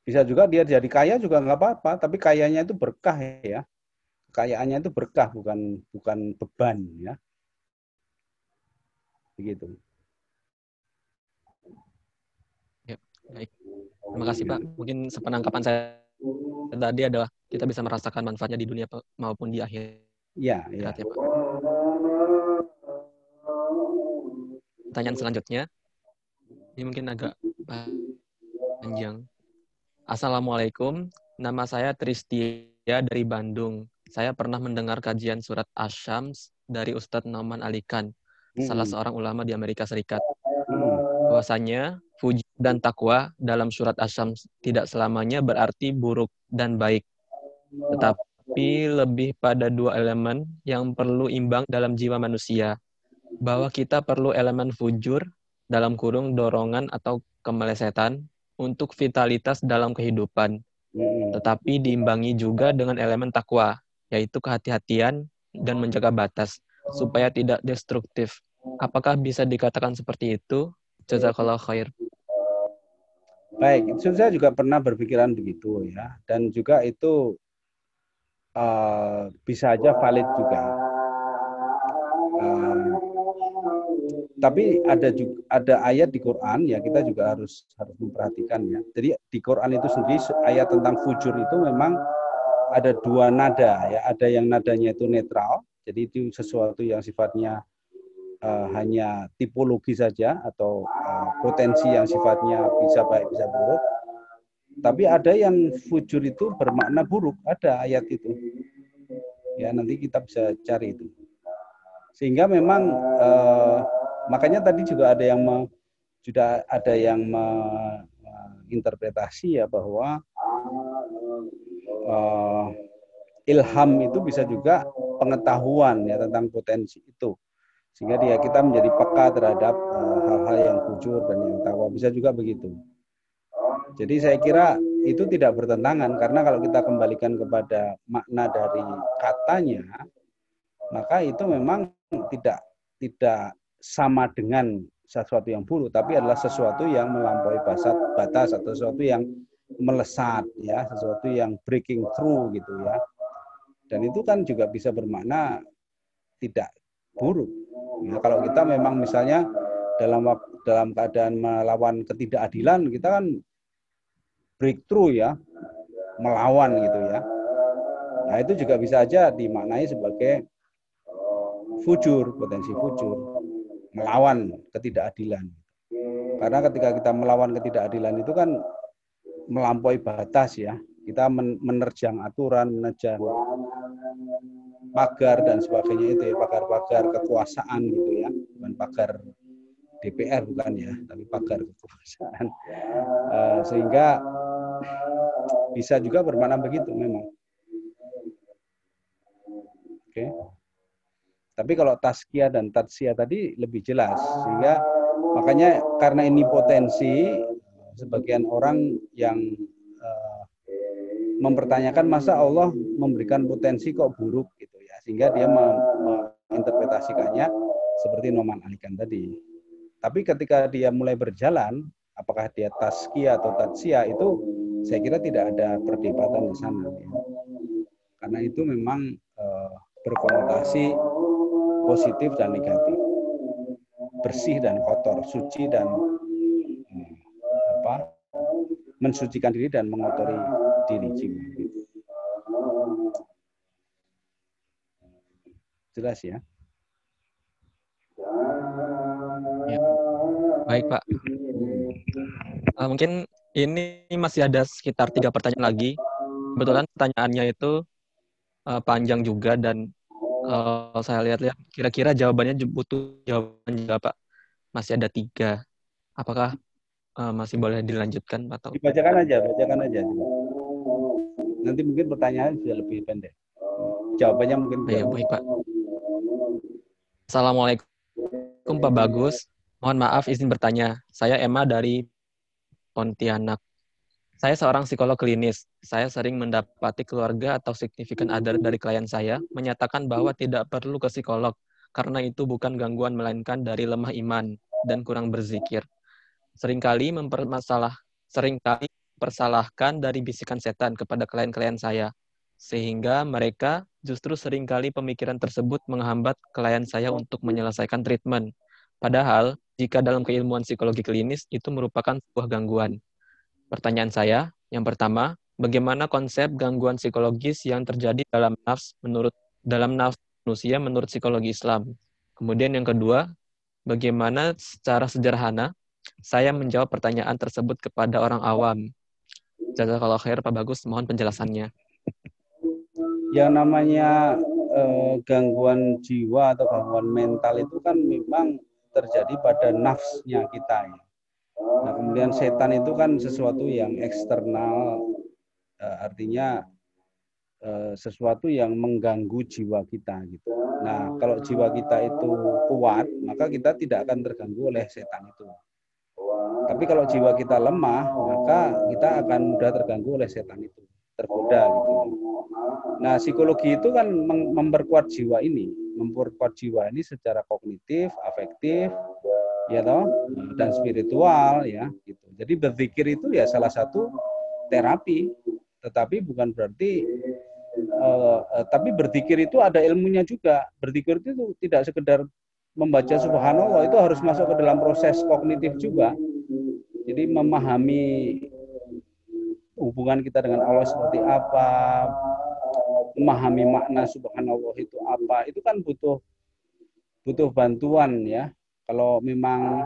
Bisa juga dia jadi kaya juga nggak apa-apa, tapi kayanya itu berkah ya. Kekayaannya itu berkah bukan bukan beban ya. Begitu. Ya, baik. Terima kasih Pak. Mungkin sepenangkapan saya tadi adalah kita bisa merasakan manfaatnya di dunia maupun di akhir Ya, ya. ya Pak. Pertanyaan selanjutnya, ini mungkin agak panjang. Assalamualaikum, nama saya Tristia dari Bandung. Saya pernah mendengar kajian surat Asyams dari Ustadz Nauman Alikan, hmm. salah seorang ulama di Amerika Serikat. Hmm. Bahwasanya fuji dan takwa dalam surat Asyams tidak selamanya berarti buruk dan baik. Tetapi tapi lebih pada dua elemen yang perlu imbang dalam jiwa manusia. Bahwa kita perlu elemen fujur dalam kurung dorongan atau kemelesetan untuk vitalitas dalam kehidupan. Tetapi diimbangi juga dengan elemen takwa, yaitu kehati-hatian dan menjaga batas supaya tidak destruktif. Apakah bisa dikatakan seperti itu? Jazakallah khair. Baik, itu saya juga pernah berpikiran begitu ya. Dan juga itu uh, bisa aja valid juga. Uh, tapi ada juga ada ayat di Quran ya kita juga harus harus memperhatikan ya. Jadi di Quran itu sendiri ayat tentang fujur itu memang ada dua nada ya. Ada yang nadanya itu netral, jadi itu sesuatu yang sifatnya uh, hanya tipologi saja atau uh, potensi yang sifatnya bisa baik bisa buruk tapi ada yang fujur itu bermakna buruk, ada ayat itu. Ya, nanti kita bisa cari itu. Sehingga memang eh, makanya tadi juga ada yang sudah ada yang menginterpretasi ya bahwa eh, ilham itu bisa juga pengetahuan ya tentang potensi itu sehingga dia kita menjadi peka terhadap eh, hal-hal uh, yang fujur dan yang tawa bisa juga begitu. Jadi saya kira itu tidak bertentangan karena kalau kita kembalikan kepada makna dari katanya, maka itu memang tidak tidak sama dengan sesuatu yang buruk, tapi adalah sesuatu yang melampaui batas, batas atau sesuatu yang melesat ya, sesuatu yang breaking through gitu ya. Dan itu kan juga bisa bermakna tidak buruk. Ya, kalau kita memang misalnya dalam dalam keadaan melawan ketidakadilan, kita kan breakthrough ya, melawan gitu ya. Nah itu juga bisa aja dimaknai sebagai fujur, potensi fujur, melawan ketidakadilan. Karena ketika kita melawan ketidakadilan itu kan melampaui batas ya. Kita menerjang aturan, menerjang pagar dan sebagainya itu ya, pagar-pagar kekuasaan gitu ya, bukan pagar DPR bukan ya, tapi pagar kekuasaan. Uh, sehingga bisa juga bermakna begitu memang. Oke. Okay. Tapi kalau taskia dan tatsia tadi lebih jelas sehingga makanya karena ini potensi sebagian orang yang uh, mempertanyakan masa Allah memberikan potensi kok buruk gitu sehingga dia menginterpretasikannya seperti Noman Alikan tadi tapi ketika dia mulai berjalan, apakah dia taskia atau tatsia itu saya kira tidak ada perdebatan di sana. Ya. Karena itu memang uh, berkonotasi positif dan negatif, bersih dan kotor, suci dan hmm, apa mensucikan diri dan mengotori diri jiwa. Jelas ya? Baik Pak. Uh, mungkin ini masih ada sekitar tiga pertanyaan lagi. Kebetulan pertanyaannya itu uh, panjang juga dan uh, saya lihat-lihat kira-kira jawabannya butuh jawaban juga Pak. Masih ada tiga. Apakah uh, masih boleh dilanjutkan atau? Dibacakan aja, bacakan aja. Nanti mungkin pertanyaan bisa lebih pendek. Jawabannya mungkin. Ya, baik Pak. Assalamualaikum Pak Bagus. Mohon maaf izin bertanya. Saya Emma dari Pontianak. Saya seorang psikolog klinis. Saya sering mendapati keluarga atau signifikan other dari klien saya menyatakan bahwa tidak perlu ke psikolog karena itu bukan gangguan melainkan dari lemah iman dan kurang berzikir. Seringkali mempermasalah sering kali persalahkan dari bisikan setan kepada klien-klien saya sehingga mereka justru sering kali pemikiran tersebut menghambat klien saya untuk menyelesaikan treatment. Padahal, jika dalam keilmuan psikologi klinis itu merupakan sebuah gangguan. Pertanyaan saya, yang pertama, bagaimana konsep gangguan psikologis yang terjadi dalam nafs menurut dalam nafs manusia menurut psikologi Islam? Kemudian yang kedua, bagaimana secara sederhana saya menjawab pertanyaan tersebut kepada orang awam? Jazakallah khair Pak Bagus, mohon penjelasannya. Yang namanya eh, gangguan jiwa atau gangguan mental itu kan memang terjadi pada nafsnya kita ya. Nah, kemudian setan itu kan sesuatu yang eksternal, eh, artinya eh, sesuatu yang mengganggu jiwa kita gitu. Nah, kalau jiwa kita itu kuat, maka kita tidak akan terganggu oleh setan itu. Tapi kalau jiwa kita lemah, maka kita akan mudah terganggu oleh setan itu, tergoda gitu. Nah, psikologi itu kan memperkuat jiwa ini, memperkuat jiwa ini secara kognitif, afektif, ya toh dan spiritual ya gitu. Jadi berzikir itu ya salah satu terapi, tetapi bukan berarti uh, uh, tapi berzikir itu ada ilmunya juga. Berzikir itu tidak sekedar membaca subhanallah itu harus masuk ke dalam proses kognitif juga. Jadi memahami hubungan kita dengan Allah seperti apa, memahami makna subhanallah itu apa, itu kan butuh butuh bantuan ya kalau memang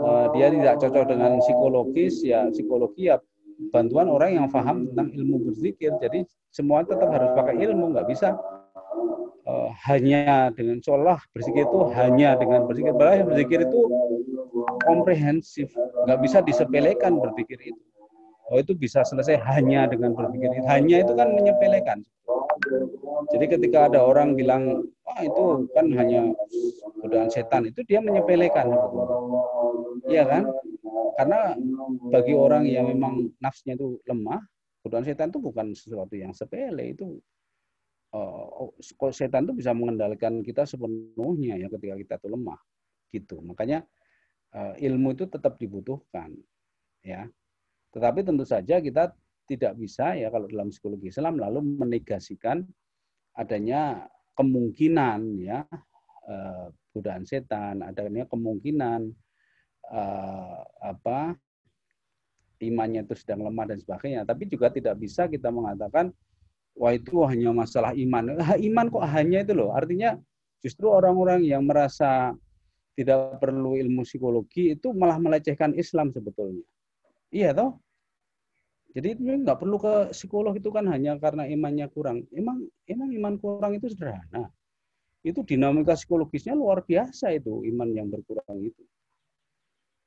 uh, dia tidak cocok dengan psikologis, ya psikologi ya bantuan orang yang paham tentang ilmu berzikir. Jadi semua tetap harus pakai ilmu, nggak bisa uh, hanya dengan seolah berzikir itu hanya dengan berzikir. Bahkan berzikir itu komprehensif, nggak bisa disepelekan berzikir itu. Oh itu bisa selesai hanya dengan berpikir. Hanya itu kan menyepelekan. Jadi ketika ada orang bilang, wah itu kan hanya godaan setan, itu dia menyepelekan. Iya kan? Karena bagi orang yang memang nafsnya itu lemah, godaan setan itu bukan sesuatu yang sepele. Itu uh, setan itu bisa mengendalikan kita sepenuhnya ya ketika kita itu lemah. Gitu. Makanya uh, ilmu itu tetap dibutuhkan. Ya. Tetapi tentu saja kita tidak bisa ya kalau dalam psikologi Islam lalu menegasikan adanya kemungkinan ya eh, godaan setan, adanya kemungkinan eh, apa imannya itu sedang lemah dan sebagainya. Tapi juga tidak bisa kita mengatakan wah itu hanya masalah iman. Iman kok hanya itu loh. Artinya justru orang-orang yang merasa tidak perlu ilmu psikologi itu malah melecehkan Islam sebetulnya. Iya toh? Jadi nggak perlu ke psikolog itu kan hanya karena imannya kurang. Emang emang iman kurang itu sederhana. Itu dinamika psikologisnya luar biasa itu iman yang berkurang itu.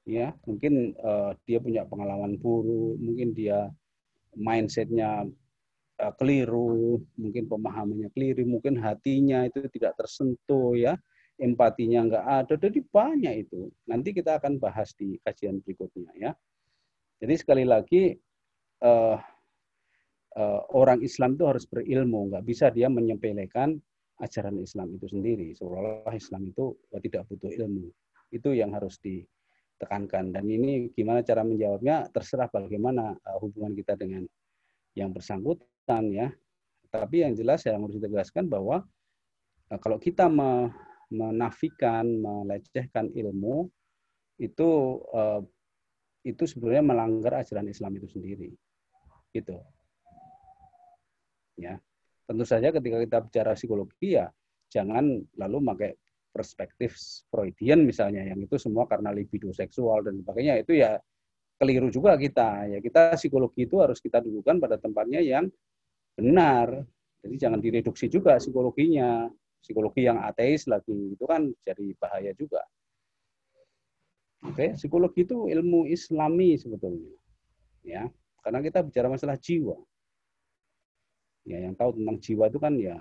Ya, mungkin uh, dia punya pengalaman buruk, mungkin dia mindsetnya uh, keliru, mungkin pemahamannya keliru, mungkin hatinya itu tidak tersentuh ya, empatinya nggak ada. Jadi banyak itu. Nanti kita akan bahas di kajian berikutnya ya. Jadi sekali lagi uh, uh, orang Islam itu harus berilmu, nggak bisa dia menyepelekan ajaran Islam itu sendiri. Seolah-olah Islam itu uh, tidak butuh ilmu. Itu yang harus ditekankan. Dan ini gimana cara menjawabnya terserah bagaimana hubungan kita dengan yang bersangkutan ya. Tapi yang jelas yang harus ditegaskan bahwa uh, kalau kita me menafikan, melecehkan ilmu itu uh, itu sebenarnya melanggar ajaran Islam itu sendiri. Gitu. Ya. Tentu saja ketika kita bicara psikologi ya jangan lalu pakai perspektif Freudian misalnya yang itu semua karena libido seksual dan sebagainya itu ya keliru juga kita ya kita psikologi itu harus kita dudukan pada tempatnya yang benar jadi jangan direduksi juga psikologinya psikologi yang ateis lagi itu kan jadi bahaya juga oke psikologi itu ilmu islami sebetulnya ya karena kita bicara masalah jiwa. Ya, yang tahu tentang jiwa itu kan ya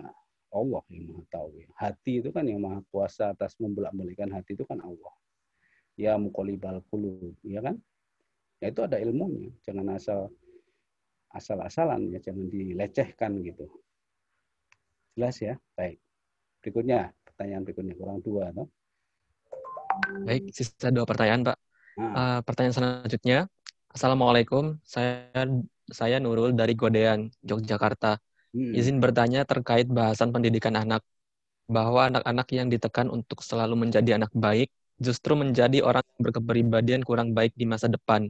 Allah yang maha tahu. Ya. Hati itu kan yang maha kuasa atas membolak-balikan hati itu kan Allah. Ya mukolibal kulu, ya kan? Ya itu ada ilmunya. Jangan asal asal-asalan ya, jangan dilecehkan gitu. Jelas ya? Baik. Berikutnya, pertanyaan berikutnya kurang dua, toh? Baik, sisa dua pertanyaan, Pak. Uh, pertanyaan selanjutnya, Assalamualaikum, saya saya Nurul dari Godean, Yogyakarta. hmm. Izin bertanya terkait bahasan pendidikan anak, bahwa anak-anak yang ditekan untuk selalu menjadi anak baik, justru menjadi orang yang berkepribadian kurang baik di masa depan.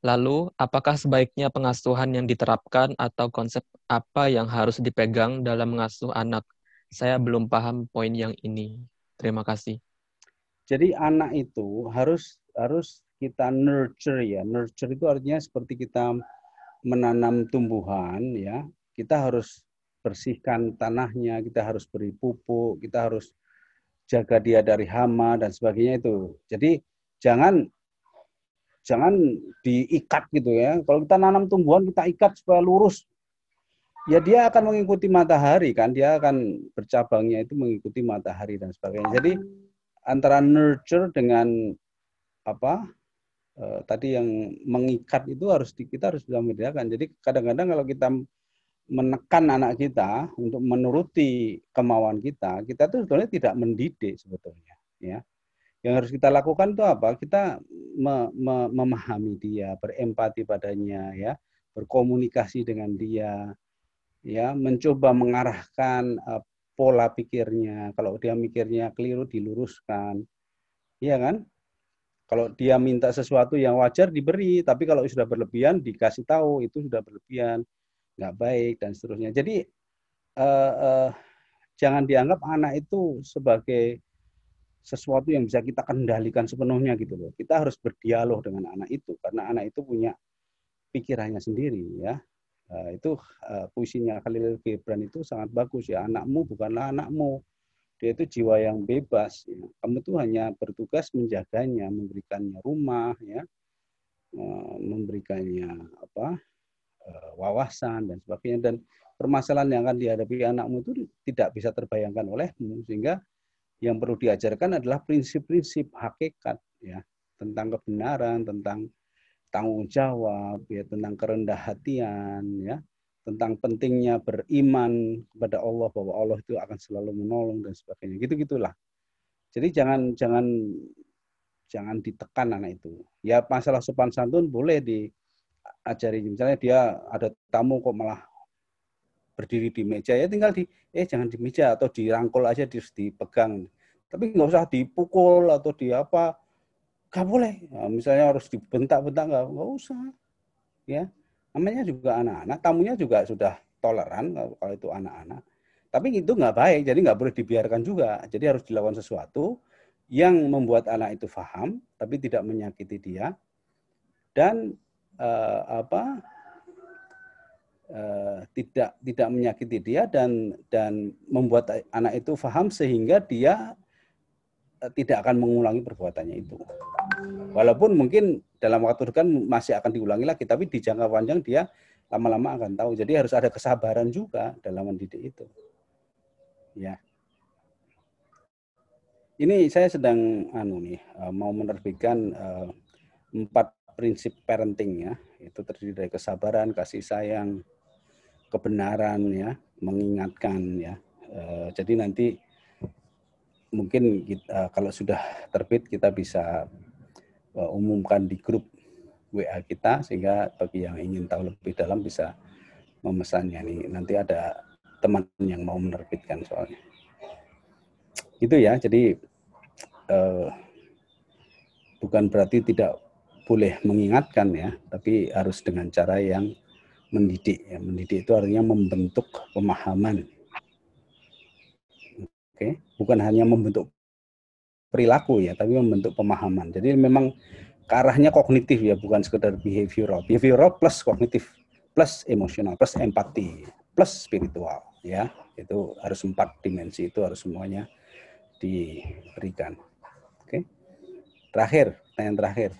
Lalu, apakah sebaiknya pengasuhan yang diterapkan atau konsep apa yang harus dipegang dalam mengasuh anak? Saya belum paham poin yang ini. Terima kasih. Jadi anak itu harus harus kita nurture ya. Nurture itu artinya seperti kita menanam tumbuhan ya. Kita harus bersihkan tanahnya, kita harus beri pupuk, kita harus jaga dia dari hama dan sebagainya itu. Jadi jangan jangan diikat gitu ya. Kalau kita nanam tumbuhan kita ikat supaya lurus. Ya dia akan mengikuti matahari kan, dia akan bercabangnya itu mengikuti matahari dan sebagainya. Jadi antara nurture dengan apa eh, tadi yang mengikat itu harus di, kita harus bisa membedakan. Jadi kadang-kadang kalau kita menekan anak kita untuk menuruti kemauan kita, kita tuh sebetulnya tidak mendidik sebetulnya, ya. Yang harus kita lakukan itu apa? Kita me, me, memahami dia, berempati padanya, ya, berkomunikasi dengan dia, ya, mencoba mengarahkan uh, pola pikirnya. Kalau dia mikirnya keliru diluruskan, iya kan? Kalau dia minta sesuatu yang wajar diberi, tapi kalau sudah berlebihan dikasih tahu itu sudah berlebihan, nggak baik dan seterusnya. Jadi uh, uh, jangan dianggap anak itu sebagai sesuatu yang bisa kita kendalikan sepenuhnya gitu loh. Kita harus berdialog dengan anak itu karena anak itu punya pikirannya sendiri ya. Uh, itu uh, puisinya Khalil Gibran itu sangat bagus ya. Anakmu bukanlah anakmu. Dia itu jiwa yang bebas. Ya. Kamu tuh hanya bertugas menjaganya, memberikannya rumah, ya, uh, memberikannya apa uh, wawasan dan sebagainya. Dan permasalahan yang akan dihadapi anakmu itu tidak bisa terbayangkan olehmu sehingga yang perlu diajarkan adalah prinsip-prinsip hakikat ya tentang kebenaran, tentang tanggung jawab, ya tentang kerendah hatian, ya tentang pentingnya beriman kepada Allah bahwa Allah itu akan selalu menolong dan sebagainya. Gitu gitulah. Jadi jangan jangan jangan ditekan anak itu. Ya masalah sopan santun boleh diajari. Misalnya dia ada tamu kok malah berdiri di meja ya tinggal di eh jangan di meja atau dirangkul aja di dipegang tapi nggak usah dipukul atau di apa nggak boleh. Nah, misalnya harus dibentak-bentak nggak nggak usah. Ya namanya juga anak-anak tamunya juga sudah toleran kalau itu anak-anak. Tapi itu nggak baik jadi nggak boleh dibiarkan juga. Jadi harus dilakukan sesuatu yang membuat anak itu paham tapi tidak menyakiti dia. Dan uh, apa uh, tidak tidak menyakiti dia dan dan membuat anak itu paham sehingga dia tidak akan mengulangi perbuatannya itu. Walaupun mungkin dalam waktu dekat masih akan diulangi lagi, tapi di jangka panjang dia lama-lama akan tahu. Jadi harus ada kesabaran juga dalam mendidik itu. Ya. Ini saya sedang anu nih mau menerbitkan empat prinsip parenting ya. Itu terdiri dari kesabaran, kasih sayang, kebenaran ya, mengingatkan ya. Jadi nanti mungkin kita, kalau sudah terbit kita bisa uh, umumkan di grup WA kita sehingga bagi yang ingin tahu lebih dalam bisa memesannya nih. Nanti ada teman yang mau menerbitkan soalnya. Itu ya. Jadi uh, bukan berarti tidak boleh mengingatkan ya, tapi harus dengan cara yang mendidik. Ya. Mendidik itu artinya membentuk pemahaman. Oke, bukan hanya membentuk perilaku ya, tapi membentuk pemahaman. Jadi memang ke arahnya kognitif ya, bukan sekedar behavioral. Behavioral plus kognitif, plus emosional, plus empati, plus spiritual ya. Itu harus empat dimensi itu harus semuanya diberikan. Oke. Terakhir, pertanyaan terakhir.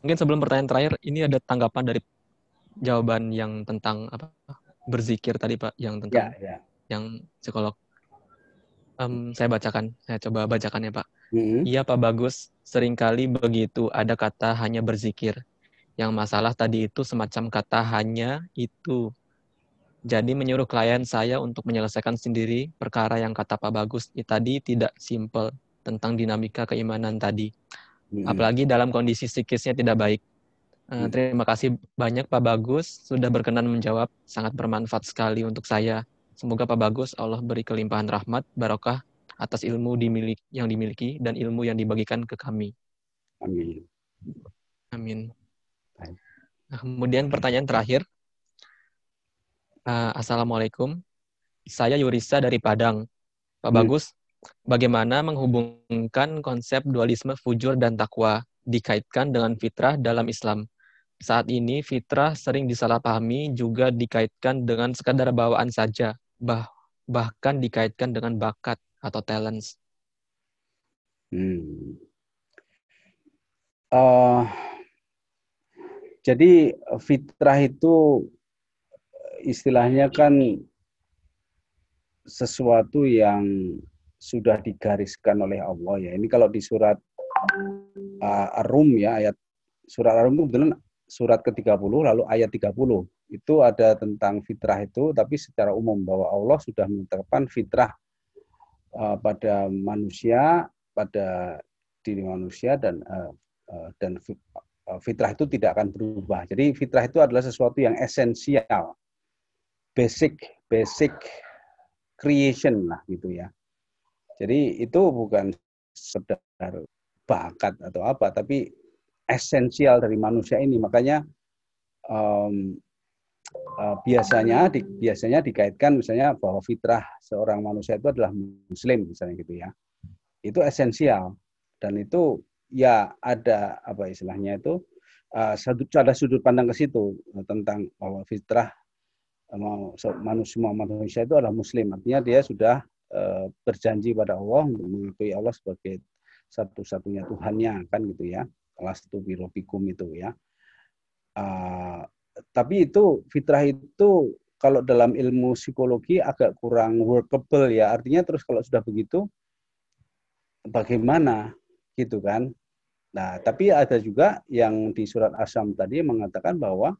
Mungkin sebelum pertanyaan terakhir, ini ada tanggapan dari jawaban yang tentang apa berzikir tadi Pak, yang tentang Ya, ya. yang psikolog. Em, saya bacakan, saya coba bacakan ya Pak. Mm-mm. Iya Pak Bagus, sering kali begitu ada kata hanya berzikir. Yang masalah tadi itu semacam kata hanya itu. Jadi menyuruh klien saya untuk menyelesaikan sendiri perkara yang kata Pak Bagus tadi tidak simpel tentang dinamika keimanan tadi. Mm-mm. Apalagi dalam kondisi psikisnya tidak baik. Eh, Hmm. terima kasih banyak Pak Bagus sudah berkenan menjawab. Sangat bermanfaat sekali untuk saya. Semoga Pak Bagus Allah beri kelimpahan rahmat, barokah atas ilmu dimilik, yang dimiliki dan ilmu yang dibagikan ke kami. Amin. Amin. Baik. Nah, kemudian pertanyaan terakhir. Eh, Assalamualaikum. Saya Yurisa dari Padang. Pak Hmm. Bagus, bagaimana menghubungkan konsep dualisme fujur dan takwa dikaitkan dengan fitrah dalam Islam? Saat ini fitrah sering disalahpahami juga dikaitkan dengan sekadar bawaan saja, bah bahkan dikaitkan dengan bakat atau talents. Hmm. Eh, jadi fitrah itu istilahnya kan sesuatu yang sudah digariskan oleh Allah ya. Ini kalau di surat uh, Ar-Rum ya ayat surat Ar-Rum itu surat ke-30 lalu ayat 30 itu ada tentang fitrah itu tapi secara umum bahwa Allah sudah menetapkan fitrah uh, pada manusia pada diri manusia dan uh, uh, dan fi- fitrah itu tidak akan berubah. Jadi fitrah itu adalah sesuatu yang esensial, basic basic creation lah gitu ya. Jadi itu bukan sekedar bakat atau apa, tapi esensial dari manusia ini. Makanya um, uh, biasanya di, biasanya dikaitkan misalnya bahwa fitrah seorang manusia itu adalah muslim misalnya gitu ya. Itu esensial dan itu ya ada apa istilahnya itu uh, ada sudut pandang ke situ tentang bahwa fitrah so- manusia manusia itu adalah muslim artinya dia sudah uh, berjanji pada Allah untuk mengakui Allah sebagai satu-satunya Tuhannya kan gitu ya lastu birobikum itu ya. Uh, tapi itu fitrah itu kalau dalam ilmu psikologi agak kurang workable ya. Artinya terus kalau sudah begitu bagaimana? Gitu kan? Nah tapi ada juga yang di surat asam tadi mengatakan bahwa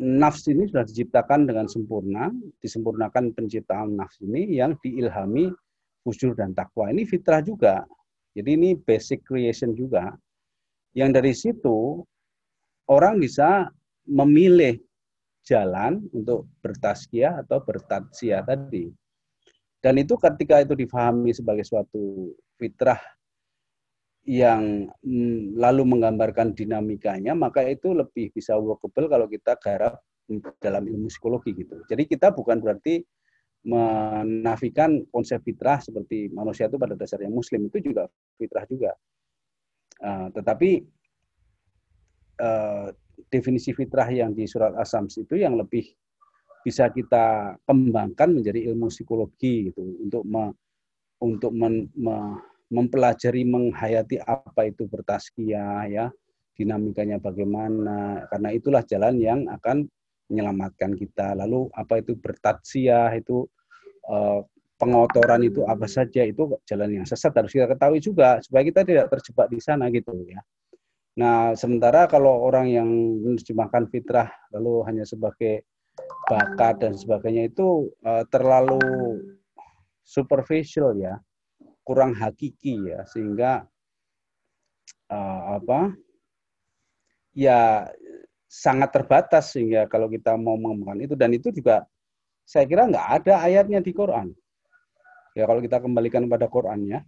nafs ini sudah diciptakan dengan sempurna disempurnakan penciptaan nafs ini yang diilhami fujur dan takwa. Ini fitrah juga. Jadi ini basic creation juga yang dari situ orang bisa memilih jalan untuk bertaskiah atau bertatsiah tadi. Dan itu ketika itu difahami sebagai suatu fitrah yang mm, lalu menggambarkan dinamikanya, maka itu lebih bisa workable kalau kita garap dalam ilmu psikologi gitu. Jadi kita bukan berarti menafikan konsep fitrah seperti manusia itu pada dasarnya muslim itu juga fitrah juga. Uh, tetapi uh, definisi fitrah yang di surat Asams itu yang lebih bisa kita kembangkan menjadi ilmu psikologi gitu untuk me, untuk men, me, mempelajari menghayati apa itu bertaskia ya dinamikanya bagaimana karena itulah jalan yang akan menyelamatkan kita. Lalu apa itu bertatsia itu eh, pengotoran itu apa saja itu jalan yang sesat harus kita ketahui juga supaya kita tidak terjebak di sana gitu ya Nah, sementara kalau orang yang menerjemahkan fitrah lalu hanya sebagai bakat dan sebagainya itu uh, terlalu superficial ya, kurang hakiki ya, sehingga uh, apa? Ya sangat terbatas sehingga kalau kita mau mengembangkan itu dan itu juga saya kira nggak ada ayatnya di Quran. Ya kalau kita kembalikan pada Qurannya,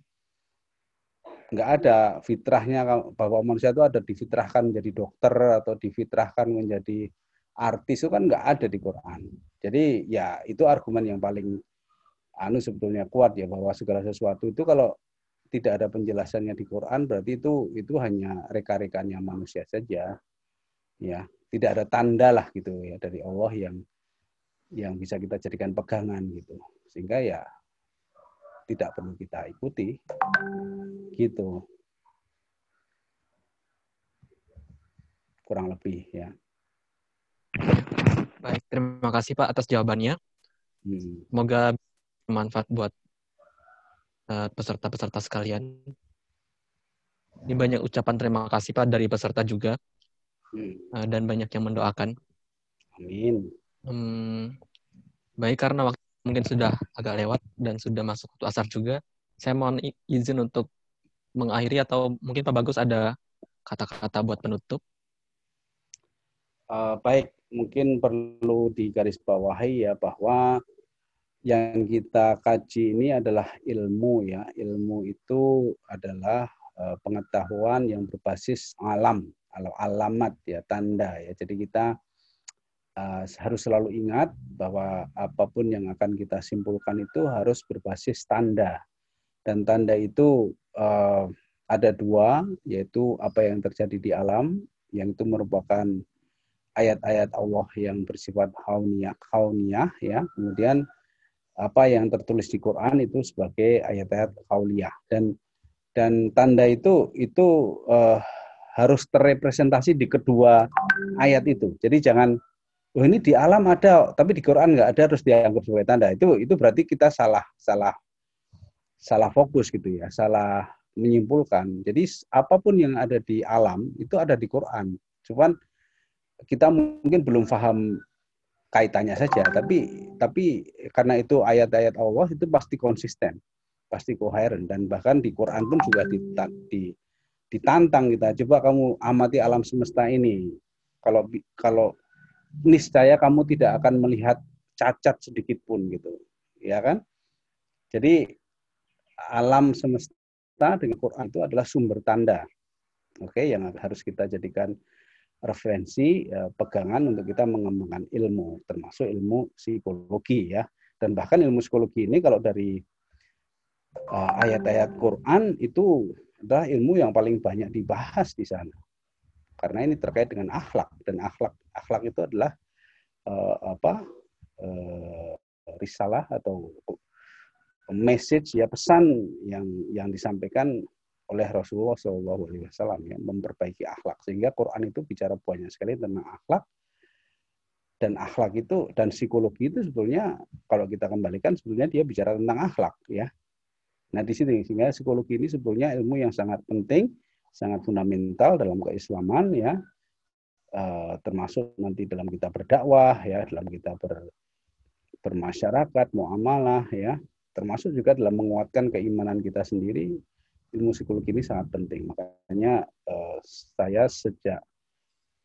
nggak ada fitrahnya bahwa manusia itu ada difitrahkan menjadi dokter atau difitrahkan menjadi artis itu kan nggak ada di Quran. Jadi ya itu argumen yang paling anu sebetulnya kuat ya bahwa segala sesuatu itu kalau tidak ada penjelasannya di Quran berarti itu itu hanya reka-rekanya manusia saja. Ya, tidak ada tanda lah gitu ya dari Allah yang yang bisa kita jadikan pegangan gitu. Sehingga ya tidak perlu kita ikuti gitu kurang lebih ya Baik, terima kasih Pak atas jawabannya. Hmm. Semoga bermanfaat buat uh, peserta-peserta sekalian. Ini banyak ucapan terima kasih Pak dari peserta juga. Hmm. Uh, dan banyak yang mendoakan. Amin. Hmm, baik, karena waktu mungkin sudah agak lewat dan sudah masuk waktu asar juga. Saya mohon izin untuk mengakhiri atau mungkin Pak Bagus ada kata-kata buat penutup. Uh, baik, mungkin perlu digarisbawahi ya bahwa yang kita kaji ini adalah ilmu ya. Ilmu itu adalah uh, pengetahuan yang berbasis alam, alamat ya, tanda ya. Jadi kita uh, harus selalu ingat bahwa apa pun yang akan kita simpulkan itu harus berbasis tanda. Dan tanda itu uh, ada dua, yaitu apa yang terjadi di alam, yang itu merupakan ayat-ayat Allah yang bersifat hauniyah, hauniyah ya. Kemudian apa yang tertulis di Quran itu sebagai ayat-ayat kauliyah dan dan tanda itu itu uh, harus terrepresentasi di kedua ayat itu. Jadi jangan oh ini di alam ada tapi di Quran nggak ada terus dianggap sebagai tanda. Itu itu berarti kita salah salah salah fokus gitu ya, salah menyimpulkan. Jadi apa pun yang ada di alam itu ada di Quran. Cuman kita mungkin belum paham kaitannya saja, tapi tapi karena itu ayat-ayat Allah itu pasti konsisten, pasti koheren dan bahkan di Quran pun juga ditantang kita. Coba kamu amati alam semesta ini. Kalau kalau niscaya kamu tidak akan melihat cacat sedikit pun gitu, ya kan? Jadi alam semesta dengan Quran itu adalah sumber tanda, oke, okay, yang harus kita jadikan referensi ya, pegangan untuk kita mengembangkan ilmu, termasuk ilmu psikologi ya. Dan bahkan ilmu psikologi ini kalau dari uh, ayat-ayat Quran itu adalah ilmu yang paling banyak dibahas di sana. Karena ini terkait dengan akhlak dan akhlak akhlak itu adalah uh, apa uh, risalah atau message ya pesan yang yang disampaikan oleh Rasulullah Shallallahu Alaihi Wasallam ya memperbaiki akhlak. Sehingga Quran itu bicara banyak sekali tentang akhlak dan akhlak itu dan psikologi itu sebetulnya kalau kita kembalikan sebetulnya dia bicara tentang akhlak ya. Nah di sini sehingga psikologi ini sebetulnya ilmu yang sangat penting sangat fundamental dalam keislaman ya uh, termasuk nanti dalam kita berdakwah ya dalam kita ber, bermasyarakat muamalah ya termasuk juga dalam menguatkan keimanan kita sendiri ilmu psikologi ini sangat penting. Makanya uh, saya sejak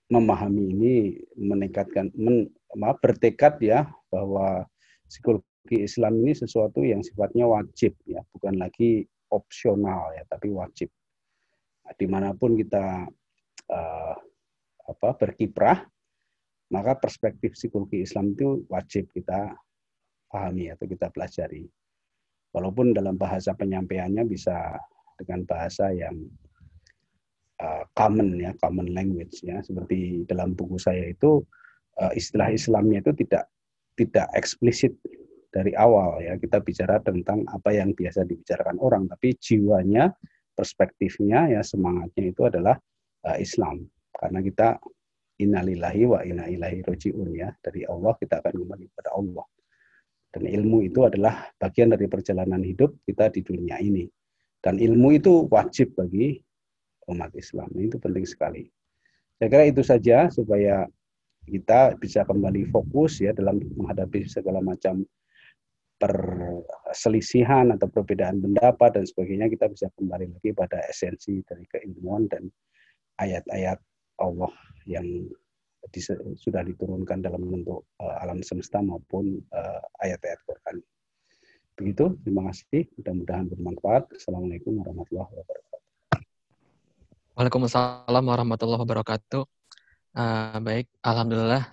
memahami ini meningkatkan men, maaf, bertekad ya bahwa psikologi Islam ini sesuatu yang sifatnya wajib ya, bukan lagi opsional ya, tapi wajib. Di mana pun kita uh, apa berkiprah, maka perspektif psikologi Islam itu wajib kita pahami atau kita pelajari. Walaupun dalam bahasa penyampaiannya bisa dengan bahasa yang uh, common ya, common language ya. Seperti dalam buku saya itu uh, istilah Islamnya itu tidak tidak eksplisit dari awal ya. Kita bicara tentang apa yang biasa dibicarakan orang, tapi jiwanya, perspektifnya ya semangatnya itu adalah uh, Islam. Karena kita innalillahi wa inna ilaihi rojiun ya. Dari Allah kita akan kembali kepada Allah. Dan ilmu itu adalah bagian dari perjalanan hidup kita di dunia ini. Dan ilmu itu wajib bagi umat Islam. Itu penting sekali. Saya kira itu saja supaya kita bisa kembali fokus ya dalam menghadapi segala macam perselisihan atau perbedaan pendapat dan sebagainya kita bisa kembali lagi pada esensi dari keilmuan dan ayat-ayat Allah yang di, sudah diturunkan dalam bentuk uh, alam semesta maupun uh, ayat-ayat Quran. Begitu, terima kasih. Mudah-mudahan bermanfaat. Assalamualaikum warahmatullahi wabarakatuh. Waalaikumsalam warahmatullahi wabarakatuh. Uh, baik, alhamdulillah